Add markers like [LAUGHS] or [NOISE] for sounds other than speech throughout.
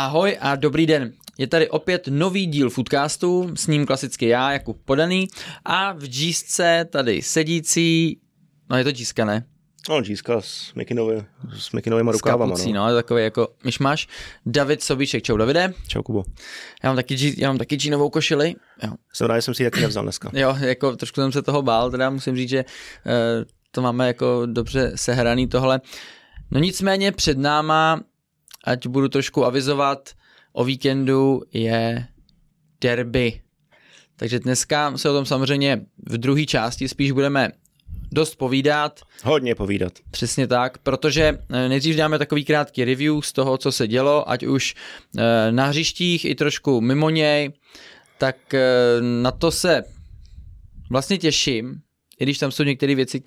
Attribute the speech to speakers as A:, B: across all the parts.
A: Ahoj a dobrý den. Je tady opět nový díl Foodcastu, s ním klasicky já, Jakub Podaný a v džísce tady sedící, no je to džíska, ne?
B: No, džíska s, mikinový, s mikinovýma rukávama.
A: S kapucí, no. no, takový jako myšmaš. David Sobíček, čau Davide.
B: Čau Kubo.
A: Já mám taky, já mám taky džínovou košili. Jo.
B: Jsem rád, že jsem si ji taky nevzal dneska.
A: Jo, jako trošku jsem se toho bál, teda musím říct, že uh, to máme jako dobře sehraný tohle. No nicméně před náma ať budu trošku avizovat, o víkendu je derby. Takže dneska se o tom samozřejmě v druhé části spíš budeme dost povídat.
B: Hodně povídat.
A: Přesně tak, protože eh, nejdřív dáme takový krátký review z toho, co se dělo, ať už eh, na hřištích i trošku mimo něj, tak eh, na to se vlastně těším, i když tam jsou některé věci,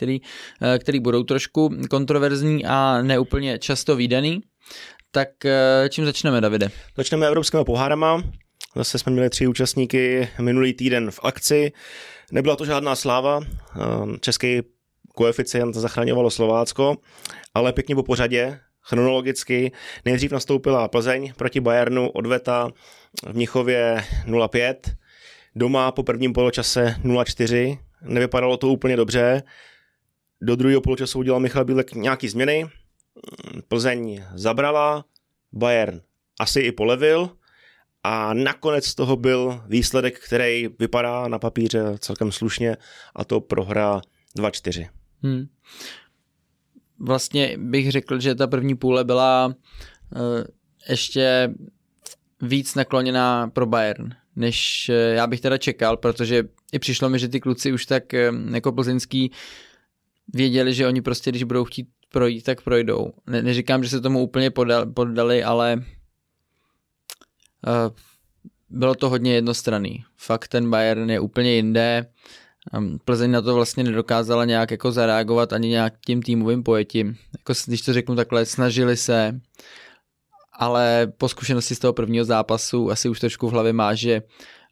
A: které budou trošku kontroverzní a neúplně často výdaný. Tak eh, čím začneme, Davide?
B: Začneme evropskými pohárama. Zase jsme měli tři účastníky minulý týden v akci. Nebyla to žádná sláva. Eh, český koeficient zachraňovalo Slovácko, ale pěkně po pořadě, chronologicky. Nejdřív nastoupila Plzeň proti Bayernu, odveta v Mnichově 0-5. Doma po prvním poločase 0-4. Nevypadalo to úplně dobře. Do druhého poločasu udělal Michal Bílek nějaký změny, Plzeň zabrala, Bayern asi i polevil a nakonec z toho byl výsledek, který vypadá na papíře celkem slušně a to prohra 2-4. Hmm.
A: Vlastně bych řekl, že ta první půle byla uh, ještě víc nakloněná pro Bayern, než uh, já bych teda čekal, protože i přišlo mi, že ty kluci už tak uh, jako plzeňský věděli, že oni prostě, když budou chtít projít, tak projdou. Ne, neříkám, že se tomu úplně podali, poddali, ale uh, bylo to hodně jednostranný. Fakt ten Bayern je úplně jinde. Um, Plzeň na to vlastně nedokázala nějak jako zareagovat ani nějak tím týmovým pojetím. Jako, když to řeknu takhle, snažili se, ale po zkušenosti z toho prvního zápasu asi už trošku v hlavě má, že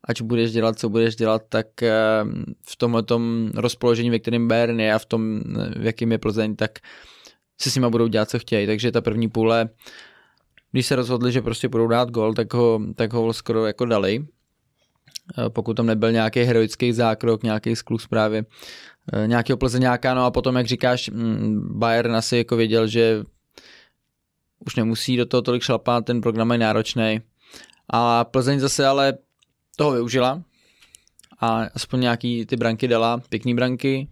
A: ať budeš dělat, co budeš dělat, tak v tomhle rozpoložení, ve kterém Bayern je a v tom, v jakým je Plzeň, tak si s nima budou dělat, co chtějí. Takže ta první půle, když se rozhodli, že prostě budou dát gol, tak ho, tak ho skoro jako dali. Eh, pokud tam nebyl nějaký heroický zákrok, nějaký sklus právě eh, nějakého plzeňáka, no a potom, jak říkáš, mm, Bayern asi jako věděl, že už nemusí do toho tolik šlapat, ten program je náročný. A Plzeň zase ale toho využila a aspoň nějaký ty branky dala, pěkný branky,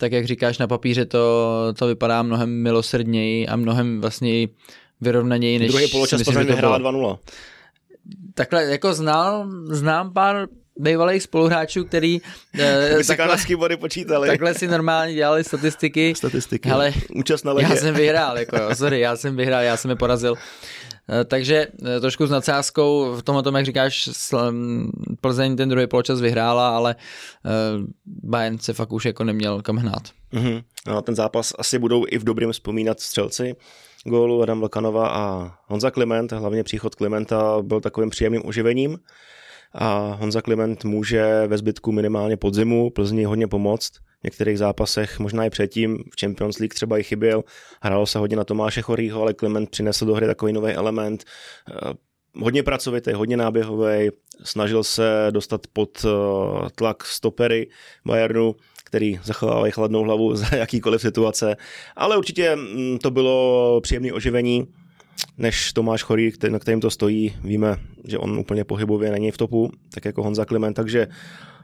A: tak jak říkáš, na papíře to, to vypadá mnohem milosrdněji a mnohem vlastně vyrovnaněji, než
B: Druhý poločas Plzeň vyhrála 2-0.
A: Takhle jako znal, znám pár bývalých spoluhráčů, který [LAUGHS]
B: uh, takhle, body počítali.
A: takhle si normálně dělali statistiky.
B: Statistiky. Ale
A: Účast na ledě. Já jsem vyhrál, jako, sorry, já jsem vyhrál, já jsem je porazil. Eh, takže eh, trošku s nadsázkou v tomhle tom, jak říkáš, mm, Plzeň ten druhý poločas vyhrála, ale eh, Bayern se fakt už jako neměl kam hnát.
B: Mm-hmm. No, ten zápas asi budou i v dobrém vzpomínat střelci gólu Adam Vlkanova a Honza Kliment, hlavně příchod Klimenta byl takovým příjemným oživením a Honza Kliment může ve zbytku minimálně podzimu Plzni hodně pomoct v některých zápasech, možná i předtím, v Champions League třeba i chyběl, hrálo se hodně na Tomáše Chorýho, ale Klement přinesl do hry takový nový element, eh, hodně pracovitý, hodně náběhový, snažil se dostat pod eh, tlak stopery Bayernu, který zachovávají chladnou hlavu [LAUGHS] za jakýkoliv situace, ale určitě mm, to bylo příjemné oživení, než Tomáš Chorý, na kterým to stojí. Víme, že on úplně pohybově není v topu, tak jako Honza Kliment, takže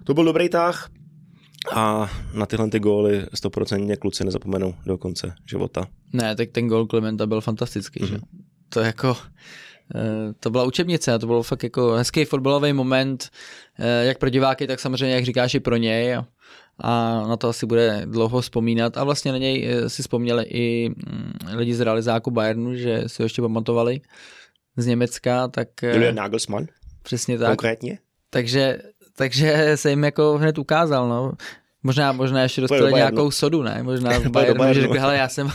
B: to byl dobrý tah a na tyhle ty góly 100% kluci nezapomenou do konce života.
A: Ne, tak ten gól Klimenta byl fantastický, mm-hmm. že? Mhm. To jako, eh, to byla učebnice a to byl fakt jako hezký fotbalový moment, eh, jak pro diváky, tak samozřejmě, jak říkáš, i pro něj a na to asi bude dlouho vzpomínat a vlastně na něj eh, si vzpomněli i mm, lidi z realizáku Bayernu, že si ho ještě pamatovali z Německa, tak...
B: Julian Nagelsmann?
A: Přesně tak.
B: Konkrétně?
A: Takže takže se jim jako hned ukázal, no. Možná, možná ještě dostali do nějakou sodu, ne? Možná [LAUGHS] v Bayernu, že řekli, hele, já jsem,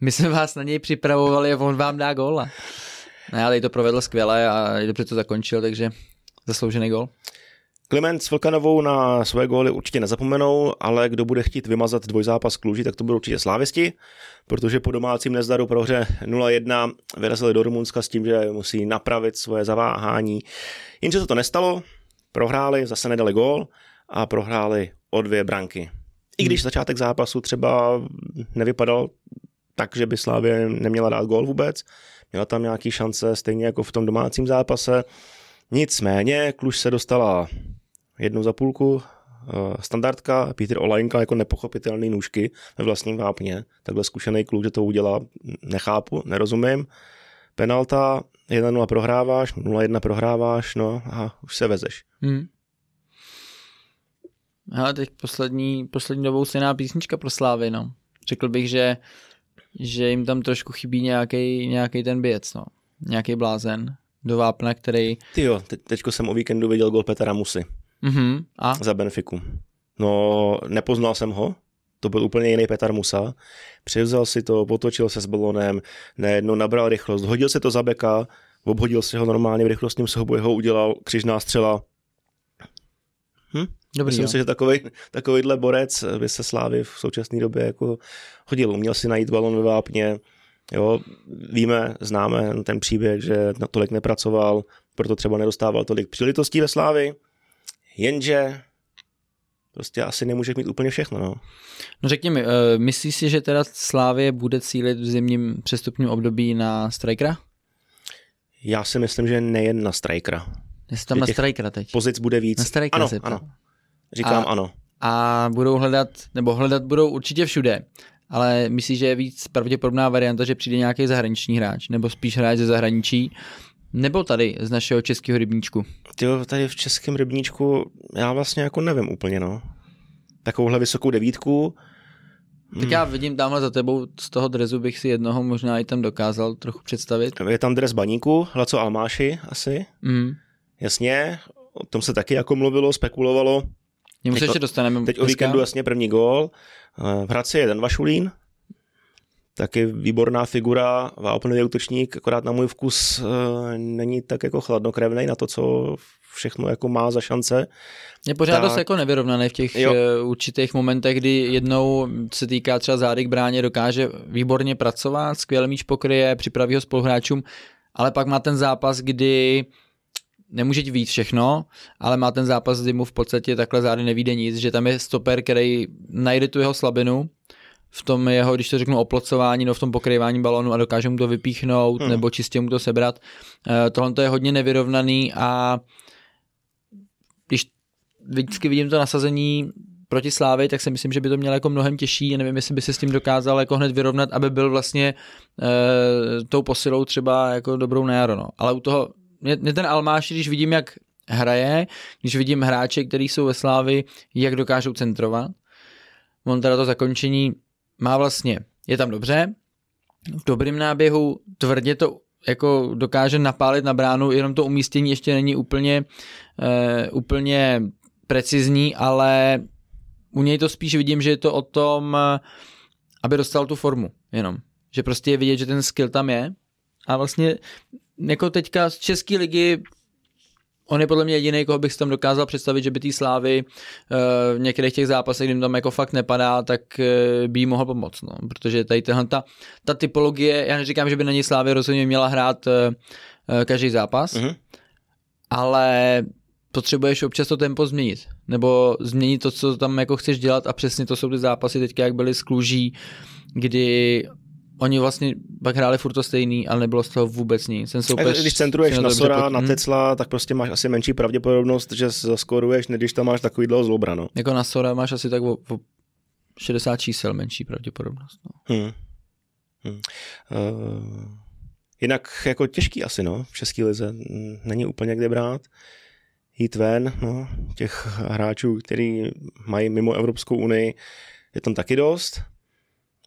A: my jsme vás na něj připravovali a on vám dá góla. Ne, ale to provedl skvěle a dobře to zakončil, takže zasloužený gól.
B: Kliment s Vlkanovou na své góly určitě nezapomenou, ale kdo bude chtít vymazat dvojzápas Kluži, tak to budou určitě slávisti, protože po domácím nezdaru pro hře 0-1 vyrazili do Rumunska s tím, že musí napravit svoje zaváhání. Jenže se to nestalo, prohráli, zase nedali gól a prohráli o dvě branky. I když začátek zápasu třeba nevypadal tak, že by Slávě neměla dát gól vůbec, měla tam nějaký šance, stejně jako v tom domácím zápase. Nicméně Kluž se dostala jednu za půlku, eh, standardka, Peter Olajnka jako nepochopitelný nůžky ve vlastním vápně. Takhle zkušený kluk, že to udělá, nechápu, nerozumím. Penalta, 1-0 prohráváš, 0-1 prohráváš, no a už se vezeš. Hmm.
A: Ale teď poslední, poslední dobou stejná písnička pro Slávy, no. Řekl bych, že, že jim tam trošku chybí nějaký nějaký ten běc, no. Nějaký blázen do vápna, který...
B: Ty jo, te- teďko jsem o víkendu viděl gol Petra Musy.
A: Mm-hmm. A?
B: Za Benfiku. No, nepoznal jsem ho, to byl úplně jiný Petar Musa. Přivzal si to, potočil se s balonem, najednou nabral rychlost, hodil se to za beka, obhodil si ho normálně v rychlostním souboji, ho udělal křižná střela. Hm? Dobrý, Myslím jo. si, že takový, takovýhle borec by se Slávy v současné době jako hodil. Uměl si najít balon ve vápně, Jo, víme, známe ten příběh, že na tolik nepracoval, proto třeba nedostával tolik příležitostí ve Slávi, jenže prostě asi nemůže mít úplně všechno. No,
A: no řekni mi, uh, myslíš si, že teda Slávě bude cílit v zimním přestupním období na strikera?
B: Já si myslím, že nejen na strikera.
A: Jsi tam na strikera teď.
B: Pozic bude víc.
A: Na strikera
B: ano, ano. Říkám a, ano.
A: A budou hledat, nebo hledat budou určitě všude ale myslíš, že je víc pravděpodobná varianta, že přijde nějaký zahraniční hráč, nebo spíš hráč ze zahraničí, nebo tady z našeho českého rybníčku?
B: Ty tady v českém rybníčku já vlastně jako nevím úplně, no. Takovouhle vysokou devítku.
A: Tak hmm. já vidím tamhle za tebou, z toho drezu bych si jednoho možná i tam dokázal trochu představit.
B: Je tam dres baníku, Hlaco Almáši asi.
A: Mm.
B: Jasně, o tom se taky jako mluvilo, spekulovalo.
A: Němu se ještě dostaneme.
B: Teď o víkendu jasně první gól. V Hradci je ten Vašulín, taky výborná figura, vápnový útočník, akorát na můj vkus eh, není tak jako chladnokrevný na to, co všechno jako má za šance.
A: Je pořád tak... dost jako nevyrovnaný v těch jo. Eh, určitých momentech, kdy jednou se týká třeba zády k bráně, dokáže výborně pracovat, skvěle míč pokryje, připraví ho spoluhráčům, ale pak má ten zápas, kdy nemůže ti víc všechno, ale má ten zápas, kdy mu v podstatě takhle zády nevíde nic, že tam je stoper, který najde tu jeho slabinu, v tom jeho, když to řeknu, oplocování, no v tom pokrývání balonu a dokáže mu to vypíchnout hmm. nebo čistě mu to sebrat. Eh, tohle to je hodně nevyrovnaný a když vždycky vidím to nasazení proti Slávy, tak si myslím, že by to mělo jako mnohem těžší. Nevím, jestli by se s tím dokázal jako hned vyrovnat, aby byl vlastně e, tou posilou třeba jako dobrou na jaro. No. Ale u toho mě, mě ten Almáš, když vidím, jak hraje, když vidím hráče, kteří jsou ve Slávi, jak dokážou centrovat, on teda to zakončení má vlastně, je tam dobře, v dobrým náběhu tvrdě to jako dokáže napálit na bránu, jenom to umístění ještě není úplně, uh, úplně precizní, ale u něj to spíš vidím, že je to o tom, aby dostal tu formu jenom. Že prostě je vidět, že ten skill tam je a vlastně jako teďka z České ligy On je podle mě jediný, koho bych si tam dokázal představit, že by té slávy uh, v některých těch zápasech, kdy tam jako fakt nepadá, tak uh, by jí mohl pomoct. No. Protože tady tahle ta, ta typologie, já neříkám, že by na ní slávy rozhodně měla hrát uh, každý zápas, mm-hmm. ale potřebuješ občas to tempo změnit. Nebo změnit to, co tam jako chceš dělat a přesně to jsou ty zápasy teďka, jak byly s Kluží, kdy Oni vlastně pak hráli furt to stejný, ale nebylo z toho vůbec nic. Ten
B: soupeř, když centruješ na Sora, na Tecla, tak prostě máš asi menší pravděpodobnost, že zaskoruješ, než když tam máš takový dlouho zlobra. No.
A: Jako na Sora máš asi tak o, o 60 čísel menší pravděpodobnost. No.
B: Hmm. Hmm. Uh, jinak jako těžký asi, no, v České lize. Není úplně kde brát. Jít ven, no, těch hráčů, který mají mimo Evropskou unii, je tam taky dost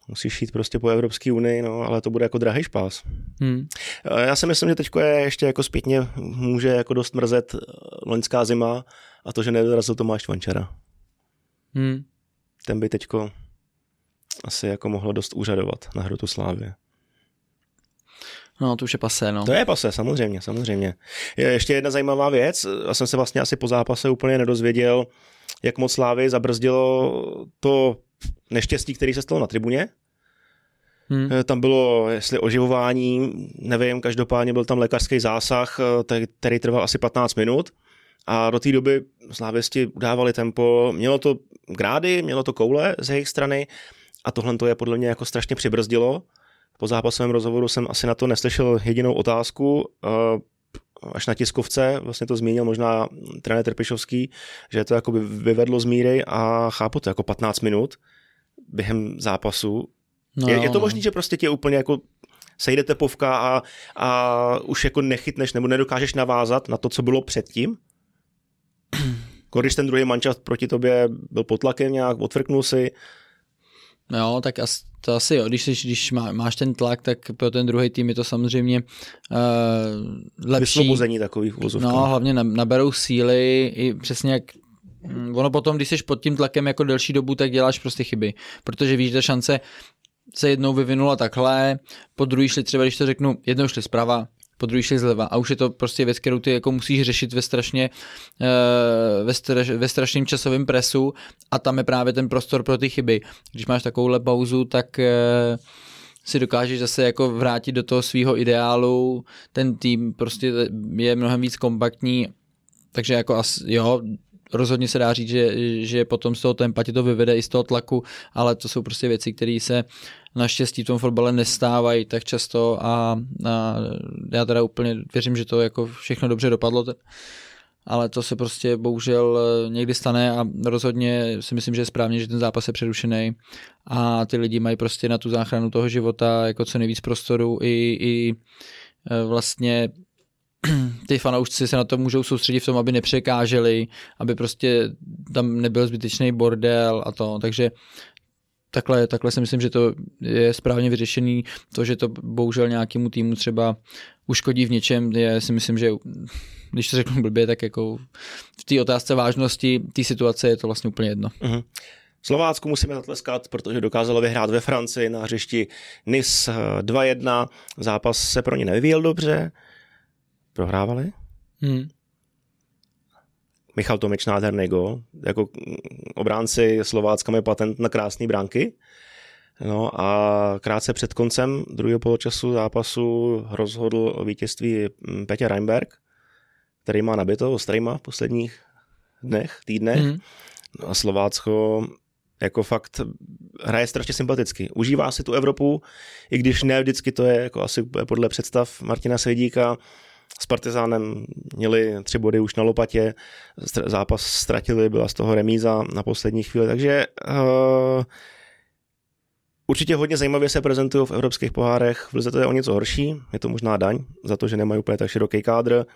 B: musíš jít prostě po Evropské unii, no, ale to bude jako drahý špás.
A: Hmm.
B: Já si myslím, že teď je ještě jako zpětně může jako dost mrzet eh, loňská zima a to, že nedorazil Tomáš Tvančara.
A: Hmm.
B: Ten by teďko asi jako mohlo dost úřadovat na hrotu Slávě.
A: No, to už je pasé, no.
B: To je pasé, samozřejmě, samozřejmě. Je ještě jedna zajímavá věc, já jsem se vlastně asi po zápase úplně nedozvěděl, jak moc Slávy zabrzdilo to neštěstí, který se stalo na tribuně. Hmm. Tam bylo, jestli oživování, nevím, každopádně byl tam lékařský zásah, který trval asi 15 minut a do té doby slávěsti udávali tempo, mělo to grády, mělo to koule z jejich strany a tohle to je podle mě jako strašně přibrzdilo. Po zápasovém rozhovoru jsem asi na to neslyšel jedinou otázku, eh, až na tiskovce, vlastně to zmínil možná trenér Trpišovský, že to jako by vyvedlo z míry a chápu to jako 15 minut během zápasu. No, je, je to no. možné, že prostě tě úplně jako sejde tepovka a, a už jako nechytneš nebo nedokážeš navázat na to, co bylo předtím? Když ten druhý mančat proti tobě byl pod tlakem nějak, odfrknul si,
A: Jo, tak as, to asi jo, když, jsi, když má, máš ten tlak, tak pro ten druhý tým je to samozřejmě uh, lepší.
B: Vysvobození takových vozovkách.
A: No, hlavně naberou síly, i přesně jak mm, ono potom, když jsi pod tím tlakem jako delší dobu, tak děláš prostě chyby, protože víš, že šance se jednou vyvinula takhle, po druhý šli třeba, když to řeknu, jednou šli zprava, po druhý šli zleva. A už je to prostě věc, kterou ty jako musíš řešit ve strašně eh, ve, straš, ve strašném časovém presu. A tam je právě ten prostor pro ty chyby. Když máš takovouhle pauzu, tak eh, si dokážeš zase jako vrátit do toho svého ideálu, ten tým prostě je mnohem víc kompaktní, takže jako as, jo, rozhodně se dá říct, že, že potom z toho tempa to vyvede i z toho tlaku, ale to jsou prostě věci, které se naštěstí v tom fotbale nestávají tak často a, a já teda úplně věřím, že to jako všechno dobře dopadlo, ale to se prostě bohužel eh, někdy stane a rozhodně si myslím, že je správně, že ten zápas je přerušený a ty lidi mají prostě na tu záchranu toho života jako co nejvíc prostoru i, i eh, vlastně [CLEARS THROAT] ty fanoušci se na to můžou soustředit v tom, aby nepřekáželi, aby prostě tam nebyl zbytečný bordel a to, takže takhle, takhle si myslím, že to je správně vyřešený. To, že to bohužel nějakému týmu třeba uškodí v něčem, je si myslím, že když to řeknu blbě, tak jako v té otázce vážnosti té situace je to vlastně úplně jedno. Uh-huh.
B: Slovácku musíme zatleskat, protože dokázalo vyhrát ve Francii na hřišti NIS 2-1. Zápas se pro ně nevyvíjel dobře. Prohrávali? Hmm. Michal Tomič nádherný gol. Jako obránci Slovácka mají patent na krásné bránky. No a krátce před koncem druhého poločasu zápasu rozhodl o vítězství Petě Reinberg, který má nabito ostrýma v posledních dnech, týdnech. Mm. No a Slovácko jako fakt hraje strašně sympaticky. Užívá si tu Evropu, i když ne vždycky to je jako asi podle představ Martina Svědíka, s Partizánem měli tři body už na lopatě, zápas ztratili, byla z toho remíza na poslední chvíli, takže uh, určitě hodně zajímavě se prezentují v evropských pohárech, v Lize to je o něco horší, je to možná daň za to, že nemají úplně tak široký kádr,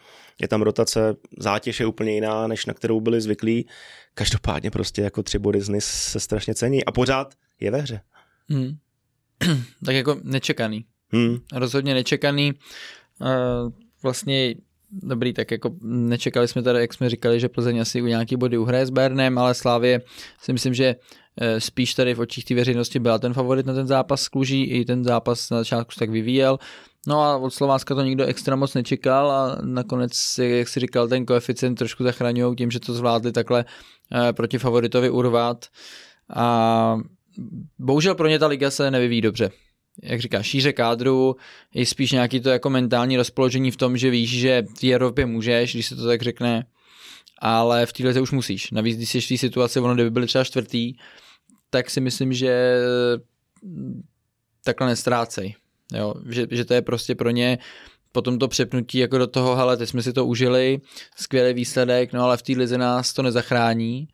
B: je tam rotace, zátěž je úplně jiná, než na kterou byli zvyklí, každopádně prostě jako tři body z NIS se strašně cení a pořád je ve hře. Hmm. [CLEARS THROAT]
A: tak jako nečekaný. Hmm. Rozhodně nečekaný. Uh, vlastně dobrý, tak jako nečekali jsme tady, jak jsme říkali, že Plzeň asi u nějaký body uhraje s Bernem, ale Slávě si myslím, že eh, spíš tady v očích té veřejnosti byla ten favorit na ten zápas s Kluží, i ten zápas na začátku tak vyvíjel. No a od Slovácka to nikdo extra moc nečekal a nakonec, jak si říkal, ten koeficient trošku zachraňují tím, že to zvládli takhle eh, proti favoritovi urvat. A bohužel pro ně ta liga se nevyvíjí dobře jak říká, šíře kádru, je spíš nějaký to jako mentální rozpoložení v tom, že víš, že v Evropě můžeš, když se to tak řekne, ale v téhle už musíš. Navíc, když jsi v té situaci, ono kdyby byly třeba čtvrtý, tak si myslím, že takhle nestrácej. Jo? Že, že to je prostě pro ně potom to přepnutí jako do toho, hele, teď jsme si to užili, skvělý výsledek, no ale v té lize nás to nezachrání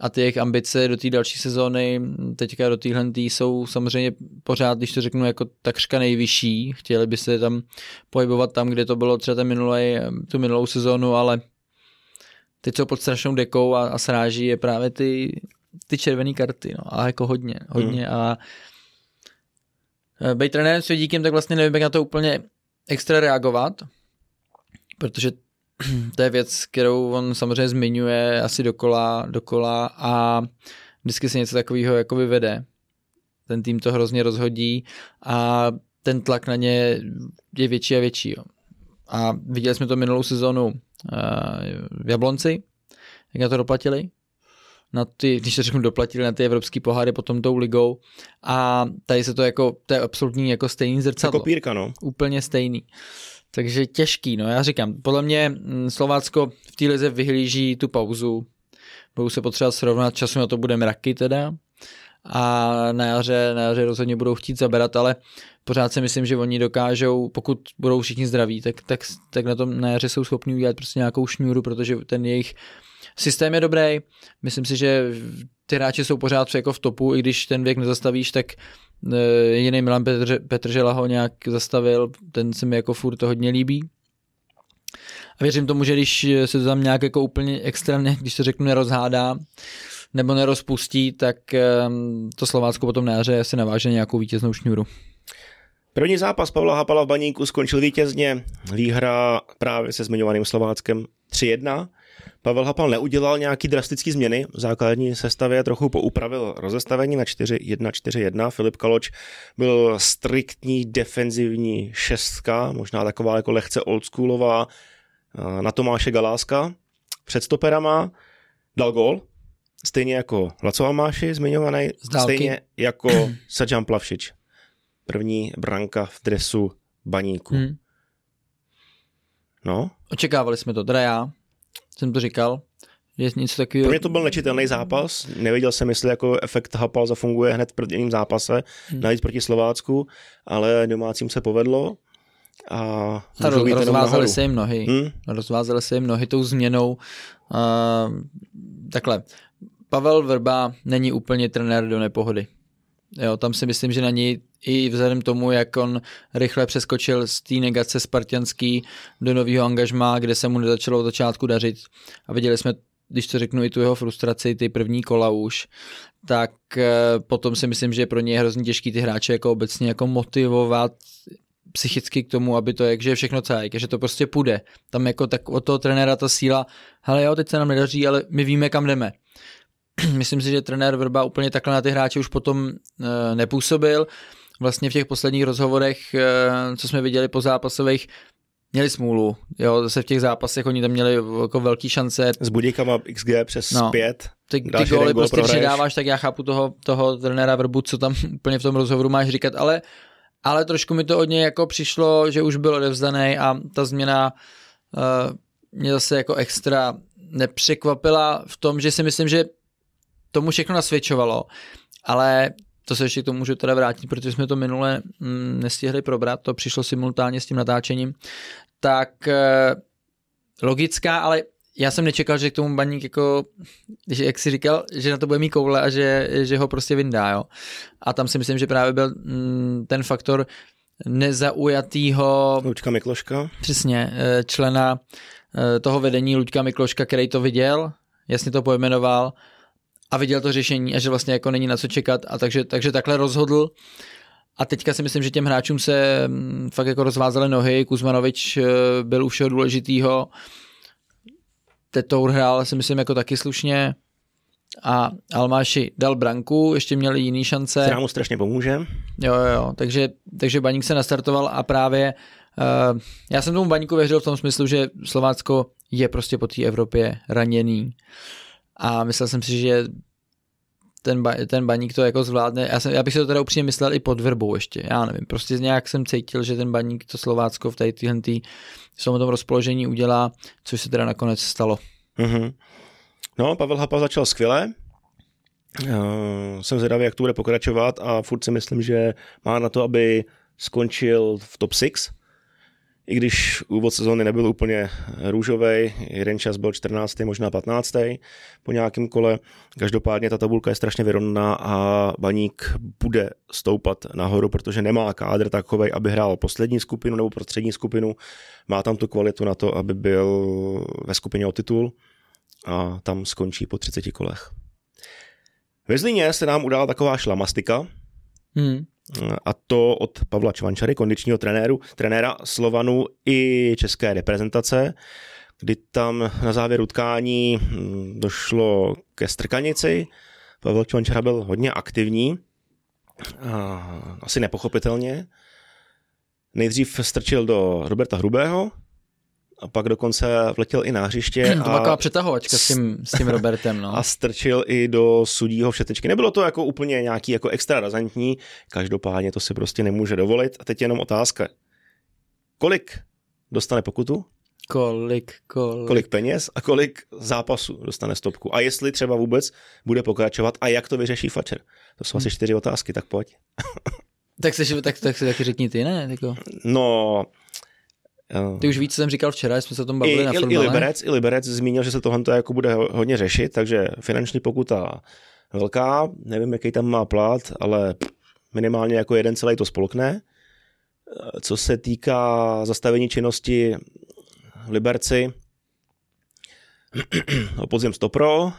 A: a ty jejich ambice do té další sezóny, teďka do téhle jsou samozřejmě pořád, když to řeknu, jako takřka nejvyšší. Chtěli by se tam pohybovat tam, kde to bylo třeba ten minulý, tu minulou sezónu, ale teď jsou pod strašnou dekou a, a sráží je právě ty, ty červené karty. No. A jako hodně, hodně. Hmm. A e, být trenérem svědíkem, tak vlastně nevím, jak na to úplně extra reagovat, protože [CLEARS THROAT] to je věc, kterou on samozřejmě zmiňuje asi dokola, dokola a vždycky se něco takového jako vyvede. Ten tým to hrozně rozhodí a ten tlak na ně je větší a větší. Jo. A viděli jsme to minulou sezonu uh, v Jablonci, jak na to doplatili. Na ty, když se řeknu, doplatili na ty evropské poháry potom tou ligou. A tady se to jako, to je absolutní jako stejný zrcadlo.
B: Kopírka, no.
A: Úplně stejný. Takže těžký, no já říkám, podle mě mm, Slovácko v té lize vyhlíží tu pauzu, budou se potřebovat srovnat, času na to bude mraky teda a na jaře, na jaře rozhodně budou chtít zabrat, ale pořád si myslím, že oni dokážou, pokud budou všichni zdraví, tak, tak, tak na tom na jaře jsou schopni udělat prostě nějakou šňůru, protože ten jejich systém je dobrý. Myslím si, že ty hráči jsou pořád jako v topu, i když ten věk nezastavíš, tak jiný Milan Petr, Petržela ho nějak zastavil, ten se mi jako furt to hodně líbí. A věřím tomu, že když se to tam nějak jako úplně extrémně, když se řeknu, nerozhádá, nebo nerozpustí, tak to Slovácko potom na jaře asi naváže nějakou vítěznou šňůru.
B: První zápas Pavla Hapala v Baníku skončil vítězně. Výhra právě se zmiňovaným Slováckem 3-1. Pavel Hapal neudělal nějaký drastický změny. V základní sestavě trochu poupravil rozestavení na 4-1-4-1. Filip Kaloč byl striktní defenzivní šestka, možná taková jako lehce oldschoolová na Tomáše Galáska. Před stoperama dal gol, stejně jako Laco Almáši zmiňovaný, stejně jako [CLEARS THROAT] Sajan Plavšič. První branka v dresu baníku. Hmm. No.
A: Očekávali jsme to, teda já jsem to říkal, je něco takového.
B: Pro mě to byl nečitelný zápas, nevěděl jsem, jestli jako efekt Hapal zafunguje hned v prvním zápase, hmm. navíc proti Slovácku, ale domácím se povedlo. A,
A: a roz, rozvázali se jim nohy. Hmm? Rozvázali se jim nohy tou změnou. Uh, takhle, Pavel Vrba není úplně trenér do nepohody. Jo, tam si myslím, že na ní i vzhledem tomu, jak on rychle přeskočil z té negace spartianský do nového angažmá, kde se mu nezačalo od začátku dařit a viděli jsme, když to řeknu, i tu jeho frustraci, ty první kola už, tak eh, potom si myslím, že pro něj je hrozně těžký ty hráče jako obecně jako motivovat psychicky k tomu, aby to je, že je všechno celé, že to prostě půjde. Tam jako tak od toho trenéra ta síla, hele jo, teď se nám nedaří, ale my víme, kam jdeme. [CLEARS THROAT] myslím si, že trenér Vrba úplně takhle na ty hráče už potom e, nepůsobil. Vlastně v těch posledních rozhovorech, e, co jsme viděli po zápasových, měli smůlu. Jo, zase v těch zápasech oni tam měli jako velký šance.
B: S budíkama XG přes no, pět.
A: Ty, ty góly prostě prohraješ. přidáváš, tak já chápu toho, toho trenéra Vrbu, co tam [LAUGHS] úplně v tom rozhovoru máš říkat, ale, ale trošku mi to od něj jako přišlo, že už byl odevzdaný a ta změna uh, mě zase jako extra nepřekvapila v tom, že si myslím, že tomu všechno nasvědčovalo, ale to se ještě k tomu můžu teda vrátit, protože jsme to minule mm, nestihli probrat, to přišlo simultánně s tím natáčením, tak e, logická, ale já jsem nečekal, že k tomu baník jako, že jak si říkal, že na to bude mít koule a že, že ho prostě vyndá, jo. A tam si myslím, že právě byl mm, ten faktor nezaujatýho...
B: Luďka Mikloška.
A: Přesně, eh, člena eh, toho vedení Luďka Mikloška, který to viděl, jasně to pojmenoval a viděl to řešení a že vlastně jako není na co čekat a takže, takže takhle rozhodl. A teďka si myslím, že těm hráčům se mm, fakt jako rozvázaly nohy, Kuzmanovič eh, byl u všeho důležitýho, Tetour hrál si myslím jako taky slušně a Almáši dal branku, ještě měl jiný šance.
B: Která mu strašně pomůže.
A: Jo, jo, jo, takže, takže Baník se nastartoval a právě uh, já jsem tomu Baníku věřil v tom smyslu, že Slovácko je prostě po té Evropě raněný a myslel jsem si, že ten, ba, ten baník to jako zvládne. Já, jsem, já bych si to teda upřímně myslel i pod verbou ještě, já nevím. Prostě nějak jsem cítil, že ten baník to Slovácko v tady tyhle tý, v tom rozpoložení udělá, což se teda nakonec stalo. Mm-hmm.
B: No, Pavel Hapa začal skvěle. Uh, jsem zvědavý, jak to bude pokračovat a furt si myslím, že má na to, aby skončil v top 6 i když úvod sezóny nebyl úplně růžový, jeden čas byl 14. možná 15. po nějakém kole. Každopádně ta tabulka je strašně vyrovnaná a Baník bude stoupat nahoru, protože nemá kádr takový, aby hrál poslední skupinu nebo prostřední skupinu. Má tam tu kvalitu na to, aby byl ve skupině o titul a tam skončí po 30 kolech. Ve Zlíně se nám udála taková šlamastika, hmm a to od Pavla Čvančary, kondičního trenéru, trenéra Slovanu i české reprezentace, kdy tam na závěr utkání hm, došlo ke strkanici. Pavel Čvančara byl hodně aktivní, asi nepochopitelně. nejdřív strčil do Roberta Hrubého, a pak dokonce vletěl i na hřiště. [CLEARS THROAT]
A: to byla taková přetahovačka s tím, s tím Robertem. No. [LAUGHS]
B: A strčil i do sudího všetečky. Nebylo to jako úplně nějaký jako extra razantní, každopádně to si prostě nemůže dovolit. A teď jenom otázka. Kolik dostane pokutu?
A: Kolik, kolik.
B: Kolik peněz a kolik zápasů dostane stopku. A jestli třeba vůbec bude pokračovat a jak to vyřeší Fatscher. To jsou hmm. asi čtyři otázky, tak pojď.
A: tak, se, tak, tak si taky řekni ty, ne? Jako.
B: No,
A: ty už víc, co jsem říkal včera, jsme se o tom bavili
B: I,
A: na
B: i, i, Liberec, I Liberec zmínil, že se tohle jako bude hodně řešit, takže finanční pokuta velká, nevím, jaký tam má plat, ale minimálně jako jeden celý to spolkne. Co se týká zastavení činnosti v Liberci, [CLEARS THROAT] podzim stopro,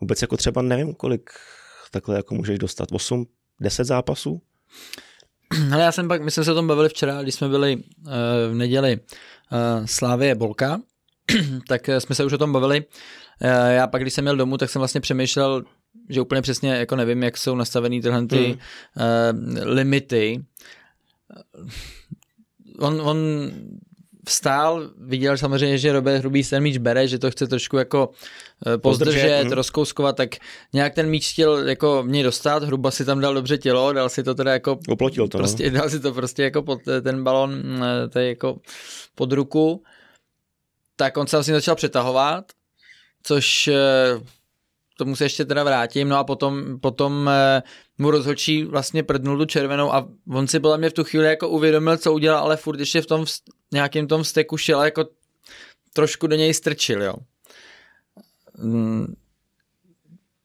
B: vůbec jako třeba nevím, kolik takhle jako můžeš dostat, 8, 10 zápasů? [CLEARS THROAT]
A: Ale já jsem pak, my jsme se o tom bavili včera, když jsme byli uh, v neděli uh, Slávě Bolka, [CLEARS THROAT] tak jsme se už o tom bavili. Uh, já pak, když jsem měl domů, tak jsem vlastně přemýšlel, že úplně přesně jako nevím, jak jsou nastavený tyhle ty hmm. uh, limity. On, on vstál, viděl samozřejmě, že Robert Hrubý ten míč bere, že to chce trošku jako eh, pozdržet, pozdržet mm. rozkouskovat, tak nějak ten míč chtěl jako mě dostat, Hruba si tam dal dobře tělo, dal si to teda jako...
B: Oplotil to,
A: no. prostě,
B: no.
A: Dal si to prostě jako pod ten balon, eh, tady jako pod ruku, tak on se vlastně začal přetahovat, což eh, tomu se ještě teda vrátím, no a potom, potom mu rozhočí vlastně prdnul tu červenou a on si podle mě v tu chvíli jako uvědomil, co udělal, ale furt ještě v tom nějakým tom steku šel a jako trošku do něj strčil, jo. Mm,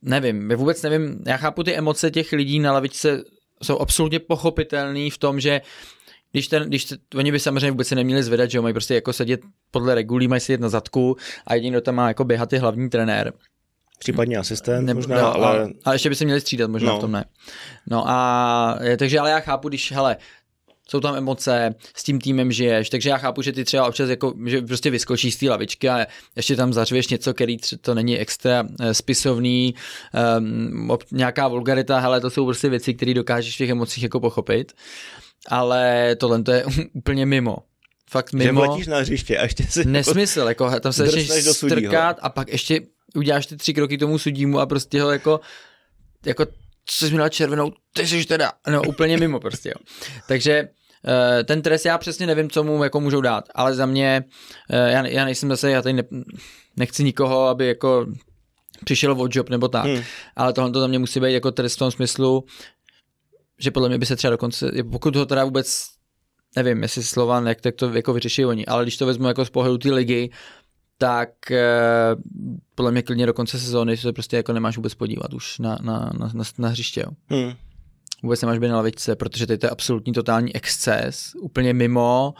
A: nevím, vůbec nevím, já chápu ty emoce těch lidí na lavičce, jsou absolutně pochopitelný v tom, že když, ten, když te, oni by samozřejmě vůbec se neměli zvedat, že jo, mají prostě jako sedět podle regulí, mají sedět na zadku a jediný, kdo tam má jako běhat je hlavní trenér.
B: Případně asistent ne, možná, no, ale...
A: Ale ještě by se měli střídat možná no. v tom ne. No a takže ale já chápu, když, hele, jsou tam emoce, s tím týmem žiješ, takže já chápu, že ty třeba občas jako, že prostě vyskočíš z té lavičky a ještě tam zařveš něco, který to není extra eh, spisovný, um, nějaká vulgarita, hele, to jsou prostě věci, které dokážeš v těch emocích jako pochopit, ale tohle to je [LAUGHS] úplně mimo. Fakt mimo.
B: Že letíš na hřiště a ještě si...
A: Nesmysl, jako tam se začneš strkat a pak ještě uděláš ty tři kroky tomu sudímu a prostě ho jako, jako co jsi mi dal červenou, ty jsi teda, no úplně mimo prostě, jo. Takže eh, ten trest já přesně nevím, co mu jako můžou dát, ale za mě, eh, já, já nejsem zase, já tady ne, nechci nikoho, aby jako přišel o job nebo tak, hmm. ale tohle to za mě musí být jako trest v tom smyslu, že podle mě by se třeba dokonce, pokud ho teda vůbec nevím, jestli Slovan, jak tak to jako vyřeší oni, ale když to vezmu jako z pohledu té ligy, tak eh, podle mě klidně do konce sezóny se prostě jako nemáš vůbec podívat už na, na, na, na, na hřiště. Jo. Hmm. Vůbec nemáš být na lavičce, protože teď to je absolutní totální exces, úplně mimo.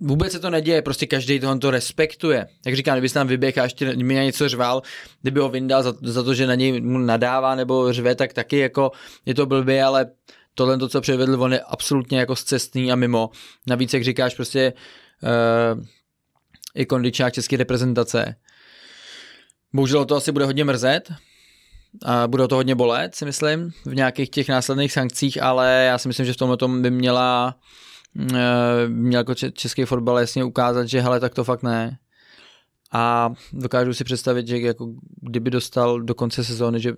A: Vůbec se to neděje, prostě každý tohle to respektuje. Jak říkám, kdyby se tam vyběh a ještě mi na něco řval, kdyby ho vyndal za, za to, že na něj mu nadává nebo řve, tak taky jako je to blbě, ale tohle, to, co předvedl, on je absolutně jako zcestný a mimo. Navíc, jak říkáš, prostě uh, i kondičák české reprezentace. Bohužel to asi bude hodně mrzet, a bude to hodně bolet, si myslím, v nějakých těch následných sankcích, ale já si myslím, že v tomhle tom by měla eh, měl jako český fotbal jasně ukázat, že hele, tak to fakt ne. A dokážu si představit, že jako kdyby dostal do konce sezóny, že,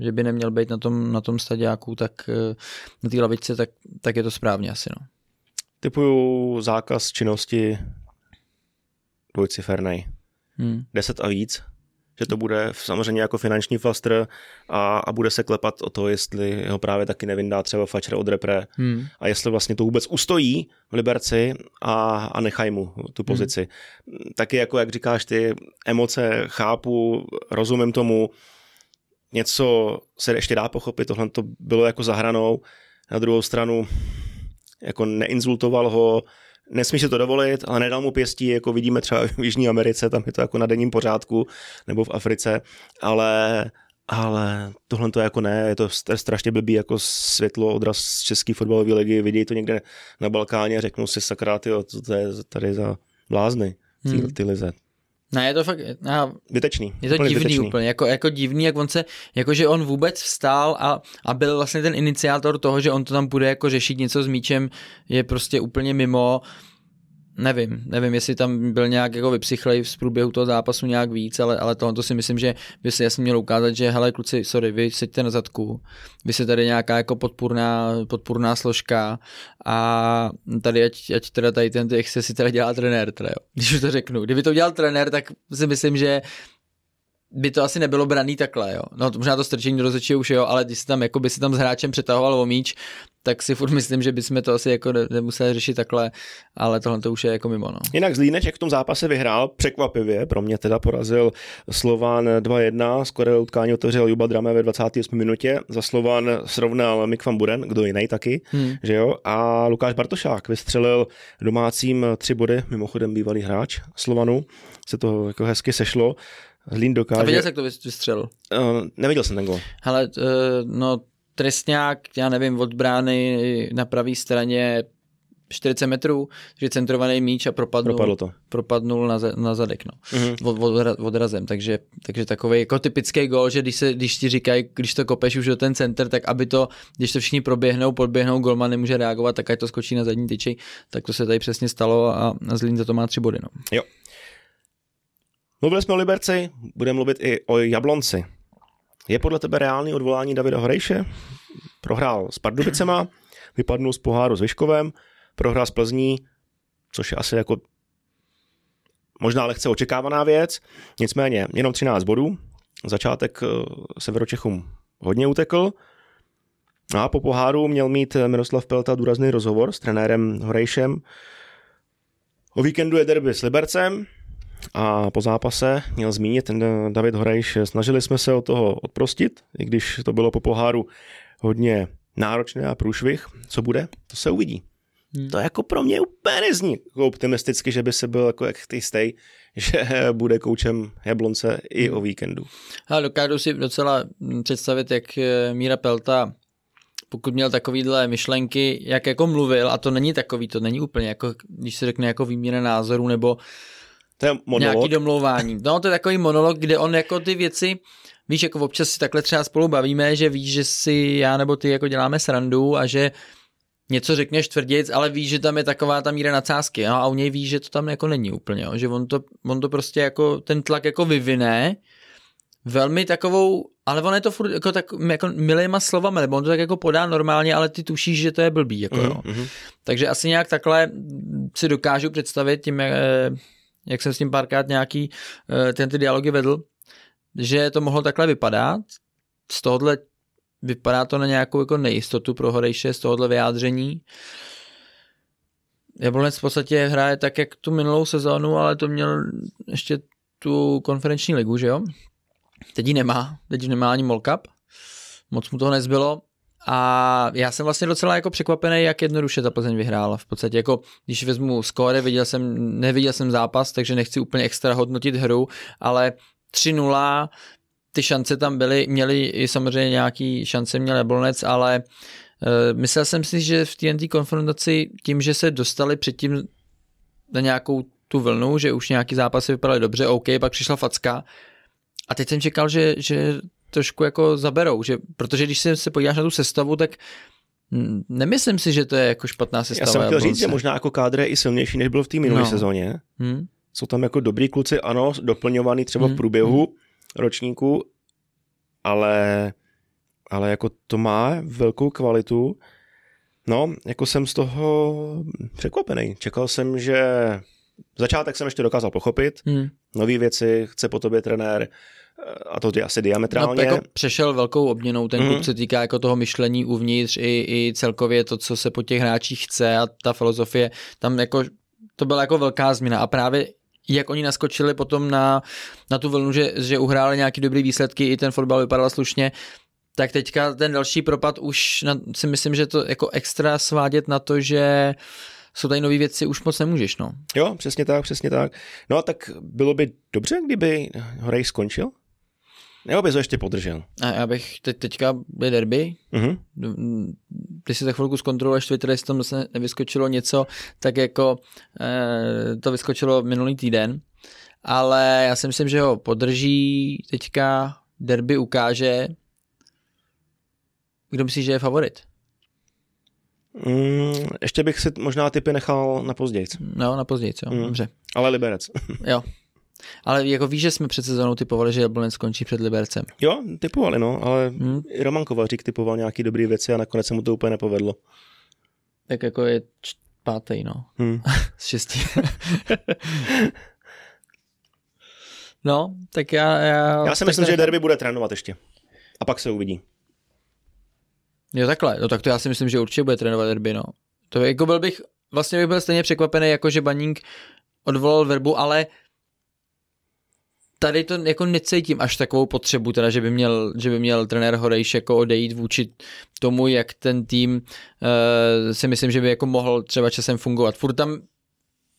A: že by neměl být na tom, na tom stadiáku, tak eh, na té lavičce, tak, tak je to správně asi. No.
B: Typuju zákaz činnosti dvojciferný. Hmm. 10 a víc, že to bude samozřejmě jako finanční flastr a, a bude se klepat o to, jestli ho právě taky nevyndá třeba Fatscher od repre hmm. a jestli vlastně to vůbec ustojí v Liberci a, a nechaj mu tu pozici. Hmm. Taky jako, jak říkáš ty, emoce chápu, rozumím tomu, něco se ještě dá pochopit, tohle to bylo jako zahranou, na druhou stranu jako neinzultoval ho, nesmí si to dovolit, ale nedal mu pěstí, jako vidíme třeba [LAUGHS] v Jižní Americe, tam je to jako na denním pořádku, nebo v Africe, ale ale tohle to jako ne, je to strašně blbý jako světlo, odraz z české fotbalové ligy, vidějí to někde na Balkáně, řeknou si sakra, tyjo, to je tady za blázny, ty, hmm. ty lize.
A: Ne, je to fakt, já,
B: Vytečný.
A: je to
B: úplně
A: divný
B: vytečný.
A: úplně, jako, jako divný, jak on se, jako že on vůbec vstál a, a byl vlastně ten iniciátor toho, že on to tam bude jako řešit něco s míčem, je prostě úplně mimo, nevím, nevím, jestli tam byl nějak jako vypsychlej v průběhu toho zápasu nějak víc, ale, ale tohle si myslím, že by se jasně mělo ukázat, že hele kluci, sorry, vy seďte na zadku, vy se tady nějaká jako podpůrná, podpůrná složka a tady ať, ať teda tady ten si teda dělá trenér, teda jo. když už to řeknu. Kdyby to udělal trenér, tak si myslím, že by to asi nebylo braný takhle, jo. No to možná to strčení do rozhodčího už jo, ale když si tam jako by si tam s hráčem přetahoval o míč, tak si furt myslím, že bychom to asi jako ne- nemuseli řešit takhle, ale tohle to už je jako mimo, no.
B: Jinak Zlíneček v tom zápase vyhrál překvapivě, pro mě teda porazil Slovan 2-1, skoro utkání otevřel Juba Drame ve 28 minutě, za Slovan srovnal Mik van Buren, kdo jiný taky,
A: Hmm.
B: že jo, a Lukáš Bartošák vystřelil domácím tři body, mimochodem bývalý hráč Slovanu, se to jako hezky sešlo, Zlín
A: A
B: dokáže...
A: viděl jsi, jak to vys- vystřelil?
B: Uh, neviděl jsem ten gol.
A: Hele, uh, no trestňák, já nevím, od brány na pravé straně 40 metrů, že centrovaný míč a propadnul,
B: Dopadlo to.
A: propadnul na, na zadek, no.
B: Mhm.
A: Od, od, odrazem, takže, takže takový jako typický gol, že když, se, když ti říkají, když to kopeš už do ten center, tak aby to, když to všichni proběhnou, podběhnou, golman nemůže reagovat, tak ať to skočí na zadní tyči, tak to se tady přesně stalo a, a Zlín za to má tři body, no.
B: Jo. Mluvili jsme o Liberci, budeme mluvit i o Jablonci. Je podle tebe reálný odvolání Davida Horejše? Prohrál s Pardubicema, vypadnul z poháru s Vyškovem, prohrál s Plzní, což je asi jako možná lehce očekávaná věc, nicméně jenom 13 bodů, začátek eh, Severočechům hodně utekl, No a po poháru měl mít Miroslav Pelta důrazný rozhovor s trenérem Horejšem. O víkendu je derby s Libercem, a po zápase měl zmínit ten David Horejš, snažili jsme se o toho odprostit, i když to bylo po poháru hodně náročné a průšvih. Co bude? To se uvidí.
A: Hmm.
B: To jako pro mě úplně nezní jako optimisticky, že by se byl jako jak ty stej, že [LAUGHS] bude koučem Jablonce i o víkendu.
A: Ale dokážu si docela představit, jak eh, Míra Pelta pokud měl takovýhle myšlenky, jak jako mluvil, a to není takový, to není úplně jako, když se řekne jako výměna názorů nebo
B: To je
A: nějaký
B: monolog.
A: domlouvání. No to je takový monolog, kde on jako ty věci, víš, jako občas si takhle třeba spolu bavíme, že víš, že si já nebo ty jako děláme srandu a že něco řekneš tvrdějc, ale víš, že tam je taková ta míra nadsázky no, a u něj víš, že to tam jako není úplně, jo, že on to, on to prostě jako ten tlak jako vyvine velmi takovou, ale on je to furt jako, tak, jako milýma slovama, nebo on to tak jako podá normálně, ale ty tušíš, že to je blbý, jako jo.
B: Mhm.
A: Takže asi nějak takhle si dokážu představit tím, jak, jsem s tím párkrát nějaký eh, ten ty dialogy vedl, že to mohlo takhle vypadat. Z tohohle vypadá to na nějakou jako nejistotu pro Horejše z tohohle vyjádření. Jablonec v podstatě hraje tak, jak tu minulou sezónu, ale to měl ještě tu konferenční ligu, že jo? Teď ji nemá, teď ji nemá ani Molcup, moc mu toho nezbylo, a já jsem vlastně docela jako překvapený, jak jednoduše ta Plzeň vyhrála. V podstatě jako, když vezmu skóre, viděl jsem, neviděl jsem zápas, takže nechci úplně extra hodnotit hru, ale 3-0, ty šance tam byly, měli i samozřejmě nějaký šance, měl Jablonec, ale uh, myslel jsem si, že v TNT konfrontaci tím, že se dostali předtím na nějakou tu vlnu, že už nějaký zápasy vypadaly dobře, OK, pak přišla facka a teď jsem čekal, že, že trošku jako zaberou, že, protože když se, se podíváš na tu sestavu, tak nemyslím si, že to je jako špatná sestava.
B: Já jsem chtěl říct, že možná jako kádr je i silnější, než byl v té minulé
A: No.
B: sezóně.
A: Hm?
B: Jsou tam jako dobrý kluci, ano, doplňovaný třeba v
A: Hmm,
B: průběhu ročníku, ale, ale jako to má velkou kvalitu. No, jako jsem z toho překvapený. Čekal jsem, že začátek jsem ještě dokázal pochopit,
A: Hm.
B: nové věci, chce po tobě trenér, a to je asi
A: No,
B: diametrálně.
A: jako přešel velkou obměnou ten klub,
B: Mhm.
A: se týká jako toho myšlení uvnitř i, i celkově to, co se po těch hráčích chce a ta filozofie, tam jako to byla jako velká změna a právě jak oni naskočili potom na, na tu vlnu, že, že uhráli nějaký dobrý výsledky, i ten fotbal vypadal slušně, tak teďka ten další propad už na, si myslím, že to jako extra svádět na to, že jsou tady nové věci, už moc nemůžeš, no.
B: Jo, přesně tak, přesně tak. No a tak bylo by dobře, kdyby Horej skončil? Nebo bys ho ještě podržel?
A: A já bych teď, teďka je derby,
B: Mhm.
A: když si za chvilku zkontroluješ Twitter, jestli tam zase nevyskočilo něco, tak jako eh, to vyskočilo minulý týden, ale já si myslím, že ho podrží teďka derby ukáže. Kdo myslí, že je favorit?
B: Mm, ještě bych si možná typy nechal na později.
A: No, na později, jo. Mm. Dobře.
B: Ale Liberec.
A: jo. [LAUGHS] Ale jako víš, že jsme před sezónou typovali, že Jablonec skončí před Libercem.
B: Jo, typovali, no, ale hmm. i Roman Kovařík typoval nějaký dobrý věci a nakonec se mu to úplně nepovedlo.
A: Tak jako je pátý, no. Hmm. [LAUGHS] Z šestí. [LAUGHS] no, tak já... Já,
B: já si myslím, že derby bude trénovat ještě. A pak se uvidí.
A: Jo, takhle. No tak to já si myslím, že určitě bude trénovat derby, no. To jako byl bych, vlastně bych byl stejně překvapený, jako že Baník odvolal verbu, ale tady to jako necítím až takovou potřebu, teda, že by měl, že by měl trenér Horejš jako odejít vůči tomu, jak ten tým uh, si myslím, že by jako mohl třeba časem fungovat. Furt tam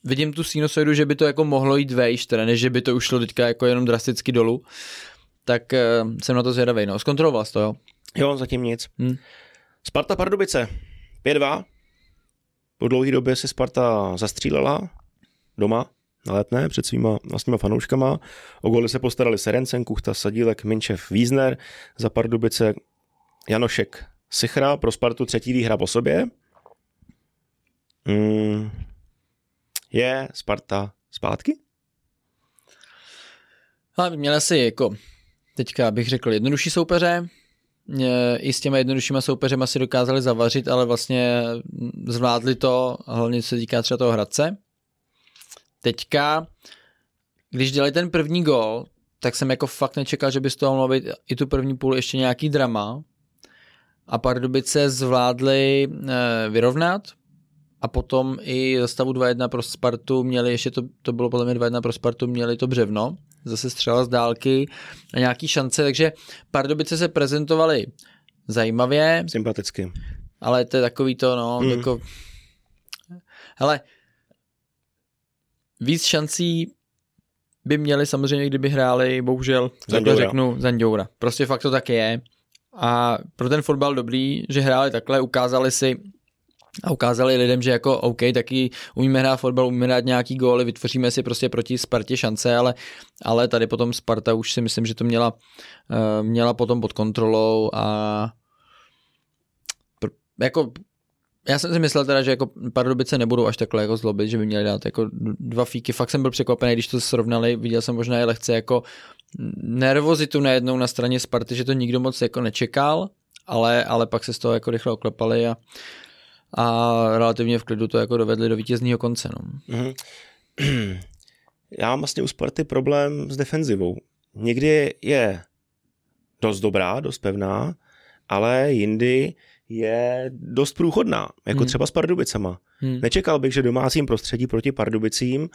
A: vidím tu sinusoidu, že by to jako mohlo jít vejš, teda než že by to ušlo teďka jako jenom drasticky dolů, tak uh, jsem na to zvědavý. No, zkontroloval to, jo?
B: Jo, zatím nic. Hmm. Sparta Pardubice, 5-2. Po dlouhé době si Sparta zastřílela doma na letné před svýma vlastníma fanouškama. O góly se postarali Serencen, Kuchta, Sadílek, Minčev, Wiesner, za Pardubice Janošek, Sichra, pro Spartu třetí výhra po sobě. Mm, je Sparta zpátky?
A: Ale měla si jako teďka bych řekl jednodušší soupeře, i s těma jednoduššíma soupeřema si dokázali zavařit, ale vlastně zvládli to, hlavně se týká třeba toho Hradce. Teďka, když dělali ten první gol, tak jsem jako fakt nečekal, že by z toho mohlo být i tu první půl ještě nějaký drama. A Pardubice zvládli e, vyrovnat a potom i za stavu 2-1 pro Spartu měli, ještě to, to bylo podle mě 2-1 pro Spartu, měli to břevno, zase střela z dálky a nějaký šance, takže Pardubice se prezentovali zajímavě.
B: Sympaticky.
A: Ale to je takový to, no, mm. jako... Hele, víc šancí by měli samozřejmě, kdyby hráli, bohužel, takhle řeknu, Zanděura. Prostě fakt to tak je. A pro ten fotbal dobrý, že hráli takhle, ukázali si a ukázali lidem, že jako OK, taky umíme hrát fotbal, umíme hrát nějaký góly, vytvoříme si prostě proti Spartě šance, ale, ale tady potom Sparta už si myslím, že to měla, uh, měla potom pod kontrolou a jako já jsem si myslel teda, že jako Pardubice nebudou až takhle jako zlobit, že by měli dát jako dva fíky. Fakt jsem byl překvapený, když to srovnali, viděl jsem možná i lehce jako nervozitu najednou na straně Sparty, že to nikdo moc jako nečekal, ale, ale pak se z toho jako rychle oklepali a, a relativně v klidu to jako dovedli do vítězního konce. No. Mm-hmm. [CLEARS THROAT]
B: Já mám vlastně u Sparty problém s defenzivou. Někdy je dost dobrá, dost pevná, ale jindy je dost průchodná, jako hmm. třeba s Pardubicema. Hmm. Nečekal bych, že domácím prostředí proti Pardubicím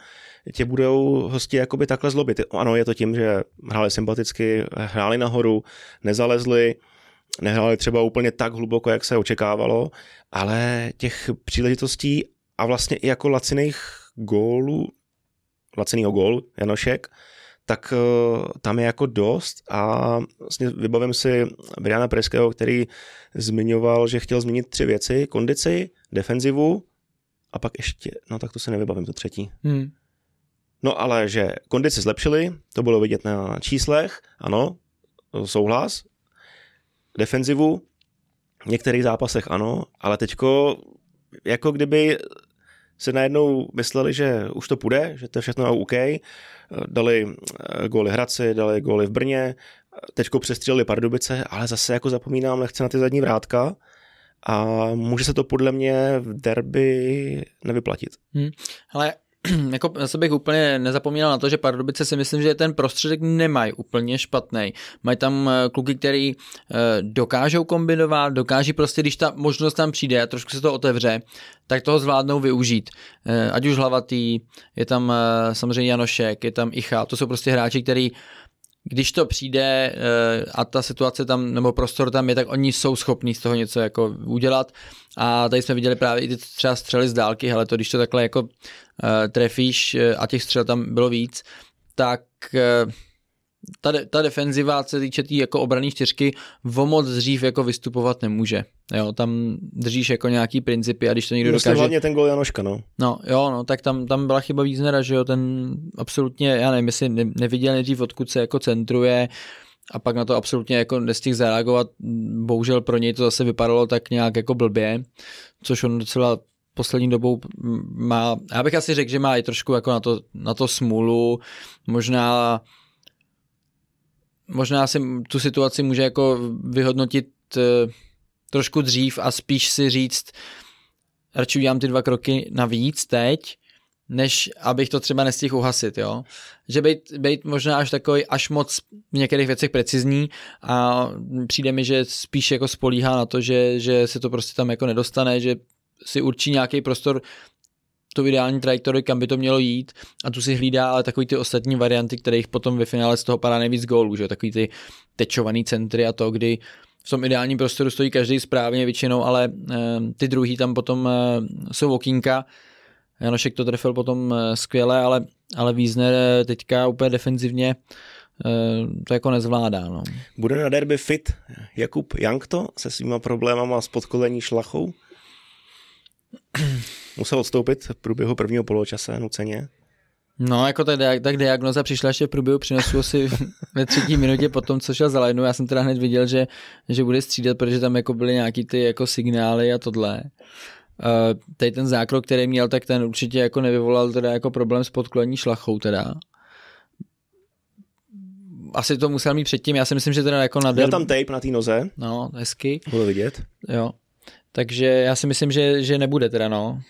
B: tě budou hosti jakoby takhle zlobit. Ano, je to tím, že hráli sympaticky, hráli nahoru, nezalezli, nehráli třeba úplně tak hluboko, jak se očekávalo, ale těch příležitostí a vlastně i jako laciných gólů, lacinýho gólu Janošek, tak uh, tam je jako dost a vlastně vybavím si Briana Preského, který zmiňoval, že chtěl změnit tři věci, kondici, defenzivu a pak ještě, no tak to se nevybavím, to třetí. Hmm. No ale že kondici zlepšili, to bylo vidět na číslech, ano, souhlas. Defenzivu, v některých zápasech ano, ale teďko jako kdyby se najednou mysleli, že už to půjde, že to je všechno OK, dali eh, góly Hradci, dali góly v Brně, teďko přestřelili Pardubice, ale zase jako zapomínám lehce na ty zadní vrátka a může se to podle mě v derby nevyplatit.
A: Hmm. Ale [CLEARS THROAT] jako se bych úplně nezapomínal na to, že Pardubice si myslím, že ten prostředek nemají úplně špatný. Mají tam eh, kluky, který eh, dokážou kombinovat, dokáží prostě, když ta možnost tam přijde a trošku se to otevře, tak toho zvládnou využít. Eh, ať už hlavatý, je tam samozřejmě Janošek, je tam Icha, to jsou prostě hráči, který když to přijde a ta situace tam, nebo prostor tam je, tak oni jsou schopní z toho něco jako udělat. A tady jsme viděli právě i ty třeba střely z dálky, hele, to když to takhle jako uh, trefíš uh, a těch střel tam bylo víc, tak ta, ta defenziva, co se týče tý jako obraný čtyřky, o moc dřív jako vystupovat nemůže. Jo, tam držíš jako nějaký principy a když to někdo
B: Myslím
A: dokáže...
B: hlavně ten gol Janoška, no.
A: No, jo, no, tak tam, tam byla chyba Víznera, že jo, ten absolutně, já nevím, jestli ne, neviděl nejdřív, odkud se jako centruje a pak na to absolutně jako nestihl zareagovat. Bohužel pro něj to zase vypadalo tak nějak jako blbě, což on docela poslední dobou má, já bych asi řekl, že má i trošku jako na to, na to smůlu, možná možná si tu situaci může jako vyhodnotit uh, trošku dřív a spíš si říct, radši udělám ty dva kroky navíc teď, než abych to třeba nestihl uhasit, jo. Že být, být možná až takový, až moc v některých věcech precizní a přijde mi, že spíš jako spolíhá na to, že, že se to prostě tam jako nedostane, že si určí nějaký prostor tu ideální trajektorii, kam by to mělo jít a tu si hlídá ale takový ty ostatní varianty, kterých potom ve finále z toho padá nejvíc gólů, že takový ty tečovaný centry a to, kdy v tom ideálním prostoru stojí každý správně většinou, ale e, ty druhý tam potom e, jsou okýnka. Janošek to trefil potom e, skvěle, ale, ale Wiesner teďka úplně defenzivně to jako nezvládá. No.
B: Bude na derby fit Jakub Jankto se svýma problémama s podkolení šlachou? Musel odstoupit v průběhu prvního poločase nuceně.
A: No, jako ta, tak diagnoza přišla ještě v průběhu přinesu asi [LAUGHS] ve třetí minutě po tom, co šel za lajnu. Já jsem teda hned viděl, že, že bude střídat, protože tam jako byly nějaký ty jako signály a tohle. Uh, tady ten zákrok, který měl, tak ten určitě jako nevyvolal teda jako problém s podklení šlachou teda. Asi to musel mít předtím, já si myslím, že teda jako na
B: Měl tam tape na té noze.
A: No, hezky.
B: Bylo vidět.
A: Jo. Takže já si myslím, že, že nebude teda, no.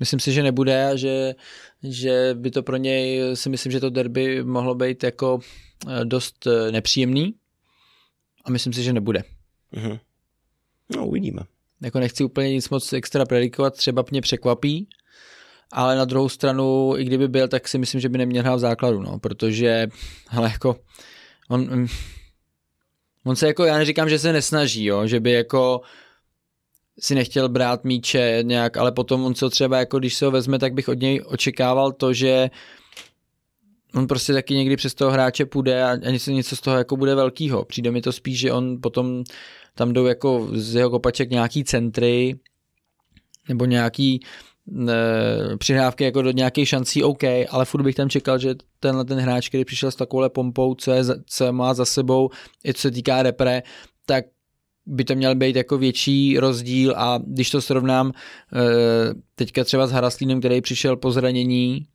A: Myslím si, že nebude a že, že by to pro něj, si myslím, že to derby mohlo být jako eh, dost eh, nepříjemný a myslím si, že nebude.
B: Mhm. No, uvidíme.
A: Jako nechci úplně nic moc extra predikovat, třeba mě překvapí, ale na druhou stranu, i kdyby byl, tak si myslím, že by neměl hrát v základu, no, protože, ale jako, on, on se jako, já neříkám, že se nesnaží, jo, že by jako si nechtěl brát míče nějak, ale potom on co třeba, jako když se ho vezme, tak bych od něj očekával to, že on prostě taky někdy přes toho hráče půjde a, a něco, něco z toho jako bude velkýho. Přijde mi to spíš, že on potom tam jdou jako z jeho kopaček nějaký centry nebo nějaký e, přihrávky jako do nějakých šancí OK, ale furt bych tam čekal, že tenhle ten hráč, který přišel s takovouhle pompou, co, je, co má za sebou, i co se týká repre, tak by to měl být jako větší rozdíl a když to srovnám eh, teďka třeba s Haraslínem, který přišel po zranění,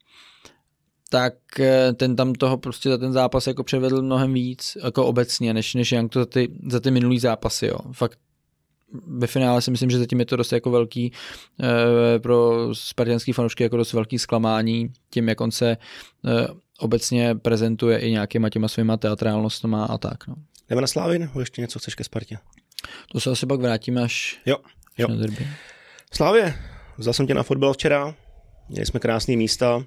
A: tak eh, ten tam toho prostě za ten zápas jako převedl mnohem víc, jako obecně, než, než Young to za ty, za ty minulý zápasy, jo. Fakt ve finále si myslím, že zatím je to dost jako velký e, pro spartianský fanoušky jako dost velký zklamání tím, jak on se obecně prezentuje i nějakýma těma svýma teatrálnostma a tak. No.
B: Jdeme na Slávy nebo ještě něco chceš ke Spartě?
A: To se asi pak vrátíme až,
B: jo, jo.
A: na derby.
B: Slávě, vzal jsem tě na fotbal včera, měli jsme krásné místa.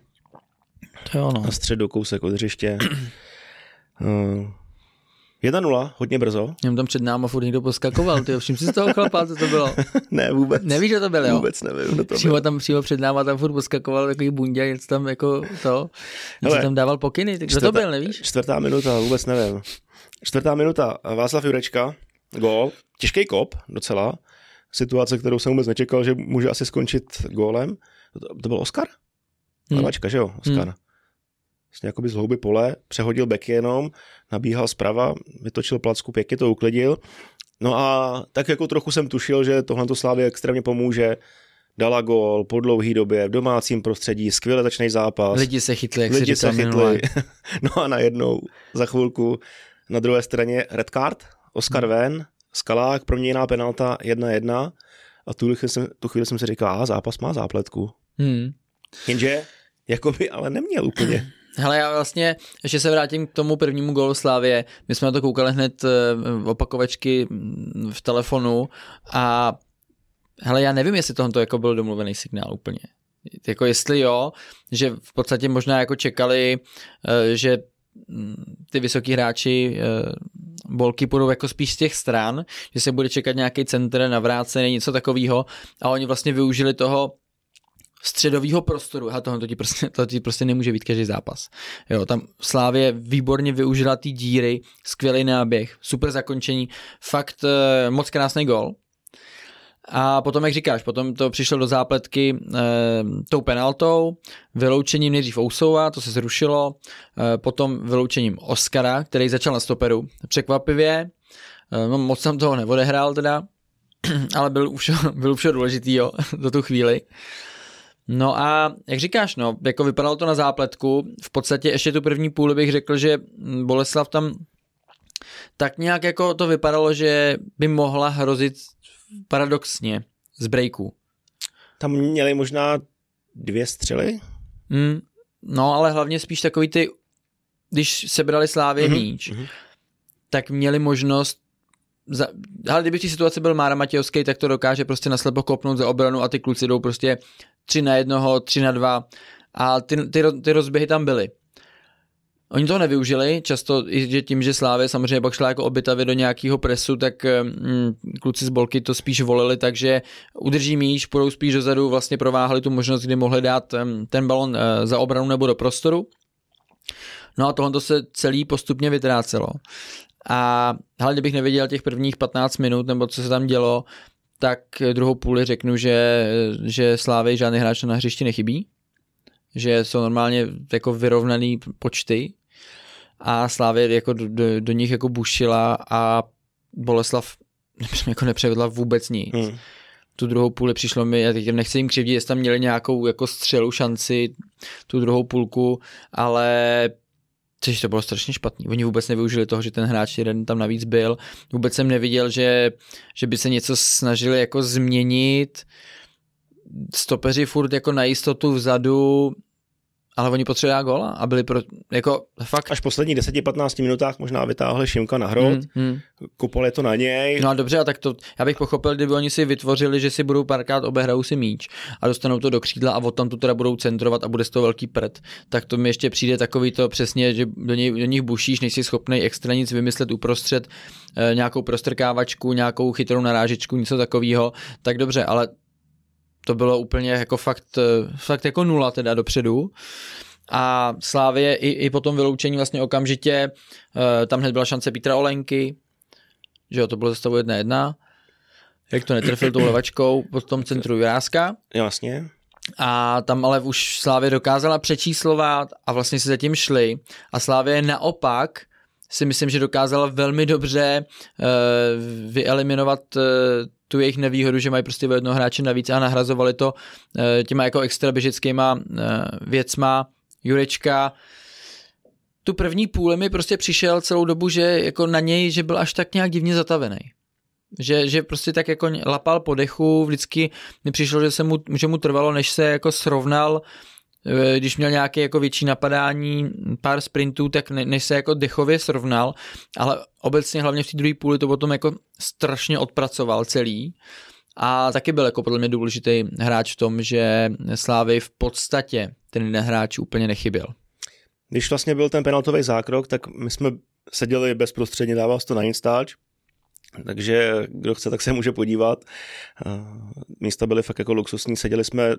A: To jo, no.
B: Na středu kousek od hřiště. [CLEARS THROAT] uh, 1-0, hodně brzo.
A: Měm tam před náma furt někdo poskakoval, ty všim si z toho chlapa, co to bylo? [LAUGHS]
B: ne, vůbec.
A: Nevíš, že to bylo, jo?
B: Vůbec nevím, kdo to
A: přímo
B: byl.
A: tam, přímo před náma tam furt poskakoval takový bundě, něco tam jako to, něco tam dával pokyny, tak kdo to byl, nevíš?
B: Čtvrtá minuta, vůbec nevím. Čtvrtá minuta, Václav Jurečka, gól, těžký kop docela, situace, kterou jsem vůbec nečekal, že může asi skončit gólem. To, to byl Oscar? Hmm. Lavačka, že jo? Oscar. Hmm. Vlastně jakoby z hlouby pole, přehodil beky jenom, nabíhal zprava, vytočil placku, pěkně to uklidil. No a tak jako trochu jsem tušil, že tohle to Slávě extrémně pomůže. Dala gól po dlouhý době v domácím prostředí, skvěle začný zápas.
A: Lidi se chytli, jak
B: Lidi
A: se
B: se chytli. [LAUGHS] no a najednou za chvilku na druhé straně red card, Oscar hmm. ven, Skalák, proměněná penalta 1-1 a tu chvíli jsem, tu chvíli jsem si říkal, a zápas má zápletku.
A: Hmm.
B: Jenže jakoby ale neměl úplně. [CLEARS THROAT]
A: Hele, já vlastně, ještě se vrátím k tomu prvnímu gólu Slávě. My jsme na to koukali hned opakovačky v telefonu a hele, já nevím, jestli tohle jako byl domluvený signál úplně. Jako jestli jo, že v podstatě možná jako čekali, že ty vysoký hráči bolky půjdou jako spíš z těch stran, že se bude čekat nějaký centr, navrácený, něco takového a oni vlastně využili toho středového prostoru. A tohle to ti, prostě, to ti prostě nemůže být každý zápas. Jo, tam Slávě výborně využila ty díry, skvělý náběh, super zakončení, fakt uh, moc krásný gol. A potom, jak říkáš, potom to přišlo do zápletky e, tou penaltou, vyloučením nejdřív Ousova, to se zrušilo, e, potom vyloučením Oscara, který začal na stoperu. Překvapivě, e, no, moc jsem toho neodehrál teda, [CLEARS THROAT] ale byl už, [LAUGHS] byl už důležitý jo, [LAUGHS] do tu chvíli. No a jak říkáš, no, jako vypadalo to na zápletku, v podstatě ještě tu první půli bych řekl, že Boleslav tam tak nějak jako to vypadalo, že by mohla hrozit paradoxně z breaku.
B: Tam měli možná dvě střely?
A: Mm, no, ale hlavně spíš takový ty, když sebrali Slávě mm-hmm. míč, mm-hmm. tak měli možnost za, ale kdyby v té situaci byl Mára Matějovský, tak to dokáže prostě naslepo kopnout za obranu a ty kluci jdou prostě tři na jednoho, tři na dva a ty, ty, ty rozběhy tam byly. Oni to nevyužili, často i že tím, že Slávě samozřejmě pak šla jako obytavě do nějakého presu, tak mm, kluci z Bolky to spíš volili, takže udrží míč, půjdou spíš dozadu, vlastně prováhali tu možnost, kdy mohli dát ten balon e, za obranu nebo do prostoru. No a tohle se celý postupně vytrácelo. A hlavně bych nevěděl těch prvních 15 minut, nebo co se tam dělo, tak druhou půli řeknu, že, že Slávy žádný hráč na hřišti nechybí, že jsou normálně jako vyrovnaný počty a Slávě jako do, do, do nich jako bušila a Boleslav [LAUGHS] jako nepřevedla vůbec nic. Hmm. Tu druhou půli přišlo mi, já teď nechci jim křivdit, jestli tam měli nějakou jako střelu šanci tu druhou půlku, ale Což to bylo strašně špatný. Oni vůbec nevyužili toho, že ten hráč jeden tam navíc byl. Vůbec jsem neviděl, že, že by se něco snažili jako změnit. Stopeři furt jako na jistotu vzadu ale oni potřebovali góla a byli pro, jako fakt.
B: Až v posledních 10-15 minutách možná vytáhli Šimka na hrot, hmm, hmm. kupol je to na něj.
A: No a dobře, a tak to, já bych pochopil, kdyby oni si vytvořili, že si budou párkrát obehrajou si míč a dostanou to do křídla a od tam tu teda budou centrovat a bude z toho velký prd, tak to mi ještě přijde takový to přesně, že do, něj, do nich bušíš, nejsi schopný extra nic vymyslet uprostřed, e, nějakou prostrkávačku, nějakou chytrou narážečku, něco takového, tak dobře, ale to bylo úplně jako fakt, eh, fakt jako nula teda dopředu. A Slávě i, i po tom vyloučení vlastně okamžitě, uh, tam hned byla šance Petra Olenky, že jo, to bylo zastavu jedna jedna, jak to netrefil tou levačkou, po tom centru Juráska.
B: Jasně.
A: A tam ale už Slávě dokázala přečíslovat a vlastně si zatím šli. A Slávě naopak si myslím, že dokázala velmi dobře uh, vyeliminovat uh, tu jejich nevýhodu, že mají prostě jednoho hráče navíc a nahrazovali to uh, těma jako extra běžeckýma uh, věcma. Jurečka tu první půli mi prostě přišel celou dobu, že jako na něj, že byl až tak nějak divně zatavený. Že, že prostě tak jako lapal po dechu, vždycky mi přišlo, že, se mu, že mu trvalo, než se jako srovnal Eh, když měl nějaké jako větší napadání, pár sprintů, tak ne, než se jako dechově srovnal, ale obecně hlavně v té druhé půli to potom jako strašně odpracoval celý. A taky byl jako podle mě důležitý hráč v tom, že Slávy v podstatě ten jeden hráč úplně nechyběl.
B: Když vlastně byl ten penaltový zákrok, tak my jsme seděli bezprostředně, dával to na Instač, takže kdo chce, tak se může podívat. Eh, místa byly fakt jako luxusní, seděli jsme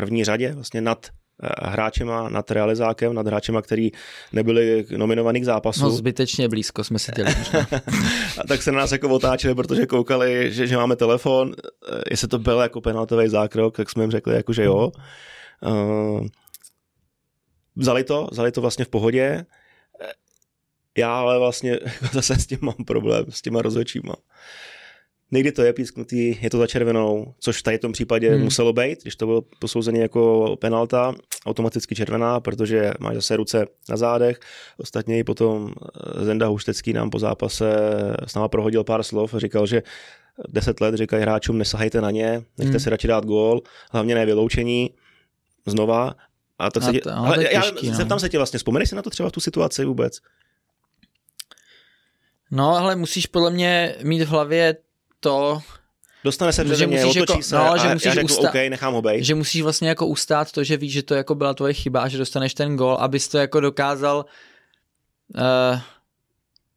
B: první řadě, vlastně nad eh, hráčema, nad realizákem, nad hráčema, který nebyli nominovaný k zápasu.
A: No zbytečně blízko jsme si děli. [LAUGHS]
B: a tak se na nás jako otáčeli, protože koukali, že, že máme telefon, eh, jestli to byl jako penaltový zákrok, tak jsme jim řekli, jako, že jo. Uh, vzali to, vzali to vlastně v pohodě. Já ale vlastně [LAUGHS] zase s tím mám problém, s těma rozhodčíma. Někdy to je písknutý, je to za červenou, což v tady tom případě hmm. muselo být, když to bylo posouzené jako penalta, automaticky červená, protože máš zase ruce na zádech. Ostatně i potom eh, Zenda Huštecký nám po zápase s náma prohodil pár slov a říkal, že deset let říkají hráčům, nesahajte na ně, nechte hmm. si radši dát gól, hlavně ne vyloučení, znova. A tak se tě, ale já těžký, no. zeptám se tě vlastně, vzpomeneš si na to třeba v tu situaci vůbec?
A: No, ale musíš podle mě mít v hlavě to,
B: Dostane se mě, otočí jako, se no, že musíš řeknu, usta- OK, nechám ho bejt.
A: Že musíš vlastně jako ustát to, že víš, že to jako byla tvoje chyba a že dostaneš ten gol, abys to jako dokázal uh,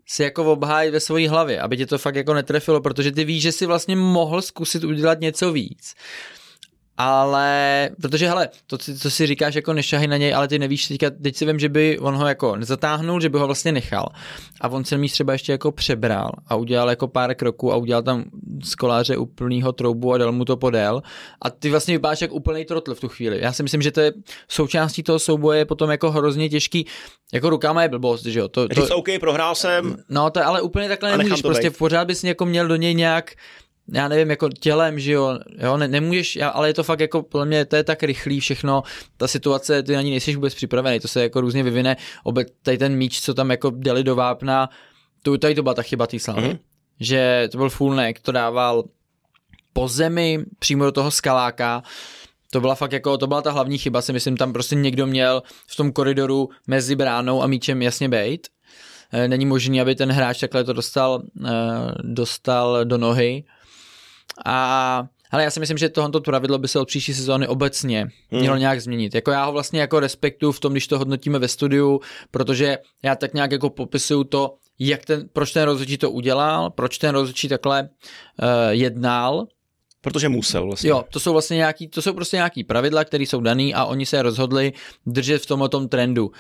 A: si jako obhájit ve své hlavě, aby tě to fakt jako netrefilo, protože ty víš, že si vlastně mohl zkusit udělat něco víc. Ale, protože hele, to, co si říkáš, jako nešahy na něj, ale ty nevíš, teďka, teď si vím, že by on ho jako nezatáhnul, že by ho vlastně nechal a on se mi třeba ještě jako přebral a udělal jako pár kroků a udělal tam z koláře úplnýho troubu a dal mu to podél a ty vlastně vypadáš jak úplný trotl v tu chvíli. Já si myslím, že to je součástí toho souboje je potom jako hrozně těžký, jako rukama je blbost, že jo. To,
B: to, Říct, OK, prohrál jsem.
A: No to ale úplně takhle nemůžeš, prostě pořád bys jako měl do něj nějak já nevím, jako tělem, že jo, jo ne, nemůžeš, ale je to fakt jako, podle mě to je tak rychlý všechno, ta situace, ty na ní nejsi vůbec připravený, to se jako různě vyvine, obe, tady ten míč, co tam jako dali do vápna, to, tady to byla ta chyba té slavy, mm-hmm. že to byl full neck, to dával po zemi, přímo do toho skaláka, to byla fakt jako, to byla ta hlavní chyba, si myslím, tam prostě někdo měl v tom koridoru mezi bránou a míčem jasně bejt. E, není možné, aby ten hráč takhle to dostal, e, dostal do nohy. A ale já si myslím, že tohoto pravidlo by se od příští sezóny obecně hmm. mělo nějak změnit. Jako já ho vlastně jako respektuju v tom, když to hodnotíme ve studiu, protože já tak nějak jako popisuju to, jak ten, proč ten rozhodčí to udělal, proč ten rozhodčí takhle uh, jednal.
B: Protože musel vlastně.
A: Jo, to jsou vlastně nějaký, to jsou prostě nějaký pravidla, které jsou daný a oni se rozhodli držet v tomto trendu. Uh,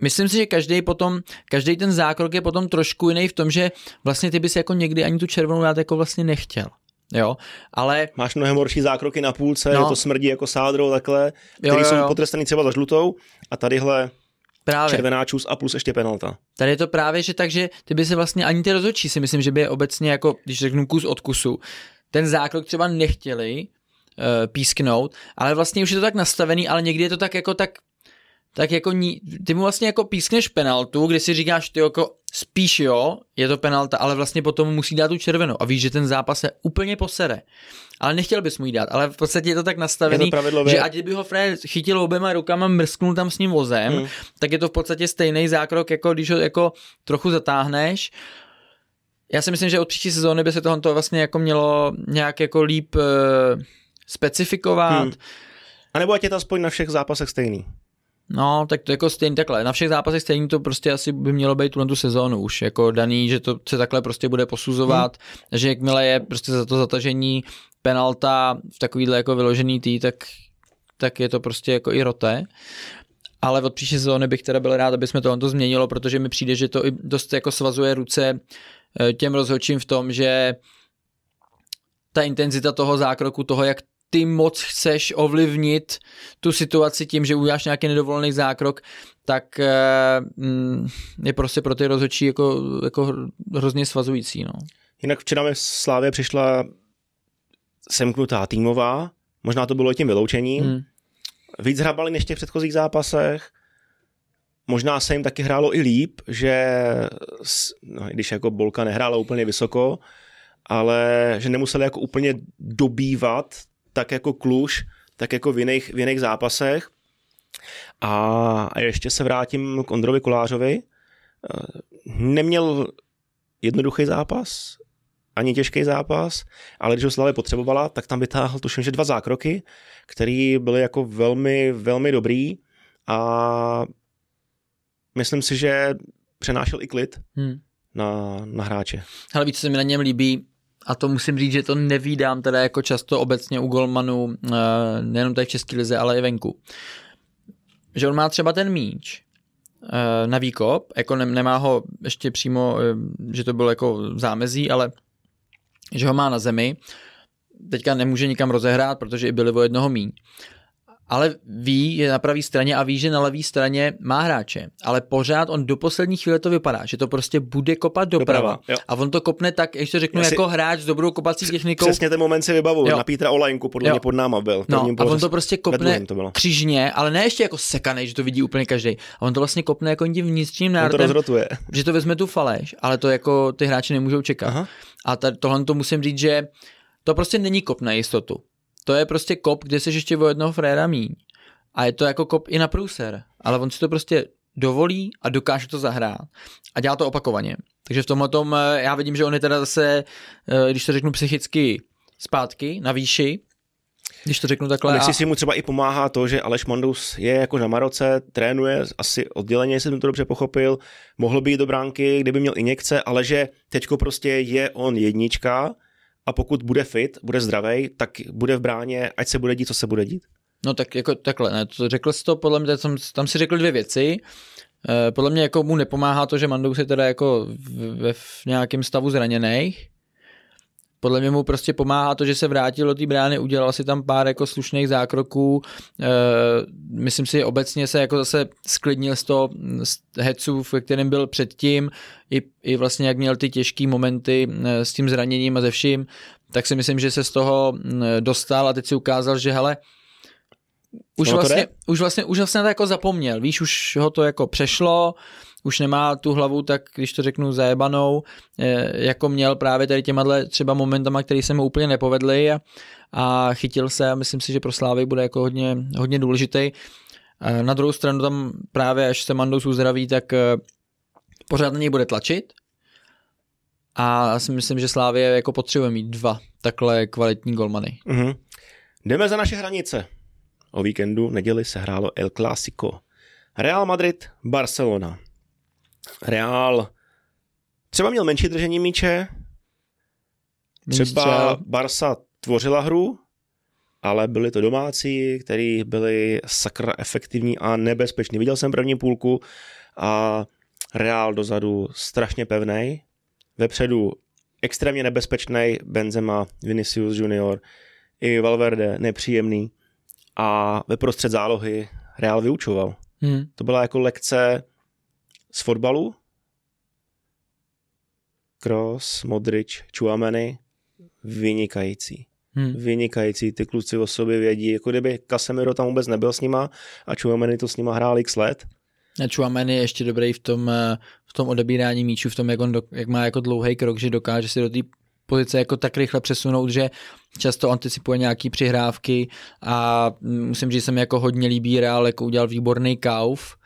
A: Myslím si, že každý potom, každý ten zákrok je potom trošku jiný v tom, že vlastně ty bys jako někdy ani tu červenou dát jako vlastně nechtěl. Jo, ale...
B: Máš mnohem horší zákroky na půlce, no. to smrdí jako sádrou takhle, který jo, jo, jsou potrestaný třeba za žlutou a tadyhle Právě. Červená čus a plus ještě penalta.
A: Tady je to právě, že takže ty by se vlastně ani ty rozhodčí si myslím, že by je obecně jako, když řeknu kus od kusu, ten zákrok třeba nechtěli uh, písknout, ale vlastně už je to tak nastavený, ale někdy je to tak jako tak tak jako ní, ty mu vlastně jako pískneš penaltu, kdy si říkáš, ty jako spíš jo, je to penalta, ale vlastně potom musí dát tu červenou a víš, že ten zápas se úplně posere. Ale nechtěl bys mu jí dát, ale v podstatě je to tak nastavený, to že ať by ho Fred chytil oběma rukama, mrsknul tam s ním vozem, hmm. tak je to v podstatě stejný zákrok, jako když ho jako trochu zatáhneš. Já si myslím, že od příští sezóny by se tohle vlastně jako mělo nějak jako líp uh, specifikovat. Hmm.
B: A nebo ať je to aspoň na všech zápasech stejný.
A: No, tak to jako stejně takhle. Na všech zápasech stejně to prostě asi by mělo být tu tu sezónu už, jako daný, že to se takhle prostě bude posuzovat, hmm. že jakmile je prostě za to zatažení penalta v takovýhle jako vyložený tý, tak, tak je to prostě jako i roté. Ale od příští sezóny bych teda byl rád, aby jsme to změnilo, protože mi přijde, že to i dost jako svazuje ruce eh, těm rozhodčím v tom, že ta intenzita toho zákroku, toho, jak ty moc chceš ovlivnit tu situaci tím, že uděláš nějaký nedovolený zákrok, tak eh, mm, je prostě pro ty rozhodčí jako, jako hrozně svazující. No.
B: Jinak včera mi Slávě přišla semknutá týmová, možná to bylo tím vyloučením. Hmm. Víc hrabali než v těch předchozích zápasech. Možná se jim taky hrálo i líp, že no, když jako Bolka nehrála úplně vysoko, ale že nemuseli jako úplně dobývat tak jako Kluž, tak jako v jiných, v jiných zápasech. A ještě se vrátím k Ondrovi Kolářovi. Neměl jednoduchý zápas, ani těžký zápas, ale když ho Slavě potřebovala, tak tam vytáhl tuším, že dva zákroky, které byly jako velmi, velmi dobrý a myslím si, že přenášel i klid hmm. na, na hráče.
A: Ale víc, co se mi na něm líbí, a to musím říct, že to nevídám teda jako často obecně u golmanů, eh, nejenom tady v České lize, ale i venku. Že on má třeba ten míč eh, na výkop, jako nemá ho ještě přímo, eh, že to bylo jako zámezí, ale že ho má na zemi, teďka nemůže nikam rozehrát, protože i byli o jednoho míň ale ví, je na pravé straně a ví, že na levé straně má hráče. Ale pořád on do poslední chvíle to vypadá, že to prostě bude kopat doprava. doprava a on to kopne tak, ještě řeknu, si... jako hráč s dobrou kopací technikou.
B: Přesně ten moment si vybavu, na Petra Olajnku, podle jo. mě pod náma byl.
A: No, a on to prostě kopne to křižně, ale ne ještě jako sekanej, že to vidí úplně každý. A on to vlastně kopne jako tím vnitřním národem,
B: to
A: že to vezme tu faleš, ale to jako ty hráči nemůžou čekat. Aha. A tohle to musím říct, že to prostě není kop na jistotu to je prostě kop, kde se ještě o jednoho fréra míň. A je to jako kop i na průser. Ale on si to prostě dovolí a dokáže to zahrát. A dělá to opakovaně. Takže v tomhle tom eh, já vidím, že on je teda zase, eh, když to řeknu psychicky, zpátky na výši, když to řeknu takhle.
B: Myslím a... si mu třeba i pomáhá to, že Aleš Mandus je jako na Maroce, trénuje asi odděleně, jestli jsem to dobře pochopil, mohl být do bránky, kdyby měl injekce, ale že teďko prostě je on jednička a pokud bude fit, bude zdravý, tak bude v bráně, ať se bude dít, co se bude dít.
A: No tak jako takhle, ne, to řekl jsi to, podle mě, tam, tam si řekl dvě věci. E, podle mě jako mu nepomáhá to, že Mandous je teda jako ve v nějakém stavu zraněných. Podle mě mu prostě pomáhá to, že se vrátil do té brány, udělal si tam pár jako slušných zákroků. E, myslím si, obecně se jako zase sklidnil z toho z hecu, v kterém byl předtím, i, i vlastně jak měl ty těžké momenty e, s tím zraněním a ze vším, tak si myslím, že se z toho dostal a teď si ukázal, že hele, už vlastně, už vlastně, už vlastně to jako zapomněl, víš, už ho to jako přešlo, už nemá tu hlavu tak, když to řeknu, zajebanou, eh, jako měl právě tady těma třeba momentama, které se mu úplně nepovedly a, a chytil se a myslím si, že pro Slávy bude jako hodně, hodně důležitý. Na druhou stranu tam právě, až se Mandous uzdraví, tak eh, pořád na něj bude tlačit a si myslím, že Slávě jako potřebuje mít dva takhle kvalitní golmany.
B: Mm-hmm. Jdeme za naše hranice. O víkendu neděli se hrálo El Clásico. Real Madrid, Barcelona. Real třeba měl menší držení míče, třeba Barsa tvořila hru, ale byli to domácí, kteří byli sakra efektivní a nebezpeční. Viděl jsem první půlku a Real dozadu strašně pevný, vepředu extrémně nebezpečný Benzema, Vinicius Junior i Valverde nepříjemný a ve prostřed zálohy Real vyučoval. Hmm. To byla jako lekce z fotbalu. Kroos, Modrič, Chuameni, vynikající. Hmm. Vynikající, ty kluci o sobě vědí, jako kdyby Casemiro tam vůbec nebyl s nima a Chuameni to s nima hrál x let.
A: A Chuameni je ještě dobrý v tom, eh, v tom odebírání míčů, v tom, jak, on do, jak má jako dlouhý krok, že dokáže si do té pozice jako tak rychle přesunout, že často anticipuje nějaký přihrávky a musím říct, že se mi jako hodně líbí Real, jako udělal výborný kauf.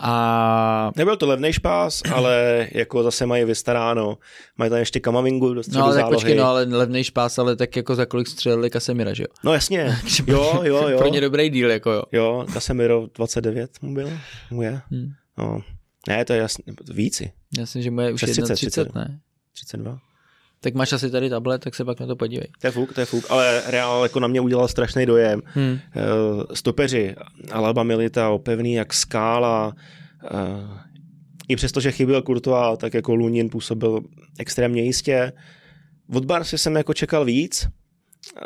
A: A...
B: Nebyl to levný špás, ale jako zase mají vystaráno. Mají tam ještě Kamavingu do středu
A: No ale
B: zálohy.
A: tak počkej, no ale levný špás, ale tak jako za kolik střelili Kasemira, že jo?
B: No jasně, [LAUGHS] jo, jo, jo.
A: Pro ně dobrý díl, jako jo.
B: Jo, Kasemiro 29 mu byl, mu je. Hmm. No. Ne, to je jasně, víci.
A: Jasně, že mu je už 30, 30, ne?
B: 32
A: tak máš asi tady tablet, tak se pak na to podívej.
B: To je fuk, to je fuk, ale Real jako na mě udělal strašný dojem. Hmm. Stopeři, Alaba Milita, opevný jak skála, eh, i přesto, že chyběl Courtois, tak jako Lunin působil extrémně jistě. Od Barsi jsem jako čekal víc,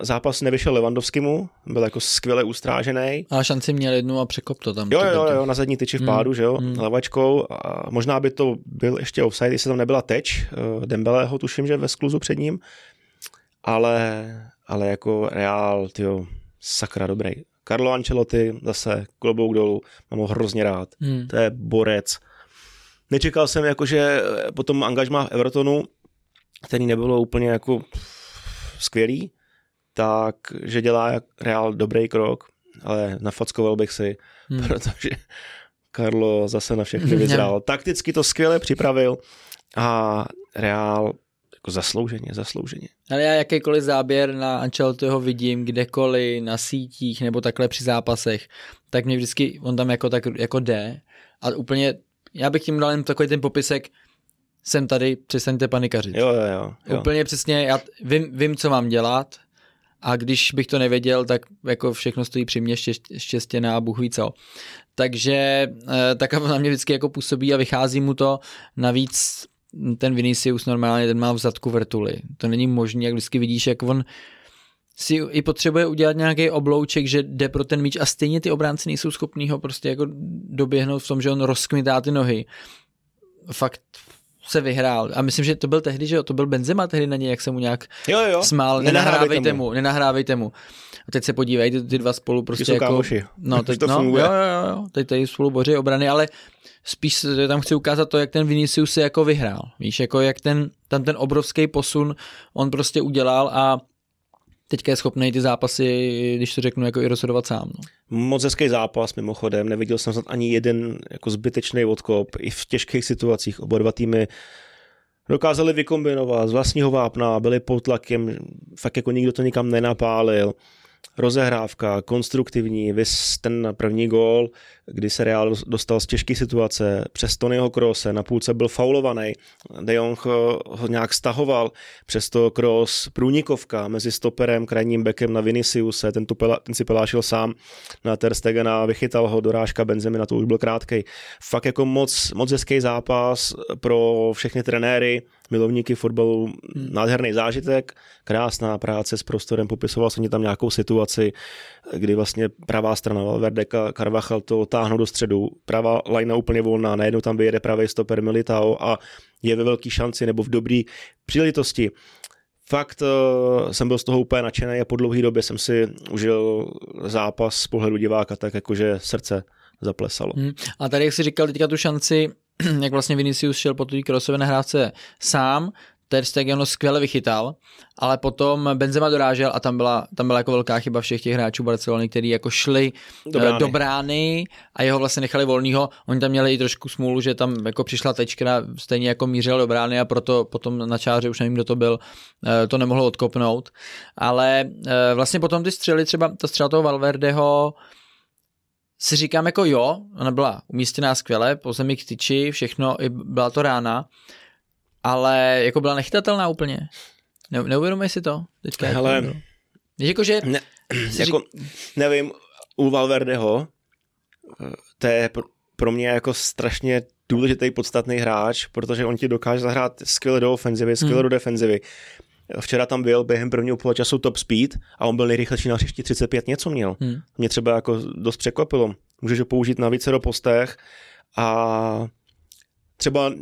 B: zápas nevyšel Levandovskému, byl jako skvěle ustrážený.
A: A šanci měl jednu a překop to tam.
B: Jo, jo, jo, na zadní tyči v hmm, pádu, hmm. že jo, hmm. levačkou. A možná by to byl ještě offside, jestli tam nebyla teč uh, Dembeleho, tuším, že ve skluzu před ním. Ale, ale jako Real, tyjo, sakra dobrý. Carlo Ancelotti, zase klobouk dolů, mám ho hrozně rád. Hmm. To je borec. Nečekal jsem, jako, že potom angažmá v Evertonu, který nebylo úplně jako skvělý, tak že dělá Real dobrý krok, ale nafackoval bych si, hmm. protože Karlo zase na všechny [LAUGHS] vyzrál. Takticky to skvěle připravil a Real jako zaslouženě, zaslouženě.
A: Ale já jakýkoliv záběr na Ancelottiho vidím kdekoliv, na sítích nebo takhle při zápasech, tak mě vždycky, on tam jako, tak, jako jde a úplně, já bych tím dal jen takový ten popisek, jsem tady, přestaňte panikařit.
B: Jo, jo, jo. jo.
A: Úplně přesně, já vím, vím, co mám dělat, a když bych to nevěděl, tak jako všechno stojí při mě štěstěná a Bůh ví co. Takže eh, tak na mě vždycky jako působí a vychází mu to. Navíc ten Vinicius normálně ten má v zadku vrtuly. To není možné, jak vždycky vidíš, jak on si i potřebuje udělat nějaký oblouček, že jde pro ten míč a stejně ty obránci nejsou schopní ho prostě jako doběhnout v tom, že on rozkmitá ty nohy. Fakt se vyhrál. A myslím, že to byl tehdy, že jo, to byl Benzema tehdy na něj, jak se mu nějak
B: jo, jo.
A: smál. Nenahrávejte mu. nenahrávejte mu. A teď se podívej, ty, ty dva spolu prostě
B: ty
A: jako...
B: Kámoši.
A: No, teď, to no, jo, jo, jo, teď tady spolu boří obrany, ale spíš tam chci ukázat to, jak ten Vinicius se jako vyhrál. Víš, jako jak ten, tam ten obrovský posun on prostě udělal a teďka je schopný ty zápasy, když to řeknu, jako i rozhodovat sám. No.
B: Moc hezký zápas mimochodem, neviděl jsem snad ani jeden jako zbytečný odkop, i v těžkých situacích oba dva týmy dokázali vykombinovat z vlastního vápna, byli pod tlakem, fakt jako nikdo to nikam nenapálil. Rozehrávka, konstruktivní, vys ten první gól, kdy se Real dostal z těžké situace, přes Tonyho Krose, na půlce byl faulovaný, De Jong eh, ho nějak stahoval, přesto Kroos průnikovka mezi stoperem, krajním bekem na Viniciuse, ten, tu pela, ten si pelášil sám na Ter Stegena, vychytal ho dorážka Benzemi, na to už byl krátkej. Fakt jako moc, moc hezký zápas pro všechny trenéry, milovníky fotbalu, hmm. nádherný zážitek, krásná práce s prostorem, popisoval jsem tam nějakou situaci, kdy vlastně pravá strana Valverde, Carvajal to táhnou do středu, pravá lajna úplně volná, najednou tam vyjede pravý stoper Militao a je ve velké šanci nebo v dobré příležitosti. Fakt uh, jsem byl z toho úplně nadšený a po dlouhé době jsem si užil zápas z pohledu diváka, tak jakože srdce zaplesalo. Hmm.
A: A tady, jak jsi říkal teďka tu šanci, [CLEARS THROAT] jak vlastně Vinicius šel po té krosové nahrávce sám, Ter Stegen ho skvěle vychytal, ale potom Benzema dorážel a tam byla, tam byla jako velká chyba všech těch hráčů Barcelony, kteří jako šli do brány. do brány a jeho vlastně nechali volnýho. Oni tam měli i trošku smůlu, že tam jako přišla tečka, stejně jako mířil do brány a proto potom na čáře, už nevím, kdo to byl, eh, to nemohlo odkopnout. Ale eh, vlastně potom ty střely, třeba ta střela toho Valverdeho, si říkám jako jo, ona byla umístěná skvěle, po zemi k tyči, všechno, byla to rána, ale jako byla nechytatelná úplně. Ne, neuvědomuješ si to? Teďka
B: Hele,
A: jako, jako, že
B: ne, jako, řík... nevím, u Valverdeho, to je pro mě jako strašně důležitý podstatný hráč, protože on ti dokáže zahrát skvěle do ofenzivy, skvěle hmm. do defenzivy. Včera tam byl během prvního poločasu top speed a on byl nejrychlejší na hřišti 35 něco měl. Hmm. Mě třeba jako dost překvapilo. Můžeš ho použít na více do postech a třeba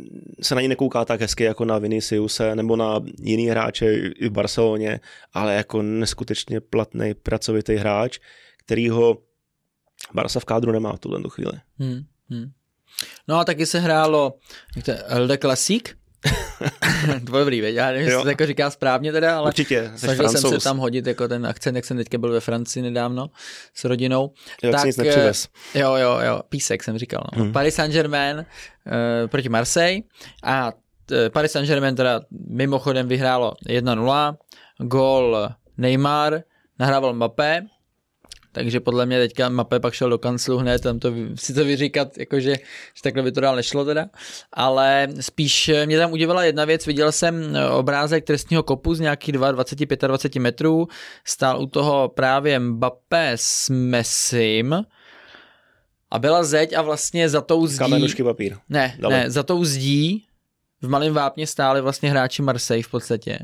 B: se na ní nekouká tak hezky jako na Viniciuse nebo na jiný hráče i v Barceloně, ale jako neskutečně platný, pracovitý hráč, který ho Barca v kádru nemá v tuhle chvíli. Hmm, hmm.
A: No a taky se hrálo jak to je, Elde Classic, [LAUGHS] Dobrý, věď, já nevím, jestli to jako říká správně teda, ale
B: Určitě,
A: snažil jsem se tam hodit jako ten akcent, jak jsem teďka byl ve Francii nedávno s rodinou.
B: Jo, tak, nic nepřivez.
A: Jo, jo, jo, písek jsem říkal. No. Hmm. Paris Saint-Germain uh, proti Marseille a uh, Paris Saint-Germain teda mimochodem vyhrálo 1-0, gol Neymar, nahrával Mbappé, takže podle mě teďka Mape pak šel do kanclu hned, tam to, si to vyříkat, jakože že takhle by to dál nešlo teda, ale spíš eh, mě tam udivila jedna věc, viděl jsem eh, obrázek trestního kopu z nějakých 20-25 metrů, stál u toho právě Mbappé s Messim, a byla zeď a vlastně za tou zdí...
B: Kamenušky papír.
A: Ne, Dali. ne, za tou zdí v malém vápně stáli vlastně hráči Marseille v podstatě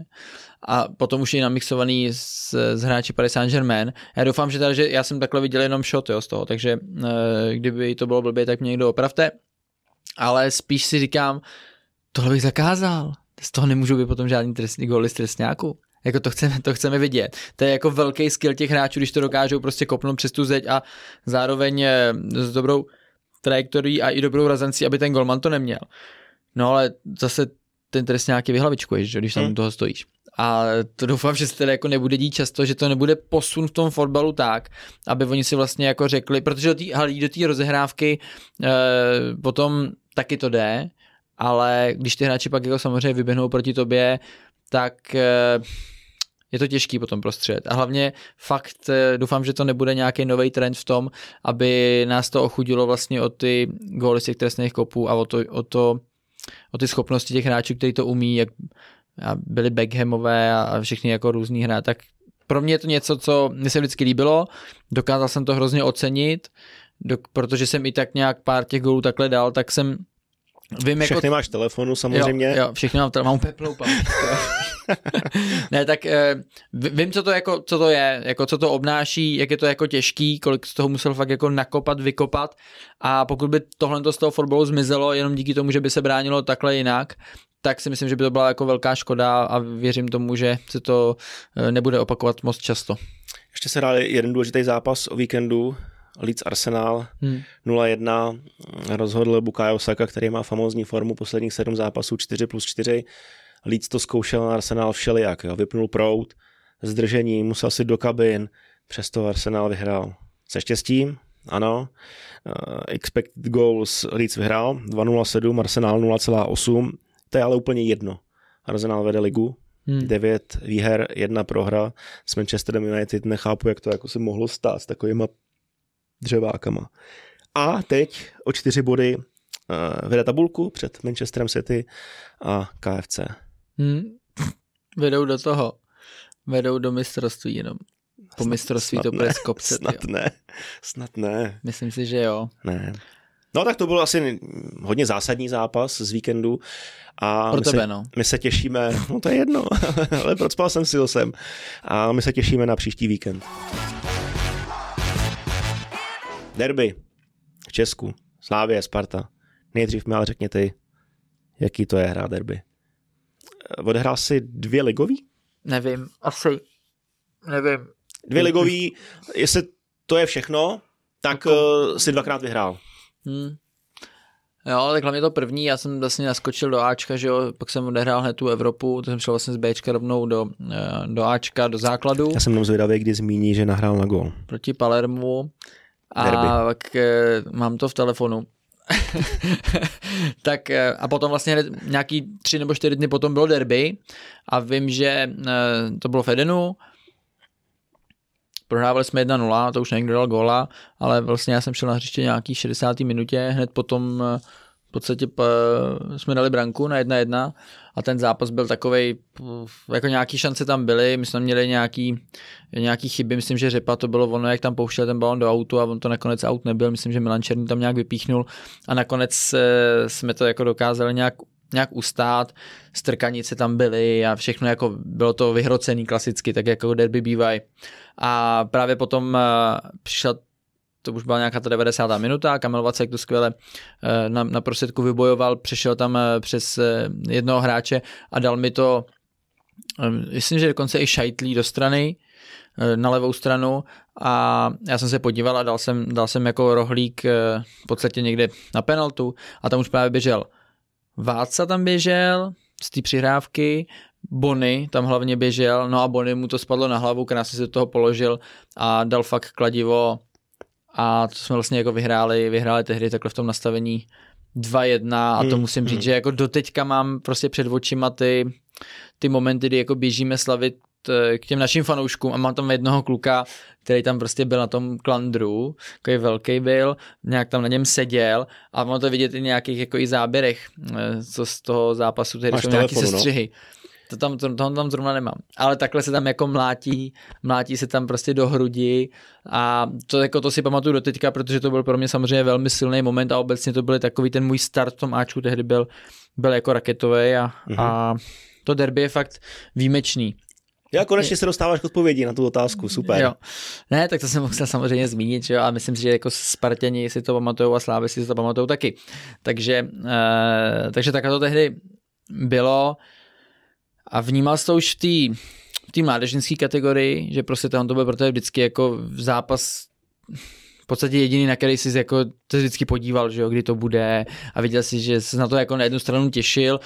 A: a potom už je namixovaný s, s hráči Paris Saint-Germain. Já doufám, že, teda, že já jsem takhle viděl jenom shot jo, z toho, takže e, kdyby to bylo blbě, tak mě někdo opravte. Ale spíš si říkám, tohle bych zakázal. Z toho nemůžu být potom žádný trestní góly z trestňáku. Jako to chceme, to chceme vidět. To je jako velký skill těch hráčů, když to dokážou prostě kopnout přes tu zeď a zároveň eh, s dobrou trajektorií a i dobrou razancí, aby ten golman to neměl. No ale zase ten trestňák je vyhlavičkuješ, když tam hmm. toho stojíš. A to doufám, že se teda jako nebude dít často, že to nebude posun v tom fotbalu tak, aby oni si vlastně jako řekli, protože do té rozehrávky e, potom taky to jde, ale když ty hráči pak jako samozřejmě vyběhnou proti tobě, tak e, je to těžký potom prostřed. A hlavně fakt e, doufám, že to nebude nějaký nový trend v tom, aby nás to ochudilo vlastně o ty góly z těch trestných kopů a o to, o to o ty schopnosti těch hráčů, kteří to umí, jak byli Beckhamové a všichni jako různý hra, tak pro mě je to něco, co mi se vždycky líbilo, dokázal jsem to hrozně ocenit, do, protože jsem i tak nějak pár těch gólů takhle dal, tak jsem
B: Vím, všechny jako... máš telefonu samozřejmě.
A: Jo, jo všechny mám, mám peplou [LAUGHS] ne, tak eh, vím, co to, jako, co to je, jako co to obnáší, jak je to jako těžký, kolik z toho musel fakt jako nakopat, vykopat. A pokud by tohle z toho fotbalu zmizelo jenom díky tomu, že by se bránilo takhle jinak, tak si myslím, že by to byla jako velká škoda a věřím tomu, že se to eh, nebude opakovat moc často.
B: Ještě se hrál jeden důležitý zápas o víkendu, Leeds Arsenal hmm. 0-1 rozhodl Bukayo Saka, který má famózní formu posledních sedm zápasů 4 plus 4. Leeds to zkoušel na Arsenal všelijak, jo. vypnul prout, zdržení, musel si do kabin, přesto Arsenal vyhrál. Se štěstím, ano. Uh, expected goals Leeds vyhrál 2-0-7, Arsenal 0,8. To je ale úplně jedno. Arsenal vede ligu, Hmm. Devět výher, jedna prohra s Manchesterem United. Nechápu, jak to jako se mohlo stát s takovýma dřevákama. A teď o čtyři body uh, vede tabulku před Manchesterem City a KFC. Hmm.
A: Vedou do toho. Vedou do mistrovství jenom. Po snad, mistrovství snad to bude skopce.
B: Snad jo. ne. Snad ne.
A: Myslím si, že jo.
B: Ne. No tak to byl asi hodně zásadní zápas z víkendu. A
A: Pro
B: my
A: tebe,
B: se,
A: no.
B: My se těšíme, [LAUGHS] no to je jedno, [LAUGHS] ale procpal jsem si jsem. A my se těšíme na příští víkend. Derby v Česku, Slávě, Sparta. Nejdřív mi ale řekni ty, jaký to je hrát derby. Odehrál si dvě ligový?
A: Nevím, asi. Nevím.
B: Dvě ligový, jestli to je všechno, tak uh, si dvakrát vyhrál. Hmm.
A: Jo, tak hlavně to první, já jsem vlastně naskočil do Ačka, že jo, pak jsem odehrál hned tu Evropu, to jsem šel vlastně z Bčka rovnou do, eh, do Ačka, do základu.
B: Já jsem jenom zvědavý, kdy zmíní, že nahrál na gol.
A: Proti Palermu. A Derby. pak eh, mám to v telefonu. [LAUGHS] tak eh, a potom vlastně hned nějaký tři nebo čtyři dny potom bylo derby a vím, že to bylo v Edenu, Prohrávali jsme 1-0, to už někdo dal góla, ale vlastně já jsem šel na hřiště nějaký 60. minutě, hned potom eh, v podstatě eh, jsme dali branku na 1-1 a ten zápas byl takový, jako nějaký šance tam byly, my jsme měli nějaký, nějaký chyby, myslím, že Řepa to bylo ono, jak tam pouštěl ten balon do autu a on to nakonec aut nebyl, myslím, že Milan Černý tam nějak vypíchnul a nakonec eh, jsme to jako dokázali nějak nějak ustát, strkanice tam byly a všechno jako bylo to vyhrocený klasicky, tak jako derby bývají. A právě potom uh, přišla to už byla nějaká ta 90. minuta, Kamil Vacek to skvěle uh, na, na prostředku vybojoval, přešel tam uh, přes jednoho hráče a dal mi to, myslím, že dokonce i šajtlí do strany, na levou stranu a já jsem se podíval a dal jsem, dal jsem jako rohlík v podstatě někde na penaltu a tam už právě běžel Váca tam běžel z té přihrávky, Bony tam hlavně běžel, no a Bony mu to spadlo na hlavu, krásně se do toho položil a dal fakt kladivo a to jsme vlastně jako vyhráli, vyhráli tehdy takhle v tom nastavení 2-1 a to hmm, musím říct, hmm. že jako doteďka mám prostě před očima ty, ty momenty, kdy jako běžíme slavit Eh, k těm našim fanouškům a mám tam jednoho kluka, který tam prostě byl na tom klandru, takový velký byl, nějak tam na něm seděl a mám to vidět i nějakých jako i záběrech, eh, co z toho zápasu, tady jsou nějaký sestřihy. No? To tam, to, to tam zrovna nemám. Ale takhle se tam jako mlátí, mlátí se tam prostě do hrudi a to, jako to si pamatuju do teďka, protože to byl pro mě samozřejmě velmi silný moment a obecně to byl takový ten můj start v tom Ačku tehdy byl, byl jako raketový a, mm-hmm. a to derby je fakt výjimečný.
B: Já konečně se dostáváš k odpovědi na tu otázku, super.
A: Jo. Ne, tak to jsem musel samozřejmě zmínit, že jo, a myslím si, že jako Spartěni si to pamatují a Slávy si to pamatují taky. Takže, uh, takže takhle to tehdy bylo a vnímal jsi to už v té v mládežnické kategorii, že prostě to byl pro tebe vždycky jako zápas v podstatě jediný, na který jsi jako to vždycky podíval, že jo, kdy to bude a viděl si, že jsi na to jako na jednu stranu těšil.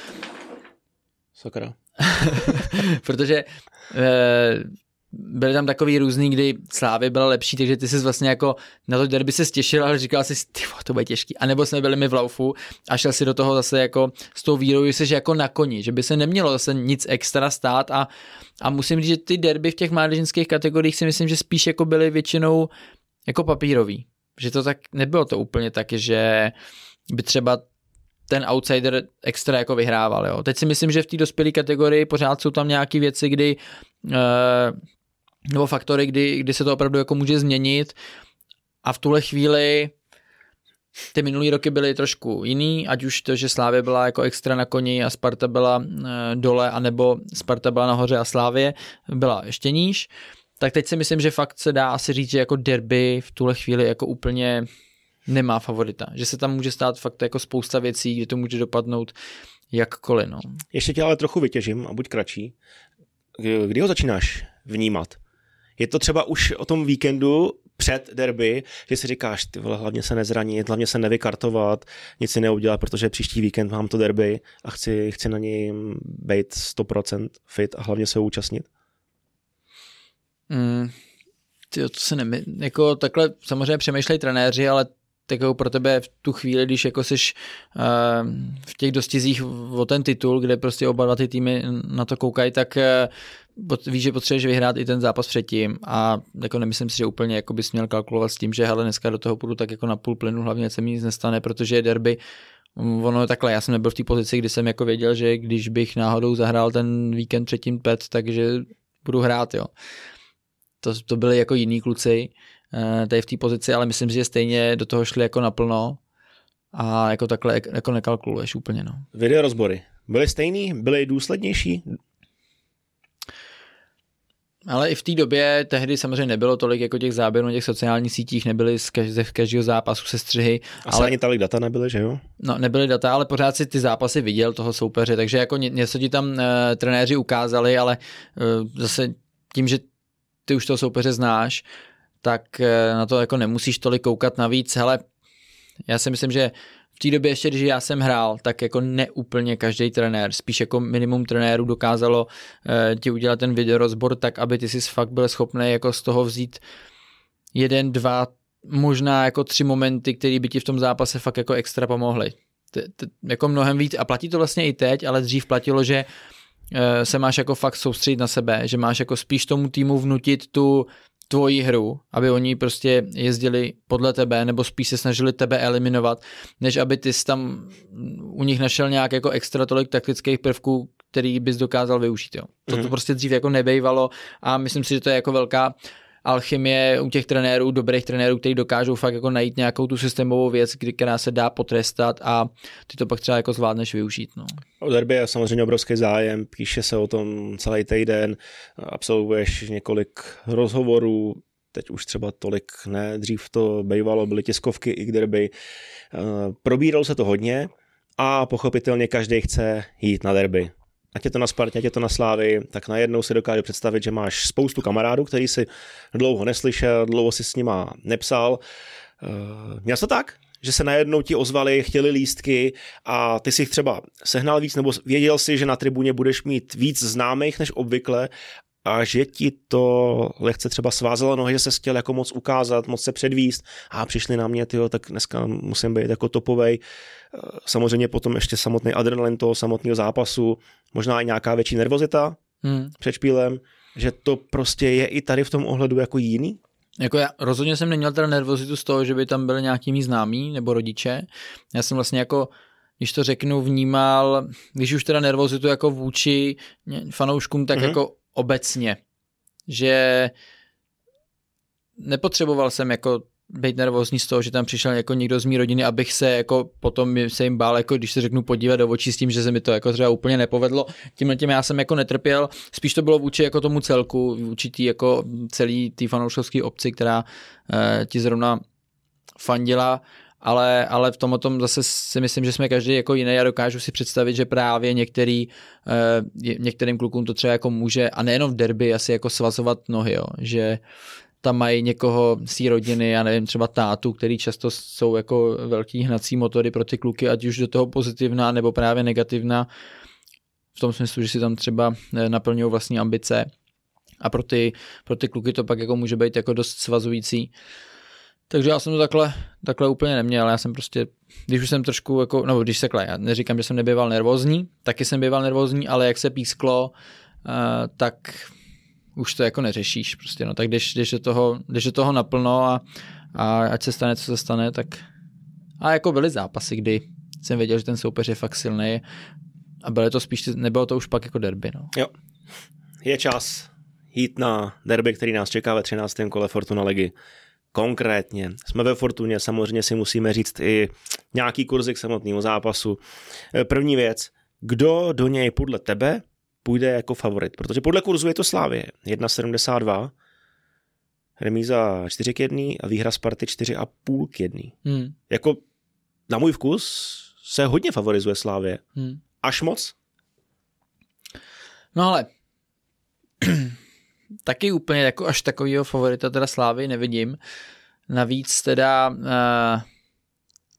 B: Sakra. [LAUGHS]
A: protože e, byly tam takový různý, kdy Slávy byla lepší, takže ty jsi vlastně jako na to derby se stěšil, ale říkal si, ty to bude těžký. A nebo jsme byli my v laufu a šel si do toho zase jako s tou vírou, že jsi jako na koni, že by se nemělo zase nic extra stát a, a musím říct, že ty derby v těch mládežnických kategoriích si myslím, že spíš jako byly většinou jako papírový. Že to tak nebylo to úplně tak, že by třeba ten outsider extra jako vyhrával. Jo. Teď si myslím, že v té dospělé kategorii pořád jsou tam nějaké věci, kdy uh, nebo faktory, kdy, kdy se to opravdu jako může změnit a v tuhle chvíli ty minulý roky byly trošku jiný, ať už to, že Slávě byla jako extra na koni a Sparta byla uh, dole, anebo Sparta byla nahoře a Slávě byla ještě níž, tak teď si myslím, že fakt se dá asi říct, že jako derby v tuhle chvíli jako úplně nemá favorita. Že se tam může stát fakt jako spousta věcí, kde to může dopadnout jakkoliv. No.
B: Ještě tě ale trochu vytěžím a buď kratší. Kdy ho začínáš vnímat? Je to třeba už o tom víkendu před derby, že si říkáš, ty vole, hlavně se nezranit, hlavně se nevykartovat, nic si neudělat, protože příští víkend mám to derby a chci, chci na něj být 100% fit a hlavně se účastnit?
A: Mm, tyjo, to se nemy... Jako takhle samozřejmě přemýšlejí trenéři, ale jako pro tebe v tu chvíli, když jako seš uh, v těch dostizích o ten titul, kde prostě oba dva ty týmy na to koukají, tak uh, víš, že potřebuješ vyhrát i ten zápas předtím a jako nemyslím si, že úplně jako bys měl kalkulovat s tím, že hele, dneska do toho půjdu tak jako na půl plynu, hlavně se mi nic nestane, protože je derby, Ono je takhle, já jsem nebyl v té pozici, kdy jsem jako věděl, že když bych náhodou zahrál ten víkend předtím pet, takže budu hrát, jo. To, to byli jako jiní kluci uh, tady v té pozici, ale myslím, že stejně do toho šli jako naplno a jako takhle jako nekalkuluješ úplně, no.
B: Video rozbory. Byly stejný? Byly důslednější?
A: Ale i v té době tehdy samozřejmě nebylo tolik jako těch záběrů na těch sociálních sítích, nebyly z, kaž, z každého zápasu se střihy.
B: Asi ale ani tolik data nebyly, že jo?
A: No, nebyly data, ale pořád si ty zápasy viděl toho soupeře, takže jako něco ti tam uh, trenéři ukázali, ale uh, zase tím, že ty už toho soupeře znáš, tak uh, na to jako nemusíš tolik koukat navíc. Hele, já si myslím, že té době ještě, když já jsem hrál, tak jako neúplně každý trenér, spíš jako minimum trenérů dokázalo uh, ti udělat ten videorozbor tak, aby ty si fakt byl schopný jako z toho vzít jeden, dva, možná jako tři momenty, které by ti v tom zápase fakt jako extra pomohly. T- t- jako mnohem víc a platí to vlastně i teď, ale dřív platilo, že uh, se máš jako fakt soustředit na sebe, že máš jako spíš tomu týmu vnutit tu tvoji hru, aby oni prostě jezdili podle tebe, nebo spíš se snažili tebe eliminovat, než aby ty jsi tam u nich našel nějak jako extra tolik taktických prvků, který bys dokázal využít. Jo. To, to mhm. prostě dřív jako nebejvalo a myslím si, že to je jako velká alchymie u těch trenérů, dobrých trenérů, kteří dokážou fakt jako najít nějakou tu systémovou věc, která se dá potrestat a ty to pak třeba jako zvládneš využít. No.
B: O derby je samozřejmě obrovský zájem, píše se o tom celý týden, absolvuješ několik rozhovorů, teď už třeba tolik ne, dřív to bývalo, byly tiskovky i k derby. Eh, probíralo se to hodně a pochopitelně každý chce jít na derby ať je to na Spartě, ať je to na Slávy, tak najednou si dokáže představit, že máš spoustu kamarádů, který si dlouho neslyšel, dlouho si s nima nepsal. Uh, měl to tak? Že se najednou ti ozvali, chtěli lístky a ty si jich třeba sehnal víc, nebo věděl si, že na tribuně budeš mít víc známých než obvykle a že ti to lehce třeba svázelo nohy, že se chtěl jako moc ukázat, moc se předvíst a přišli na mě, tyjo, tak dneska musím být jako topovej. Samozřejmě potom ještě samotný adrenalin toho samotného zápasu, možná i nějaká větší nervozita hmm. před špílem, že to prostě je i tady v tom ohledu jako jiný?
A: Jako já rozhodně jsem neměl teda nervozitu z toho, že by tam byli nějaký mý známí nebo rodiče. Já jsem vlastně jako když to řeknu, vnímal, když už teda nervozitu jako vůči fanouškům, tak mm-hmm. jako obecně, že nepotřeboval jsem jako být nervózní z toho, že tam přišel jako někdo z mý rodiny, abych se jako potom se jim bál, jako když se řeknu podívat do očí s tím, že se mi to jako třeba úplně nepovedlo. Tímhle tím já jsem jako netrpěl, spíš to bylo vůči jako tomu celku, vůči tý jako celý té fanouškovské obci, která eh, ti zrovna fandila ale, ale v tom tom zase si myslím, že jsme každý jako jiný a dokážu si představit, že právě některý, eh, některým klukům to třeba jako může, a nejenom v derby, asi jako svazovat nohy, jo, že tam mají někoho z té rodiny, já nevím, třeba tátu, který často jsou jako velký hnací motory pro ty kluky, ať už do toho pozitivná nebo právě negativná, v tom smyslu, že si tam třeba eh, naplňují vlastní ambice. A pro ty, pro ty kluky to pak jako může být jako dost svazující. Takže já jsem to takhle, takhle úplně neměl, já jsem prostě, když už jsem trošku, jako, no když se kle, já neříkám, že jsem nebýval nervózní, taky jsem býval nervózní, ale jak se písklo, uh, tak už to jako neřešíš prostě, no, tak když, když, do, toho, když do toho naplno a, a ať se stane, co se stane, tak a jako byly zápasy, kdy jsem věděl, že ten soupeř je fakt silný a bylo to spíš, nebylo to už pak jako derby, no.
B: Jo, je čas jít na derby, který nás čeká ve 13. kole Fortuna Ligy konkrétně. Jsme ve Fortuně, samozřejmě si musíme říct i nějaký kurzy k samotnému zápasu. E, první věc, kdo do něj podle tebe půjde jako favorit? Protože podle kurzu je to Slávě 1,72, remíza 4 k 1 a výhra Sparty 4,5 k 1. Hmm. Jako na můj vkus se hodně favorizuje Slávě. Hmm. Až moc?
A: No ale taky úplně jako až takového favorita teda Slávy nevidím. Navíc teda uh,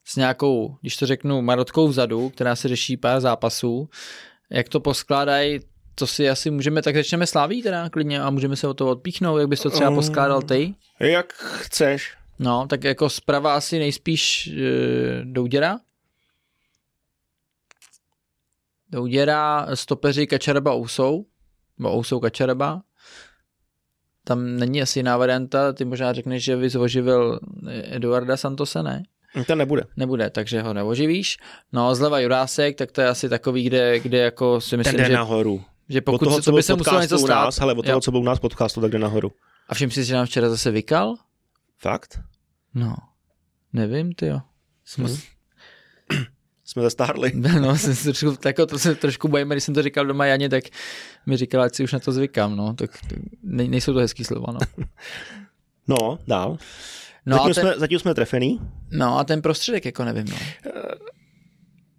A: s nějakou, když to řeknu, marotkou vzadu, která se řeší pár zápasů, jak to poskládají, to si asi můžeme, tak začneme Sláví teda klidně a můžeme se o to odpíchnout, jak bys to třeba poskládal ty?
B: Jak chceš.
A: No, tak jako zprava asi nejspíš e, Douděra. Douděra, stopeři Kačaraba Ousou, nebo Ousou Kačaraba. Tam není asi jiná varianta, ty možná řekneš, že bys oživil Eduarda Santose, ne?
B: To nebude.
A: Nebude, takže ho neoživíš. No, zleva Jurásek, tak to je asi takový, kde, kde jako si myslím,
B: Ten jde
A: že,
B: nahoru.
A: že
B: Od
A: pokud
B: toho,
A: se,
B: co
A: to by se muselo něco stát.
B: nás, hele, od toho,
A: Jo.
B: co byl u nás podcastu, tak jde nahoru.
A: A všim si, že nám včera zase vykal?
B: Fakt?
A: No, nevím, ty jo. Jsme,
B: Hm. Jsme zestárli. [LAUGHS]
A: No, jsem se trošku, jako to se trošku bojím, když jsem to říkal doma Janě, tak mi říkala, ať si už na to zvykám, no, tak tak ne, nejsou to hezký slova, no. [LAUGHS]
B: No, dál.
A: No,
B: zatím,
A: a ten,
B: jsme, zatím jsme trefený.
A: no a ten prostředek, jako nevím, no.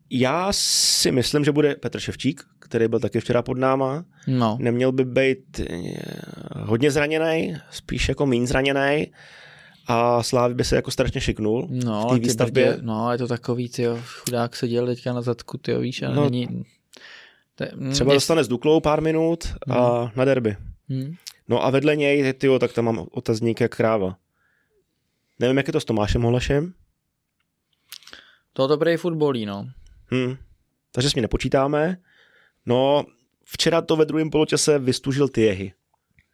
B: Já si myslím, že bude Petr Ševčík, který byl taky včera pod náma.
A: No,
B: Neměl by být eh, hodně zraněný, spíš jako méně zraněný. A Slávy by se jako strašně šiknul.
A: no,
B: v té
A: ty
B: výstavbě-
A: brdě, no, je to takový, ty chudák se dělal teďka na zadku, ty víš, a
B: No,
A: není... To, je-
B: Třeba
A: mě-
B: dostane s Duklou pár minut a na derby.
A: Hm.
B: No a vedle něj, tyjo, tak tam mám otazník jak kráva. Nevím, jak je to s Tomášem Holešem.
A: To dobrý fotbolí, no.
B: Hm. Takže s ní nepočítáme. No, včera to ve druhém poločase vystužil Tiehy.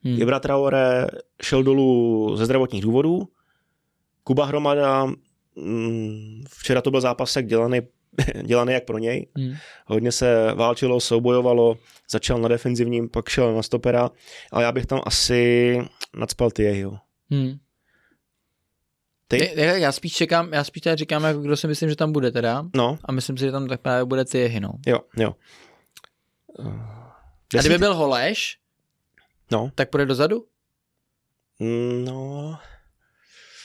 A: Hm.
B: Ibra Traore šel dolů ze zdravotních důvodů. Kuba Hromada, mm, včera to byl zápasek dělaný, [LAUGHS] dělaný jak pro něj.
A: Hm.
B: Hodně se válčilo, soubojovalo, začal na defenzivním, pak šel na stopera, ale já bych tam asi nadspal Tiehyho.
A: Hm.
B: Ty?
A: Já, já spíš čekám, já spíš teda říkám, jako kdo si myslím, že tam bude teda.
B: No,
A: A myslím si, že tam tak právě bude ty no.
B: jo, jo.
A: A kdyby byl Holeš,
B: No,
A: tak půjde dozadu?
B: mm, no,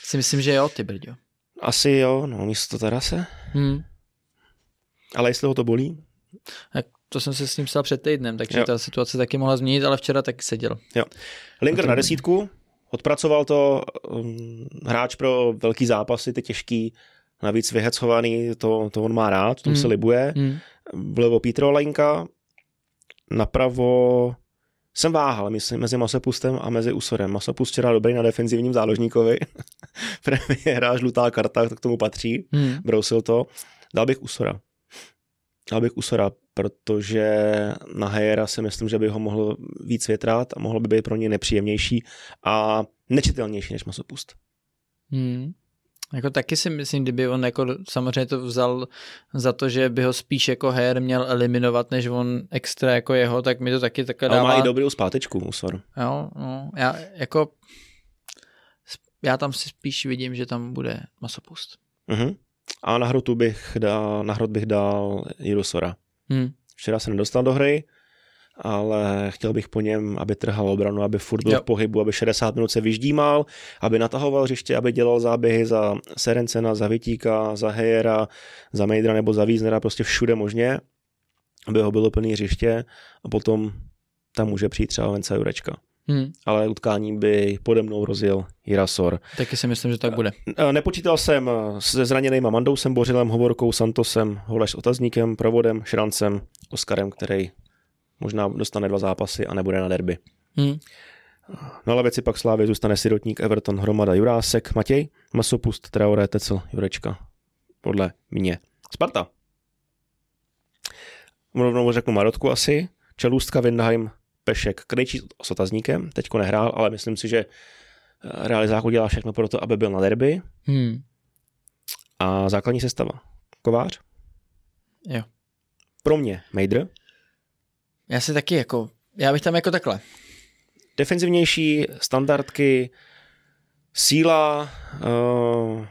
A: Si myslím, že jo, ty brďo.
B: asi jo, no, místo Tarase.
A: Hm.
B: Ale jestli ho to bolí,
A: Tak to jsem se s ním psal před týdnem, takže
B: Jo.
A: jo. ta situace taky mohla změnit, ale včera taky seděl. A to-
B: na desítku, odpracoval to um, hráč pro velký zápasy, ty těžký, navíc vyhecovaný, to, to on má rád, tomu
A: Hmm.
B: se libuje.
A: Hm.
B: Vlevo Petro Lenka, napravo jsem váhal, myslím, mezi Masopustem a mezi Usorem. Masopust včera dobrý na defenzivním záložníkovi. [LAUGHS] Premiéra, žlutá karta, to k tomu patří.
A: Hm.
B: Brousil to. Dal bych Usora. Dal bych Usora, protože na Hejera si myslím, že by ho mohl víc větrat a mohlo by být pro ně nepříjemnější a nečitelnější než Masopust.
A: Hmm. Jako taky si myslím, kdyby on jako samozřejmě to vzal za to, že by ho spíš jako her měl eliminovat, než on extra jako jeho, tak mi to taky takhle
B: Ale
A: dává.
B: má i dobrou zpátečku, Usor.
A: Jo, no, já jako já tam si spíš vidím, že tam bude masopust.
B: Uh-huh. A na hrotu bych dal, na hrot bych dal Jirusora.
A: Hmm.
B: Včera se nedostal do hry, ale chtěl bych po něm, aby trhal obranu, aby furt byl
A: Jo.
B: v pohybu, aby 60 minut se vyždímal, aby natahoval hřiště, aby dělal záběhy za Serencena, za Vitíka, za Hejera, za Mejdra nebo za Víznera, prostě všude možně, aby ho bylo plný hřiště a potom tam může přijít třeba Venca Jurečka.
A: Hmm.
B: Ale utkání by pode mnou rozjel Jirasor.
A: Taky si myslím, že tak bude.
B: E, Nepočítal jsem se zraněnýma Mandousem, Bořilem, Hovorkou, Santosem, Holeš s otazníkem, Provodem, Šrancem, Oskarem, který možná dostane dva zápasy a nebude na derby.
A: Hmm.
B: Na lavici pak Slávy zůstane Sirotník, Everton, Hromada, Jurásek, Matěj, Masopust, Traoré, Tecel, Jurečka. Podle mě. Sparta. Rovnou řeknu Marotku asi. Čelůstka, Windheim, Pešek, Krejčí s otazníkem. Teďko nehrál, ale myslím si, že eh, realizáku dělá všechno pro to, aby byl na derby.
A: Hmm.
B: A základní sestava. Kovář.
A: Jo.
B: Pro mě Mejdr.
A: Já si taky jako, já bych tam jako takhle.
B: Defenzivnější, standardky, síla, uh,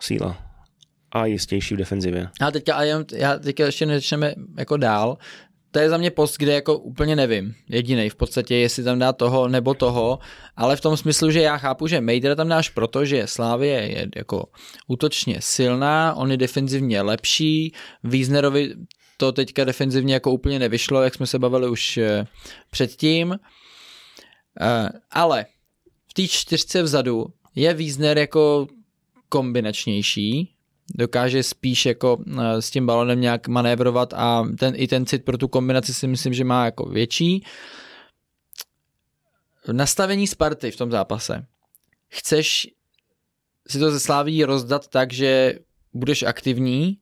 B: síla a jistější v defenzivě.
A: A teďka, a jenom, já teďka ještě nezačneme jako dál. To je za mě post, kde jako úplně nevím. Jediný v podstatě, jestli tam dá toho nebo toho, ale v tom smyslu, že já chápu, že Mejdra tam dáš proto, že Slávie je jako útočně silná, on je defenzivně lepší, Wiesnerovi to teďka defenzivně jako úplně nevyšlo, jak jsme se bavili už eh, předtím. Eh, Ale v té čtyřce vzadu je Wiesner jako kombinačnější, dokáže spíš jako eh, s tím balonem nějak manévrovat a ten, i ten cit pro tu kombinaci si myslím, že má jako větší. Nastavení Sparty v tom zápase. Chceš si to ze Sláví rozdat tak, že budeš aktivní,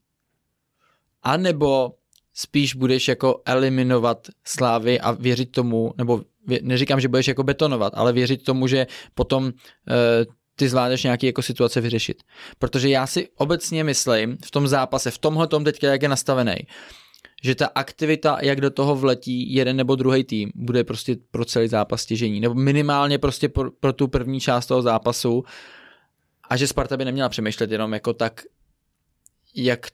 A: anebo spíš budeš jako eliminovat Slávy a věřit tomu, nebo neříkám, že budeš jako betonovat, ale věřit tomu, že potom uh, ty zvládneš nějaký jako situace vyřešit. Protože já si obecně myslím v tom zápase, v tomhle tom teďka, jak je nastavený, že ta aktivita, jak do toho vletí jeden nebo druhý tým, bude prostě pro celý zápas stěžení. Nebo minimálně prostě pro, pro tu první část toho zápasu. A že Sparta by neměla přemýšlet jenom jako tak, jak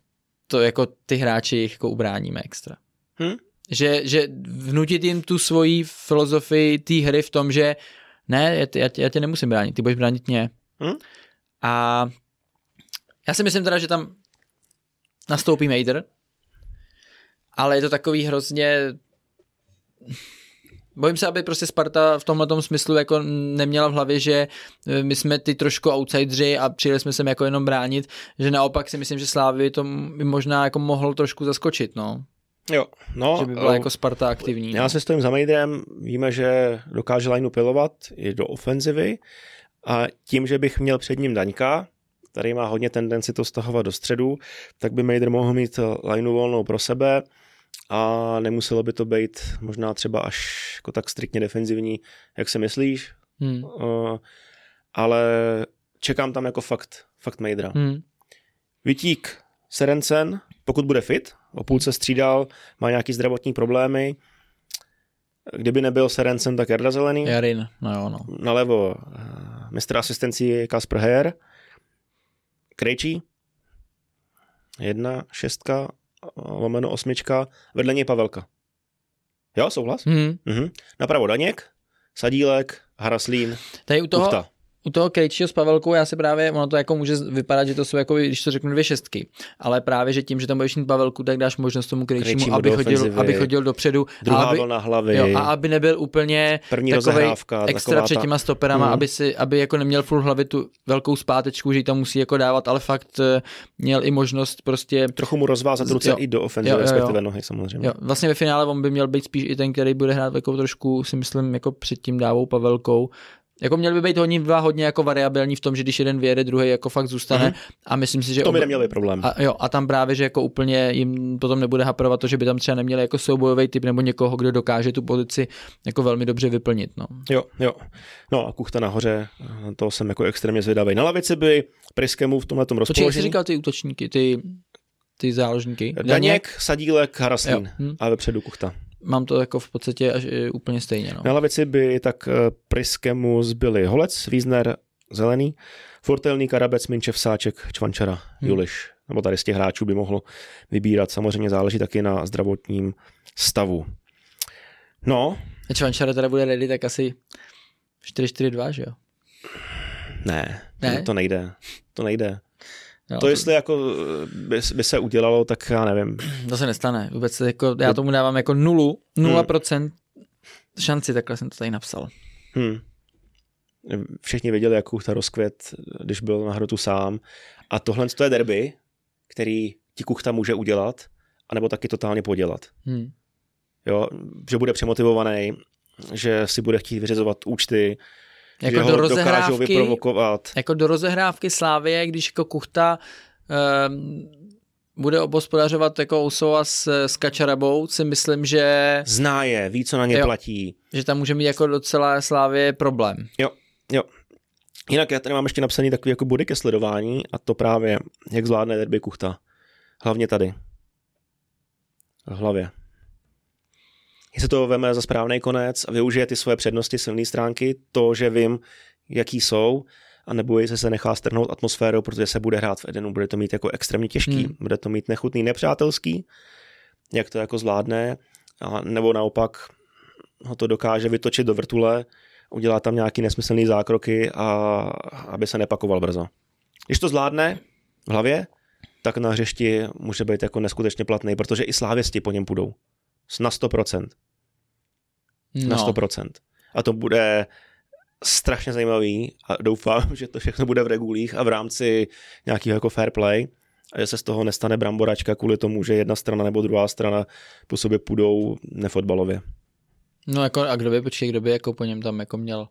A: to jako ty hráči jako ubráníme extra. Hm? Že, že vnutit jim tu svoji filozofii té hry v tom, že ne, já tě, já, tě, já tě nemusím bránit, ty budeš bránit mě. Hm? A já si myslím teda, že tam nastoupí Majder, ale je to takový hrozně Bojím se, aby prostě Sparta v tomhle smyslu jako neměla v hlavě, že e, my jsme ty trošku outsidři a přijeli jsme sem jako jenom bránit, že naopak si myslím, že Slávy to by možná jako mohl trošku zaskočit, no.
B: Jo, no.
A: Že by byla uh, jako Sparta aktivní.
B: Já no. se stojím za Majdrem, víme, že dokáže lineu pilovat i do ofenzivy a tím, že bych měl před ním Daňka, který má hodně tendenci to stahovat do středu, tak by Majdr mohl mít lineu volnou pro sebe a nemuselo by to být možná třeba až jako tak striktně defenzivní, jak se myslíš, hmm. uh, ale čekám tam jako fakt, fakt Majdra. Hmm. Vytík Serencen, pokud bude fit, o půlce střídal, má nějaký zdravotní problémy, Kdyby nebyl Serencen, tak Jarda Zelený.
A: Jarin, no jo, no.
B: Nalevo uh, mistr asistencí Kasper Heyer. Krejčí. Jedna, šestka, lomeno osmička, vedle něj Pavelka. Jo, souhlas? Mm. Mm-hmm. Napravo Daněk, Sadílek, Haraslín,
A: Tady u toho, Uchta u toho Krejčího s Pavelkou já si právě, ono to jako může vypadat, že to jsou jako, když to řeknu dvě šestky, ale právě, že tím, že tam budeš mít Pavelku, tak dáš možnost tomu Krejčímu, aby chodil, aby chodil dopředu.
B: Druhá
A: a aby,
B: vlna hlavy.
A: Jo, a aby nebyl úplně
B: První
A: takový extra před těma stoperama, mm. aby, si, aby jako neměl full hlavy tu velkou zpátečku, že ji tam musí jako dávat, ale fakt eh, měl i možnost prostě...
B: Trochu mu rozvázat ruce jo, i do ofenzivy, respektive nohy samozřejmě.
A: Jo, vlastně ve finále on by měl být spíš i ten, který bude hrát jako trošku, si myslím, jako před tím dávou Pavelkou, jako měli by být hodně, dva hodně jako variabilní v tom, že když jeden vyjede, druhý jako fakt zůstane mm-hmm. a myslím si, že...
B: To by neměli problém.
A: A, jo, a tam právě, že jako úplně jim potom nebude haprovat to, že by tam třeba neměli jako soubojový typ nebo někoho, kdo dokáže tu pozici jako velmi dobře vyplnit. No.
B: Jo, jo. No a Kuchta nahoře, to jsem jako extrémně zvědavý. Na lavici by Priskemu v tomhle rozpoložení...
A: Počkej, jak jsi říkal ty útočníky, ty, ty záložníky?
B: Daněk, Daněk Sadílek, Haraslín hm. a vepředu Kuchta
A: mám to jako v podstatě až úplně stejně. No.
B: Na lavici by tak e, Priskemu zbyli Holec, Wiesner, Zelený, Fortelný, Karabec, Minčev, Sáček, Čvančara, hmm. Juliš. Nebo tady z těch hráčů by mohl vybírat. Samozřejmě záleží taky na zdravotním stavu. No.
A: A Čvančara teda bude ready, tak asi 4-4-2, že jo?
B: Ne, ne? To nejde. To nejde. Jo, to jestli jako by, by, se udělalo, tak já nevím.
A: To se nestane. Vůbec jako, já tomu dávám jako nulu, nula hmm. procent šanci, takhle jsem to tady napsal. Hmm.
B: Všichni věděli, jakou ta rozkvět, když byl na hrotu sám. A tohle to je derby, který ti Kuchta může udělat, anebo taky totálně podělat. Hmm. Jo, že bude přemotivovaný, že si bude chtít vyřizovat účty, jako že do rozehrávky, vyprovokovat.
A: Jako do rozehrávky Slávie, když jako Kuchta um, bude obospodařovat jako Ousova s, s Kačarabou, si myslím, že...
B: Zná je, ví, co na ně jo, platí.
A: Že tam může mít jako docela Slávě problém.
B: Jo, jo. Jinak já tady mám ještě napsaný takový jako body ke sledování a to právě, jak zvládne derby Kuchta. Hlavně tady. V hlavě jestli to veme za správný konec a využije ty svoje přednosti, silné stránky, to, že vím, jaký jsou, a nebo jestli se nechá strhnout atmosférou, protože se bude hrát v Edenu, bude to mít jako extrémně těžký, hmm. bude to mít nechutný, nepřátelský, jak to jako zvládne, a nebo naopak ho to dokáže vytočit do vrtule, udělá tam nějaký nesmyslný zákroky a aby se nepakoval brzo. Když to zvládne v hlavě, tak na hřišti může být jako neskutečně platný, protože i slávěsti po něm půjdou. Na 100%. No. Na 100%. A to bude strašně zajímavý a doufám, že to všechno bude v regulích a v rámci nějakého jako fair play a že se z toho nestane bramboračka kvůli tomu, že jedna strana nebo druhá strana po sobě půjdou nefotbalově.
A: No jako a kdo by, počkej, kdo by jako po něm tam jako měl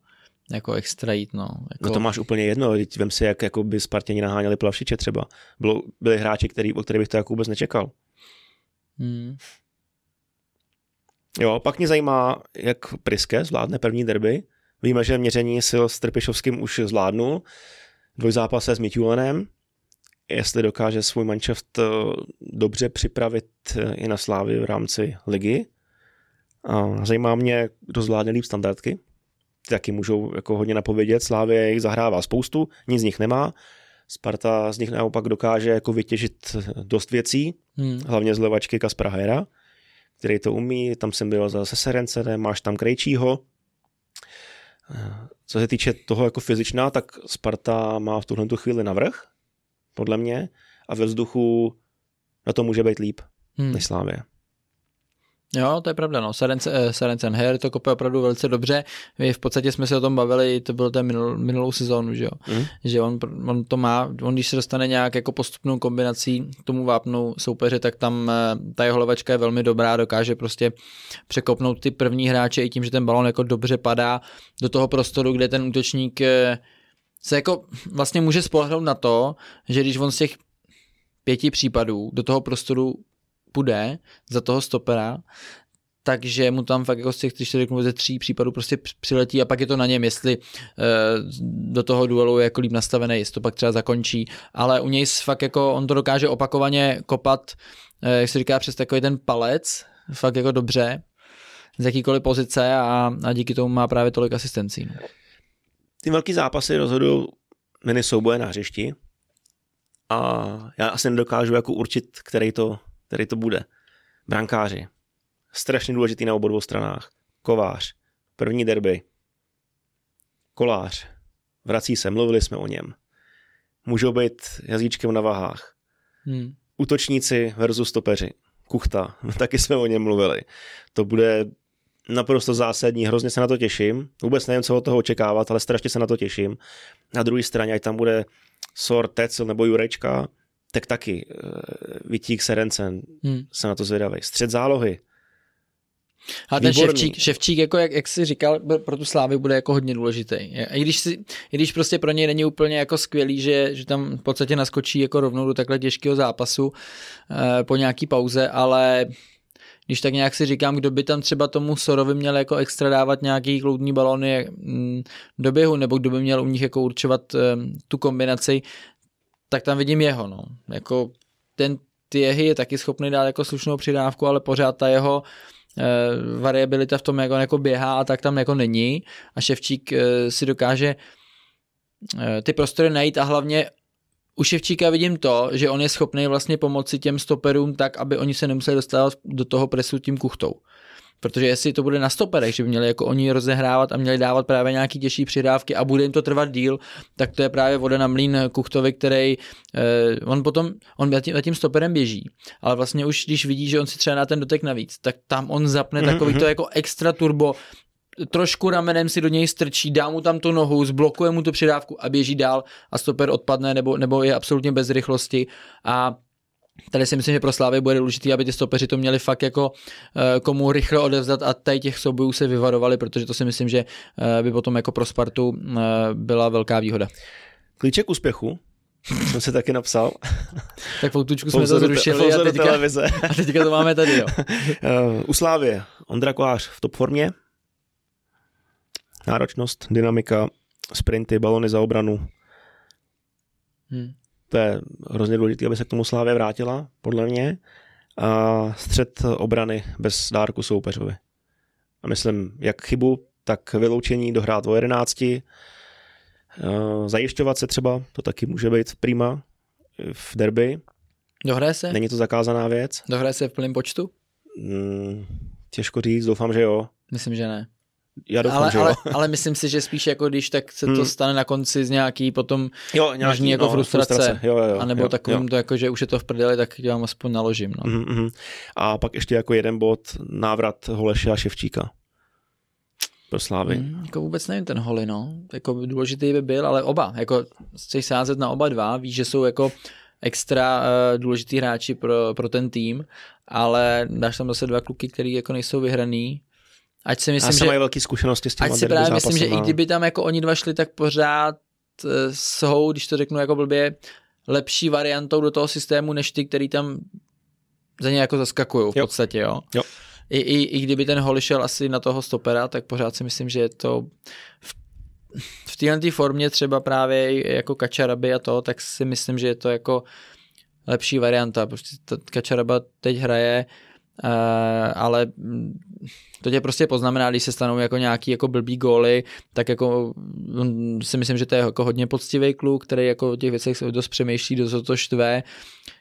A: jako extra jít, no. Jako...
B: No to máš úplně jedno, teď vem si, jak jako by Spartěni naháněli plavšiče třeba. Bylo, byli hráči, který, o kterých bych to jako vůbec nečekal.
A: Hmm.
B: Jo, pak mě zajímá, jak Priske zvládne první derby. Víme, že měření sil s Trpišovským už zvládnul. Dvojzápase s Mitjulenem. Jestli dokáže svůj manšaft eh, dobře připravit eh, i na slávy v rámci ligy. A zajímá mě, kdo zvládne líp standardky. Ty taky můžou jako hodně napovědět. Slávě jich zahrává spoustu, nic z nich nemá. Sparta z nich naopak dokáže jako vytěžit dost věcí, hmm. hlavně z levačky Kaspra Hera který to umí, tam jsem byl zase Serencene, máš tam Krejčího. Co se týče toho jako fyzičná, tak Sparta má v tuhle chvíli navrh, podle mě, a ve vzduchu na to může být líp hmm. než Slávě.
A: Jo, to je pravda, no. Sarencen eh, Her to kope opravdu velice dobře. My v podstatě jsme se o tom bavili, to bylo ten minul, minulou sezónu, že jo. Mm. Že on, on, to má, on když se dostane nějak jako postupnou kombinací k tomu vápnu soupeře, tak tam eh, ta jeho levačka je velmi dobrá, dokáže prostě překopnout ty první hráče i tím, že ten balon jako dobře padá do toho prostoru, kde ten útočník eh, se jako vlastně může spolehnout na to, že když on z těch pěti případů do toho prostoru půjde za toho stopera, takže mu tam fakt jako z těch, když to řeknu, ze tří případů prostě přiletí a pak je to na něm, jestli uh, do toho duelu je jako líp nastavený, jestli to pak třeba zakončí, ale u něj fakt jako on to dokáže opakovaně kopat, uh, jak se říká, přes takový ten palec, fakt jako dobře, z jakýkoliv pozice a, a díky tomu má právě tolik asistencí. No.
B: Ty velký zápasy rozhodují mini souboje na hřišti a já asi nedokážu jako určit, který to který to bude. Brankáři. Strašně důležitý na obou dvou stranách. Kovář. První derby. Kolář. Vrací se, mluvili jsme o něm. Můžou být jazyčkem na vahách. Hmm. Útočníci versus stopeři. Kuchta. [LAUGHS] Taky jsme o něm mluvili. To bude naprosto zásadní, hrozně se na to těším. Vůbec nevím, co od toho očekávat, ale strašně se na to těším. Na druhé straně, ať tam bude Sor, Tecel nebo Jurečka, tak taky uh, Vitík Serencen hmm. se na to zvědavý. Střed zálohy.
A: A ten Ševčík, Ševčík, jako jak, jak jsi říkal, pro tu Slávy bude jako hodně důležitý. I když, si, I když prostě pro něj není úplně jako skvělý, že, že tam v podstatě naskočí jako rovnou do takhle těžkého zápasu uh, po nějaký pauze, ale když tak nějak si říkám, kdo by tam třeba tomu Sorovi měl jako extra dávat nějaký kloudní balony mm, do běhu, nebo kdo by měl u nich jako určovat um, tu kombinaci, tak tam vidím jeho, no. Jako ten Tiehy je taky schopný dát jako slušnou přidávku, ale pořád ta jeho e, variabilita v tom, jak on jako běhá a tak tam jako není a Ševčík e, si dokáže e, ty prostory najít a hlavně u Ševčíka vidím to, že on je schopný vlastně pomoci těm stoperům tak, aby oni se nemuseli dostávat do toho presu tím kuchtou. Protože jestli to bude na stoperech, že by měli jako oni rozehrávat a měli dávat právě nějaký těžší přidávky a bude jim to trvat díl, tak to je právě voda na mlín Kuchtovi, který eh, on potom, on tím, tím stoperem běží, ale vlastně už když vidí, že on si třeba na ten dotek navíc, tak tam on zapne mm-hmm. takový to mhm. jako extra turbo, trošku ramenem si do něj strčí, dá mu tam tu nohu, zblokuje mu tu přidávku a běží dál a stoper odpadne nebo, nebo je absolutně bez rychlosti a Tady si myslím, že pro Slávy bude důležité, aby ty stopeři to měli fakt jako eh, komu rychle odevzdat a tady těch soubojů se vyvarovali, protože to si myslím, že eh, by potom jako pro Spartu eh, byla velká výhoda.
B: Klíček úspěchu, jsem si taky napsal.
A: tak foutučku jsme to zrušili a teďka,
B: televize. [LAUGHS]
A: a teďka to máme tady, jo. [LAUGHS]
B: U Slávě Ondra Kolář v top formě. Náročnost, dynamika, sprinty, balony za obranu. Hmm. To je hrozně důležité, aby se k tomu Slávě vrátila, podle mě. A střed obrany bez dárku soupeřovi. A myslím, jak chybu, tak vyloučení dohrát o 11. Zajišťovat se třeba, to taky může být prima v derby.
A: Dohraje se?
B: Není to zakázaná věc.
A: Dohraje se v plném počtu?
B: Hmm, těžko říct, doufám, že jo.
A: Myslím, že ne.
B: Já doufám,
A: ale,
B: že
A: ale,
B: jo.
A: ale myslím si, že spíš jako když tak se hmm. to stane na konci z nějaký potom
B: jo, nějaký,
A: možný jako
B: no,
A: frustrace,
B: frustrace. Jo, jo, jo,
A: a nebo
B: jo,
A: takovým
B: jo.
A: to jako, že už je to v prdeli, tak já vám aspoň naložím. No.
B: Mm-hmm. A pak ještě jako jeden bod návrat Holeše a Ševčíka pro Slávy.
A: Hmm, jako vůbec nevím ten Holy, no. Jako důležitý by byl, ale oba. Jako chceš sázet na oba dva, víš, že jsou jako extra uh, důležitý hráči pro, pro ten tým, ale dáš tam zase dva kluky, který jako nejsou vyhraný, ať si myslím, že,
B: mají velké zkušenosti s těma
A: ať si právě myslím, že i
B: zápasama.
A: kdyby tam jako oni dva šli, tak pořád eh, jsou, když to řeknu jako blbě, lepší variantou do toho systému, než ty, který tam za ně jako zaskakují v
B: Jo.
A: podstatě, jo.
B: Jo.
A: I, i, I kdyby ten Holly šel asi na toho stopera, tak pořád si myslím, že je to v, v téhle formě třeba právě jako Kačaraby a to, tak si myslím, že je to jako lepší varianta. Prostě ta Kačaraba teď hraje, uh, ale to tě prostě poznamená, když se stanou jako nějaký jako blbý góly, tak jako on si myslím, že to je jako hodně poctivý kluk, který jako o těch věcech dost přemýšlí, dost to štve.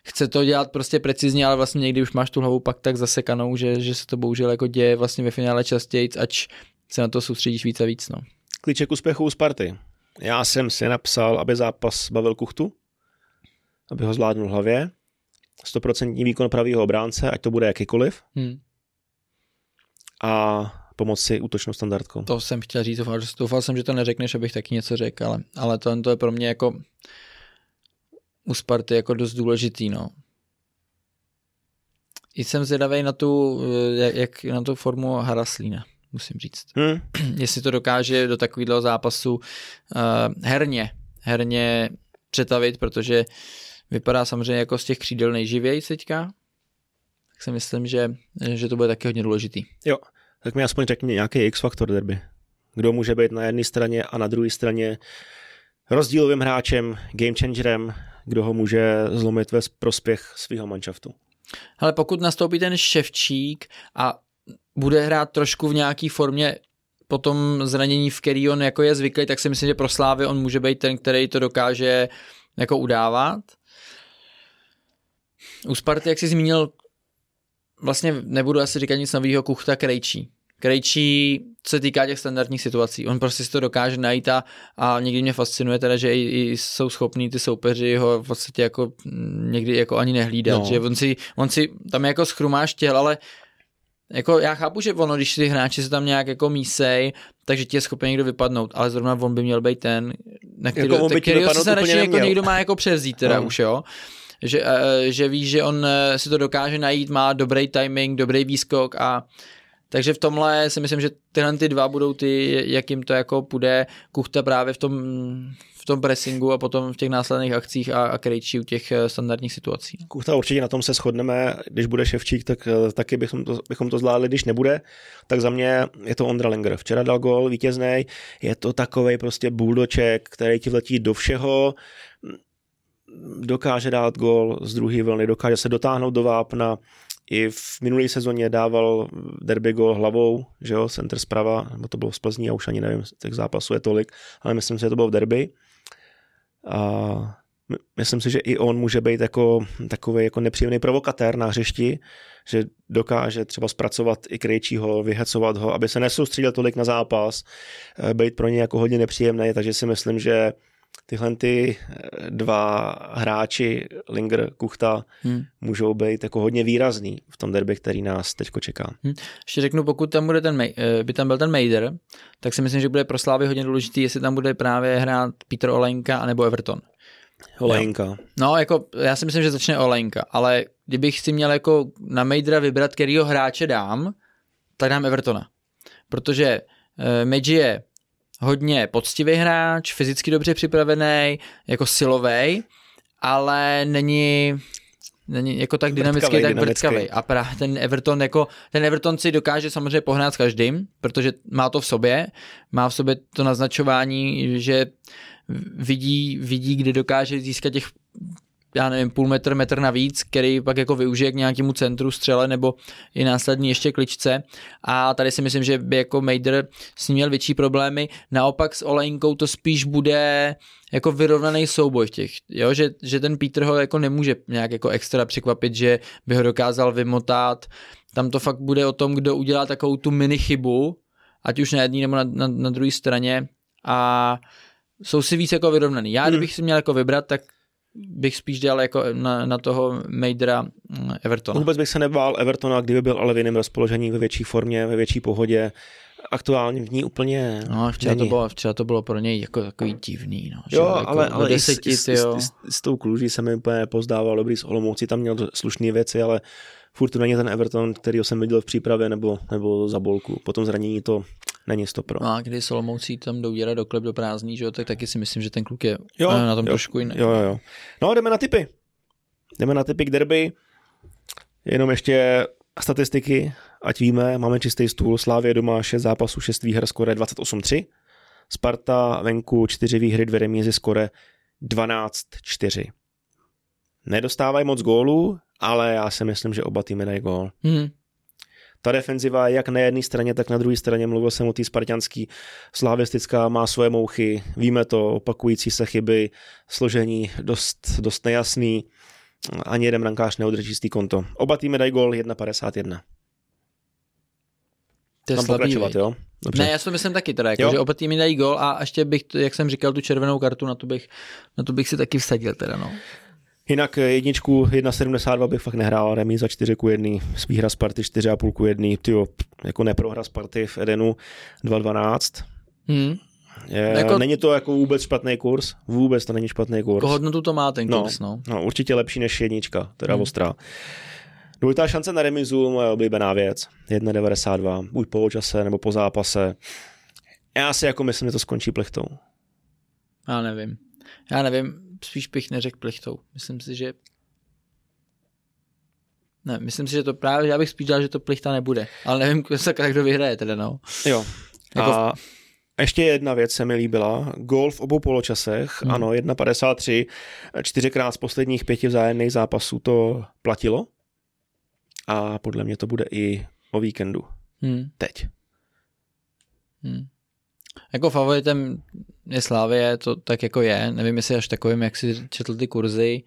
A: Chce to dělat prostě precizně, ale vlastně někdy už máš tu hlavu pak tak zasekanou, že, že se to bohužel jako děje vlastně ve finále častěji, ač se na to soustředíš víc a víc. No.
B: Klíček úspěchu u Sparty. Já jsem si napsal, aby zápas bavil Kuchtu, aby ho zvládnul v hlavě. 100% výkon pravýho obránce, ať to bude jakýkoliv.
A: Hmm.
B: A pomoci útočnou standardkou.
A: To jsem chtěl říct, doufal, že, doufal jsem, že to neřekneš, abych taky něco řekl, ale, ale to, to je pro mě jako u Sparty jako dost důležitý, no. I jsem zvědavý na tu, eh, jak, jak na tu formu Haraslína, musím říct.
B: Hmm. [CLEARS THROAT]
A: Jestli to dokáže do takového zápasu uh, herně, herně přetavit, protože vypadá samozřejmě jako z těch křídel nejživěji teďka, tak si myslím, že, že to bude taky hodně důležitý.
B: Jo, tak mi aspoň řekni nějaký X-faktor derby. Kdo může být na jedné straně a na druhé straně rozdílovým hráčem, game changerem, kdo ho může zlomit ve prospěch svého manšaftu.
A: Ale pokud nastoupí ten Ševčík a bude hrát trošku v nějaký formě po tom zranění, v který on jako je zvyklý, tak si myslím, že pro Slávy on může být ten, který to dokáže jako udávat. U Sparty, jak jsi zmínil, vlastně nebudu asi říkat nic nového, Kuchta Krejčí. Krejčí, co se týká těch standardních situací, on prostě si to dokáže najít a, a někdy mě fascinuje teda, že i, i jsou schopní ty soupeři ho v podstatě jako mm, někdy jako ani nehlídat, no. Že on si, on si tam jako schrumáš těl, ale jako já chápu, že ono, když ty hráči se tam nějak jako mísej, takže ti je schopen někdo vypadnout, ale zrovna on by měl být ten, na který,
B: Jako on by vypadnout
A: se radši jako někdo má jako převzít teda
B: No.
A: už, jo. Že, eh, že ví, že on eh, si to dokáže najít, má dobrý timing, dobrý výskok a takže v tomhle si myslím, že tyhle ty dva budou ty, jak jim to jako půjde, Kuchta právě v tom, v tom pressingu a potom v těch následných akcích a, a Krejčí u těch eh, standardních situací.
B: Kuchta určitě na tom se shodneme, když bude Ševčík, tak taky bychom to, bychom to zvládli, když nebude, tak za mě je to Ondra Lenger. Včera dal gol vítězný, je to takový prostě buldoček, který ti vletí do všeho, dokáže dát gol z druhé vlny, dokáže se dotáhnout do vápna, i v minulé sezóně dával derby gol hlavou, že jo, center zprava, nebo to bylo z Plzní, já už ani nevím, těch zápasů je tolik, ale myslím si, že to bylo v derby. A my- myslím si, že i on může být jako takový jako nepříjemný provokatér na hřišti, že dokáže třeba zpracovat i Krejčího, vyhecovat ho, aby se nesoustředil tolik na zápas, eh, být pro ně jako hodně nepříjemný, takže si myslím, že tyhle ty eh, dva hráči, Linger, Kuchta,
A: Hmm.
B: můžou být jako hodně výrazný v tom derby, který nás teďko čeká.
A: Ještě řeknu, pokud tam bude ten, eh, by tam byl ten Mejder, tak si myslím, že bude pro Slávy hodně důležitý, jestli tam bude právě hrát Petr Olejnka anebo Everton.
B: Olejnka.
A: No, jako já si myslím, že začne Olejnka, ale kdybych si měl jako na Mejdra vybrat, kterýho hráče dám, tak dám Evertona. Protože uh, Meji je hodně poctivý hráč, fyzicky dobře připravený, jako silový, ale není není jako tak dynamický,
B: Vrtkavej,
A: tak vrtkavý. A právě ten Everton jako, ten Everton si dokáže samozřejmě pohnat s každým, protože má to v sobě, má v sobě to naznačování, že vidí, vidí, kde dokáže získat těch já nevím, půl metr, metr navíc, který pak jako využije k nějakému centru střele nebo i následní ještě kličce a tady si myslím, že by jako Mejder s ním měl větší problémy, naopak s Olejnkou to spíš bude jako vyrovnaný souboj v těch, jo, že, že ten Peter ho jako nemůže nějak jako extra překvapit, že by ho dokázal vymotat, tam to fakt bude o tom, kdo udělá takovou tu mini chybu, ať už na jedné nebo na, na, na druhé straně a jsou si víc jako vyrovnaný. Já,
B: Hmm.
A: kdybych si měl jako vybrat, tak bych spíš dal jako na, na toho Majdera mm, Evertona.
B: Vůbec bych se nebál Evertona, kdyby byl ale v jiném rozpoložení, ve větší formě, ve větší pohodě aktuálně v ní úplně
A: No, včera to,
B: není.
A: bylo, včera to bylo pro něj jako takový divný, no.
B: Jo,
A: jako
B: ale, ale
A: deseti,
B: s, s, s, s tou Kluží se mi úplně pozdával, dobrý s Olomoucí, tam měl slušné věci, ale furt to není ten Everton, který jsem viděl v přípravě nebo, nebo za bolku. Potom zranění to není stopro.
A: No a když Solomoucí tam jdou dělat do klub do prázdný, že jo, tak taky si myslím, že ten kluk je
B: Jo,
A: eh, na tom
B: jo,
A: trošku jiný.
B: Jo, jo, jo. No a jdeme na typy. Jdeme na typy k derby. Jenom ještě statistiky, ať víme, máme čistý stůl, Slávě doma 6 zápasů, 6 výher, skore 28-3. Sparta venku 4 výhry, 2 remízy, skore 12-4. Nedostávají moc gólů, ale já si myslím, že oba týmy dají gól.
A: Hmm.
B: Ta defenziva je jak na jedné straně, tak na druhé straně. Mluvil jsem o té spartianský. Slavistická má svoje mouchy, víme to, opakující se chyby, složení dost, dost nejasný. Ani jeden brankář neudrží čistý konto. Oba týmy dají gol 1,51.
A: To je
B: Mám
A: slabý,
B: jo? Dobře.
A: Ne, já si to myslím taky teda, jako,
B: Jo.
A: že oba týmy dají gol a ještě bych, jak jsem říkal, tu červenou kartu, na to bych, na to bych si taky vsadil teda, no.
B: Jinak eh, jedničku 1,72 bych fakt nehrál, remíza 4 ku 1, výhra Sparty 4,5 ku 1, tyjo, jako neprohra Sparty v Edenu 2,12.
A: Hmm.
B: Je,
A: Jako-
B: není to jako vůbec špatný kurz, vůbec to není špatný kurz.
A: Jako hodnotu to má ten
B: No.
A: kurz, no.
B: No, určitě lepší než jednička, teda
A: Hmm.
B: hmm. ostrá. Dvojitá šance na remizu, moje oblíbená věc. 1,92, buď po čase nebo po zápase. Já si jako myslím, že to skončí plechtou.
A: Já nevím. Já nevím, spíš bych neřekl plichtou. Myslím si, že ne, myslím si, že to právě, já bych spíš dal, že to plichta nebude. Ale nevím, [LAUGHS] sakra, kdo vyhraje teda, no.
B: Jo.
A: Jako
B: A ještě jedna věc se mi líbila. Gol v obou poločasech,
A: Hmm.
B: hmm. ano, 1,53, čtyřikrát z posledních pěti vzájemných zápasů to platilo. A podle mě to bude i o víkendu.
A: Hmm.
B: Teď.
A: Hmm. Jako favoritem je Slávě, to tak jako je. Nevím, jestli až takovým, jak si četl ty kurzy,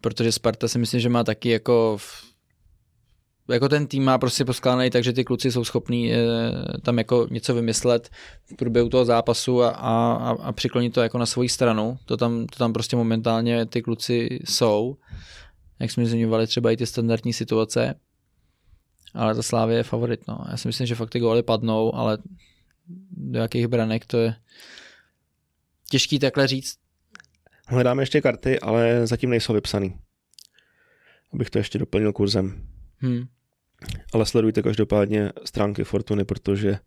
A: protože Sparta si myslím, že má taky jako v, jako ten tým má prostě poskládaný tak, že ty kluci jsou schopní e, tam jako něco vymyslet v průběhu toho zápasu a, a, a- a přiklonit to jako na svoji stranu. To tam, to tam prostě momentálně ty kluci jsou. Jak jsme zmiňovali třeba i ty standardní situace. Ale ta Slávě je favorit, no. Já si myslím, že fakt ty góly padnou, ale do jakých branek to je těžký takhle říct.
B: Hledáme ještě karty, ale zatím nejsou vypsaný. Abych to ještě doplnil kurzem.
A: Hmm.
B: Ale sledujte každopádně stránky Fortuny, protože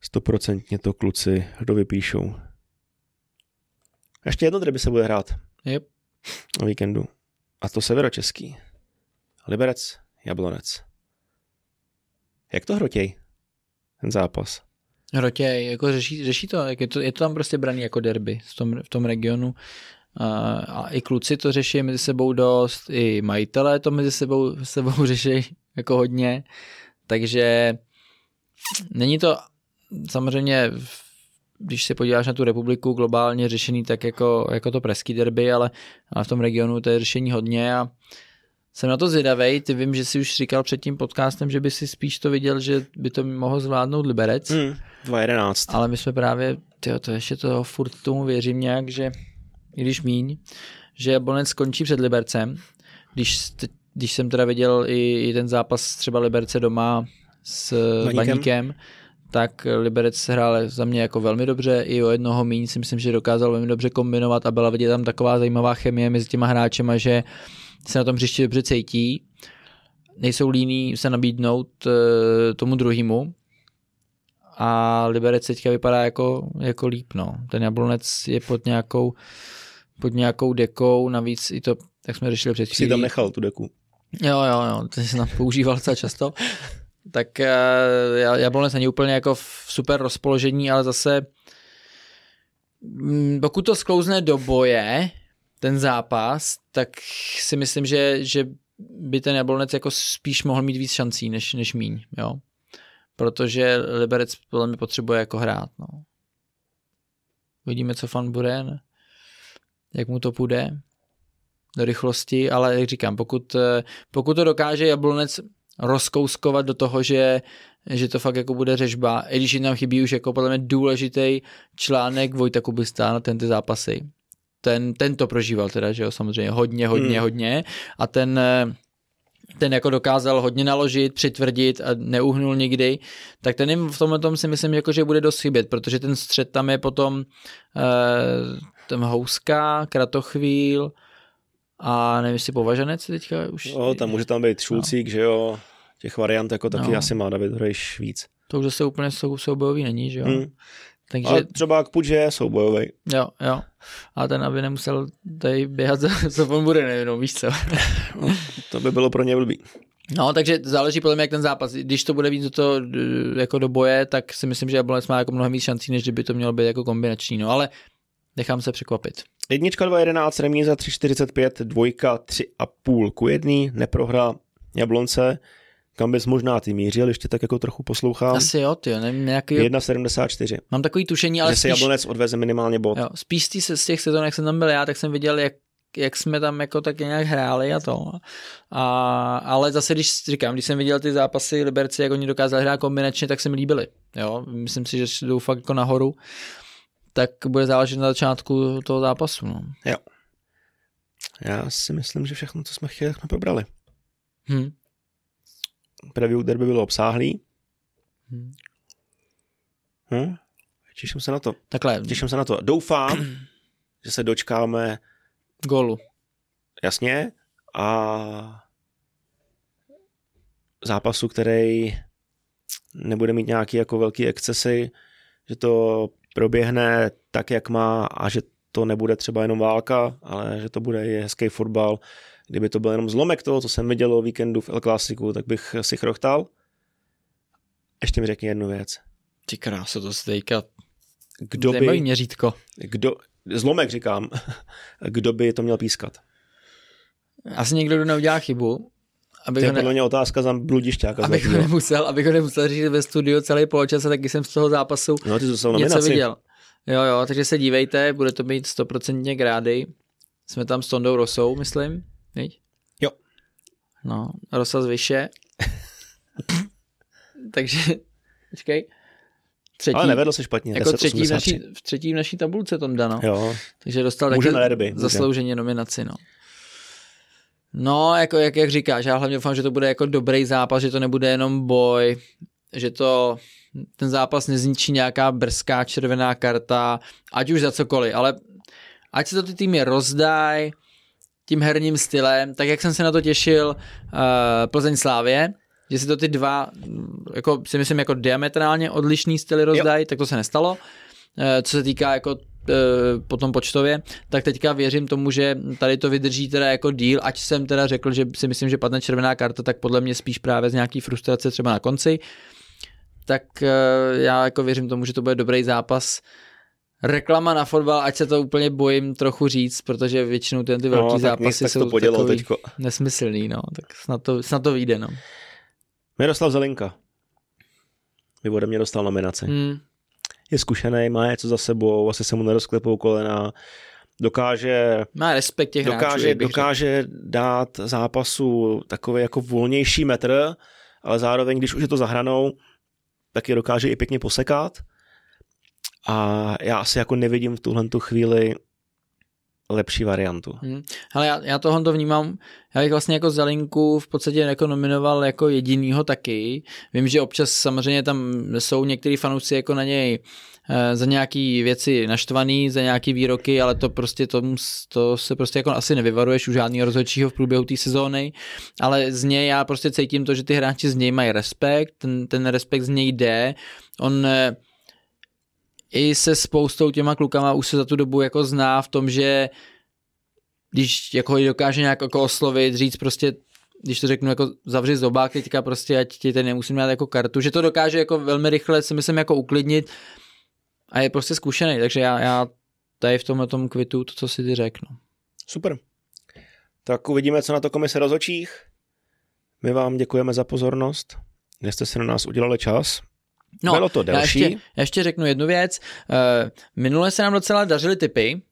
B: stoprocentně to kluci dovypíšou. Ještě jedno derby se bude hrát
A: Yep.
B: o víkendu. A to severočeský. Liberec, Jablonec. Jak to hrotěj? Ten zápas.
A: Hrotěj, jako řeší, řeší to, je to, je to tam prostě braný jako derby v tom, v tom regionu. A, a i kluci to řeší mezi sebou dost, i majitelé to mezi sebou, [LAUGHS] sebou řeší jako hodně, takže není to samozřejmě, když se podíváš na tu republiku globálně řešený tak jako, jako to pražský derby, ale, ale v tom regionu to je řešení hodně a jsem na to zvědavej, ty vím, že jsi už říkal před tím podcastem, že by si spíš to viděl, že by to mohl zvládnout Liberec,
B: Hmm, 2.11.
A: ale my jsme právě, tyjo, to ještě to furt tomu věřím nějak, že i když míň, že Jablonec skončí před Libercem, když, když jsem teda viděl i, i ten zápas třeba Liberce doma s
B: Baníkem.
A: Baníkem, tak Liberec hrál za mě jako velmi dobře, i o jednoho míň si myslím, že dokázal velmi dobře kombinovat a byla vidět tam taková zajímavá chemie mezi těma hráčema, že se na tom hřišti dobře cítí, nejsou líní se nabídnout eh, tomu druhému a Liberec teďka vypadá jako, jako líp, no. Ten Jablonec je pod nějakou, pod nějakou dekou, navíc i to, jak jsme řešili před chvílí.
B: tam nechal tu deku.
A: Jo, jo, jo, to jsem tam používal docela často. [LAUGHS] tak eh, Jablonec není úplně jako v super rozpoložení, ale zase mm, pokud to sklouzne do boje, ten zápas, tak si myslím, že, že by ten Jablonec jako spíš mohl mít víc šancí než, než míň, jo. Protože Liberec podle mě potřebuje jako hrát, no. Uvidíme, co fan bude, ne? jak mu to půjde do rychlosti, ale jak říkám, pokud, pokud to dokáže Jablonec rozkouskovat do toho, že, že to fakt jako bude řežba, i když jim tam chybí už jako podle mě důležitý článek Vojta Kubista na ten ty zápasy. Ten, ten to prožíval teda, že jo, samozřejmě hodně, hodně,
B: Hmm.
A: hodně a ten, eh, ten jako dokázal hodně naložit, přitvrdit a neuhnul nikdy, tak ten jim v tomhle tom si myslím, jako, že bude dost chybět, protože ten střed tam je potom eh, ten Houska, Kratochvíl a nevím, jestli považenec teďka už.
B: No, tam může tam být Šulcík, no. že jo, těch variant jako taky no. asi má David Hrejš víc.
A: To už zase úplně sou, soubojový není, že jo. Hmm.
B: Takže... Ale třeba k Pudže je soubojový.
A: Jo, jo. A ten, aby nemusel tady běhat za, za on bude, nevím, víš co.
B: to by bylo pro ně blbý.
A: No, takže záleží podle mě, jak ten zápas. Když to bude víc do toho, jako do boje, tak si myslím, že Jablonec má jako mnohem víc šancí, než kdyby to mělo být jako kombinační. No, ale nechám se překvapit.
B: Jednička 2.11, remíza 3.45, dvojka 3.5 ku jedný, neprohra Jablonce kam bys možná ty mířil, ještě tak jako trochu poslouchám.
A: Asi jo, ty nevím, nějaký...
B: 1,74.
A: Mám takový tušení, ale
B: Že
A: spíš...
B: si Jablonec odveze minimálně bod.
A: Jo, spíš z, z těch sezon, jak jsem tam byl já, tak jsem viděl, jak jak jsme tam jako tak nějak hráli a to. A, ale zase, když říkám, když jsem viděl ty zápasy Liberci, jak oni dokázali hrát kombinačně, tak se mi líbili. Jo, myslím si, že jdou fakt jako nahoru. Tak bude záležet na začátku toho zápasu. No.
B: Jo. Já si myslím, že všechno, co jsme chtěli, jsme probrali. Hmm preview derby bylo obsáhlý. Hmm. Hm? Těším se na to.
A: Takhle.
B: Těším se na to. Doufám, [CLEARS THROAT] že se dočkáme
A: golu.
B: Jasně. A zápasu, který nebude mít nějaký jako velký excesy, že to proběhne tak, jak má a že to nebude třeba jenom válka, ale že to bude i hezký fotbal, Kdyby to byl jenom zlomek toho, co jsem viděl o víkendu v El Clasiku, tak bych si chrochtal. Ještě mi řekni jednu věc.
A: Ty kráso, to stejka. Kdo by... měřítko.
B: Kdo, zlomek říkám. [LAUGHS] Kdo by to měl pískat?
A: Asi někdo, kdo neudělá chybu.
B: Abych to je podle mě otázka za bludišťáka.
A: Abych ho, nemusel, abych ho nemusel říct ve studiu celý poločas a taky jsem z toho zápasu
B: no, ty něco
A: nominaci. viděl. Jo, jo, takže se dívejte, bude to být stoprocentně grády. Jsme tam s Tondou Rosou, myslím. No, rozsaz vyše. [LAUGHS] Takže, počkej.
B: Třetí, Ale nevedl se špatně.
A: Jako třetí v, naší, v třetí v naší tabulce tom dano.
B: Jo.
A: Takže dostal taky derby, zaslouženě nominaci, no. No, jako jak, jak říkáš, já hlavně doufám, že to bude jako dobrý zápas, že to nebude jenom boj, že to ten zápas nezničí nějaká brzká červená karta, ať už za cokoliv, ale ať se to ty týmy rozdají, tím herním stylem, tak jak jsem se na to těšil uh, Plzeň Slávě, že si to ty dva, jako si myslím, jako diametrálně odlišný styly rozdají, tak to se nestalo. Uh, co se týká jako uh, potom počtově, tak teďka věřím tomu, že tady to vydrží teda jako díl, ať jsem teda řekl, že si myslím, že padne červená karta, tak podle mě spíš právě z nějaký frustrace třeba na konci. Tak uh, já jako věřím tomu, že to bude dobrý zápas reklama na fotbal, ať se to úplně bojím trochu říct, protože většinou ty, ty velký no, zápasy jsou to takový teďko. nesmyslný, no, tak snad to, snad to vyjde, no.
B: Miroslav Zelinka. By ode mě dostal nominaci. Hmm. Je zkušený, má něco za sebou, asi se mu nerozklepou kolena, dokáže...
A: Má respekt těch
B: dokáže,
A: hráčů,
B: dokáže dát zápasu takový jako volnější metr, ale zároveň, když už je to zahranou, tak je dokáže i pěkně posekat a já asi jako nevidím v tuhle tu chvíli lepší variantu. Hmm.
A: Ale já, já tohle to vnímám, já bych vlastně jako Zelinku v podstatě jako nominoval jako jedinýho taky. Vím, že občas samozřejmě tam jsou některý fanoušci jako na něj e, za nějaký věci naštvaný, za nějaký výroky, ale to prostě to, to se prostě jako asi nevyvaruješ u žádného rozhodčího v průběhu té sezóny, ale z něj já prostě cítím to, že ty hráči z něj mají respekt, ten, ten respekt z něj jde, on e, i se spoustou těma klukama už se za tu dobu jako zná v tom, že když jako dokáže nějak jako oslovit, říct prostě když to řeknu jako zavři zobák teďka prostě, ať ti ten nemusím dát jako kartu, že to dokáže jako velmi rychle si myslím jako uklidnit a je prostě zkušený, takže já, já tady v tomhle tom kvitu to, co si ty řeknu.
B: Super. Tak uvidíme, co na to komise rozočích. My vám děkujeme za pozornost, že jste si na nás udělali čas. No, Bylo to delší.
A: Já ještě, já ještě řeknu jednu věc. Uh, minule se nám docela dařily typy.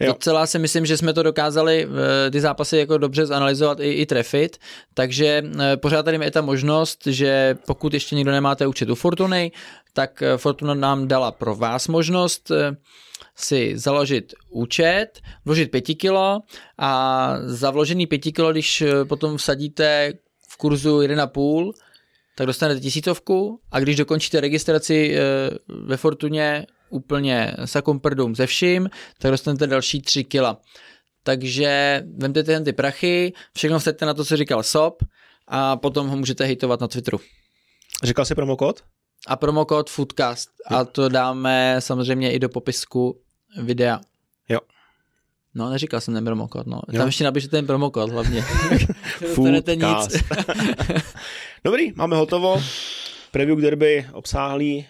A: Jo. Docela si myslím, že jsme to dokázali eh, ty zápasy jako dobře zanalizovat i, i trefit, takže eh, pořád tady je ta možnost, že pokud ještě někdo nemáte účet u Fortuny, tak eh, Fortuna nám dala pro vás možnost si založit účet, vložit 5 kilo a za vložený 5 kilo, když potom vsadíte v kurzu 1,5, tak dostanete tisícovku a když dokončíte registraci ve Fortuně úplně sakumprdum ze vším, tak dostanete další 3 kila. Takže vemte ten ty prachy, všechno vstaďte na to, co říkal Sop a potom ho můžete hejtovat na Twitteru.
B: Říkal jsi promokód?
A: A promokód Foodcast. Jo. A to dáme samozřejmě i do popisku videa.
B: Jo.
A: No, neříkal jsem ten promokód, no. Jo. Tam ještě napište ten promokód hlavně. [LAUGHS]
B: Foodcast. [LAUGHS] Dobrý, máme hotovo. Preview derby obsáhlý,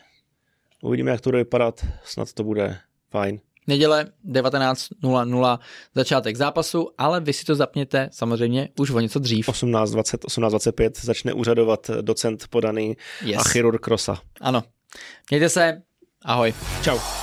B: Uvidíme, jak to bude vypadat, snad to bude fajn.
A: Neděle 19.00 začátek zápasu, ale vy si to zapněte samozřejmě už o něco dřív.
B: 18.20, 18.25 začne úřadovat docent podaný yes. a chirurg Rosa.
A: Ano. Mějte se, ahoj.
B: Čau.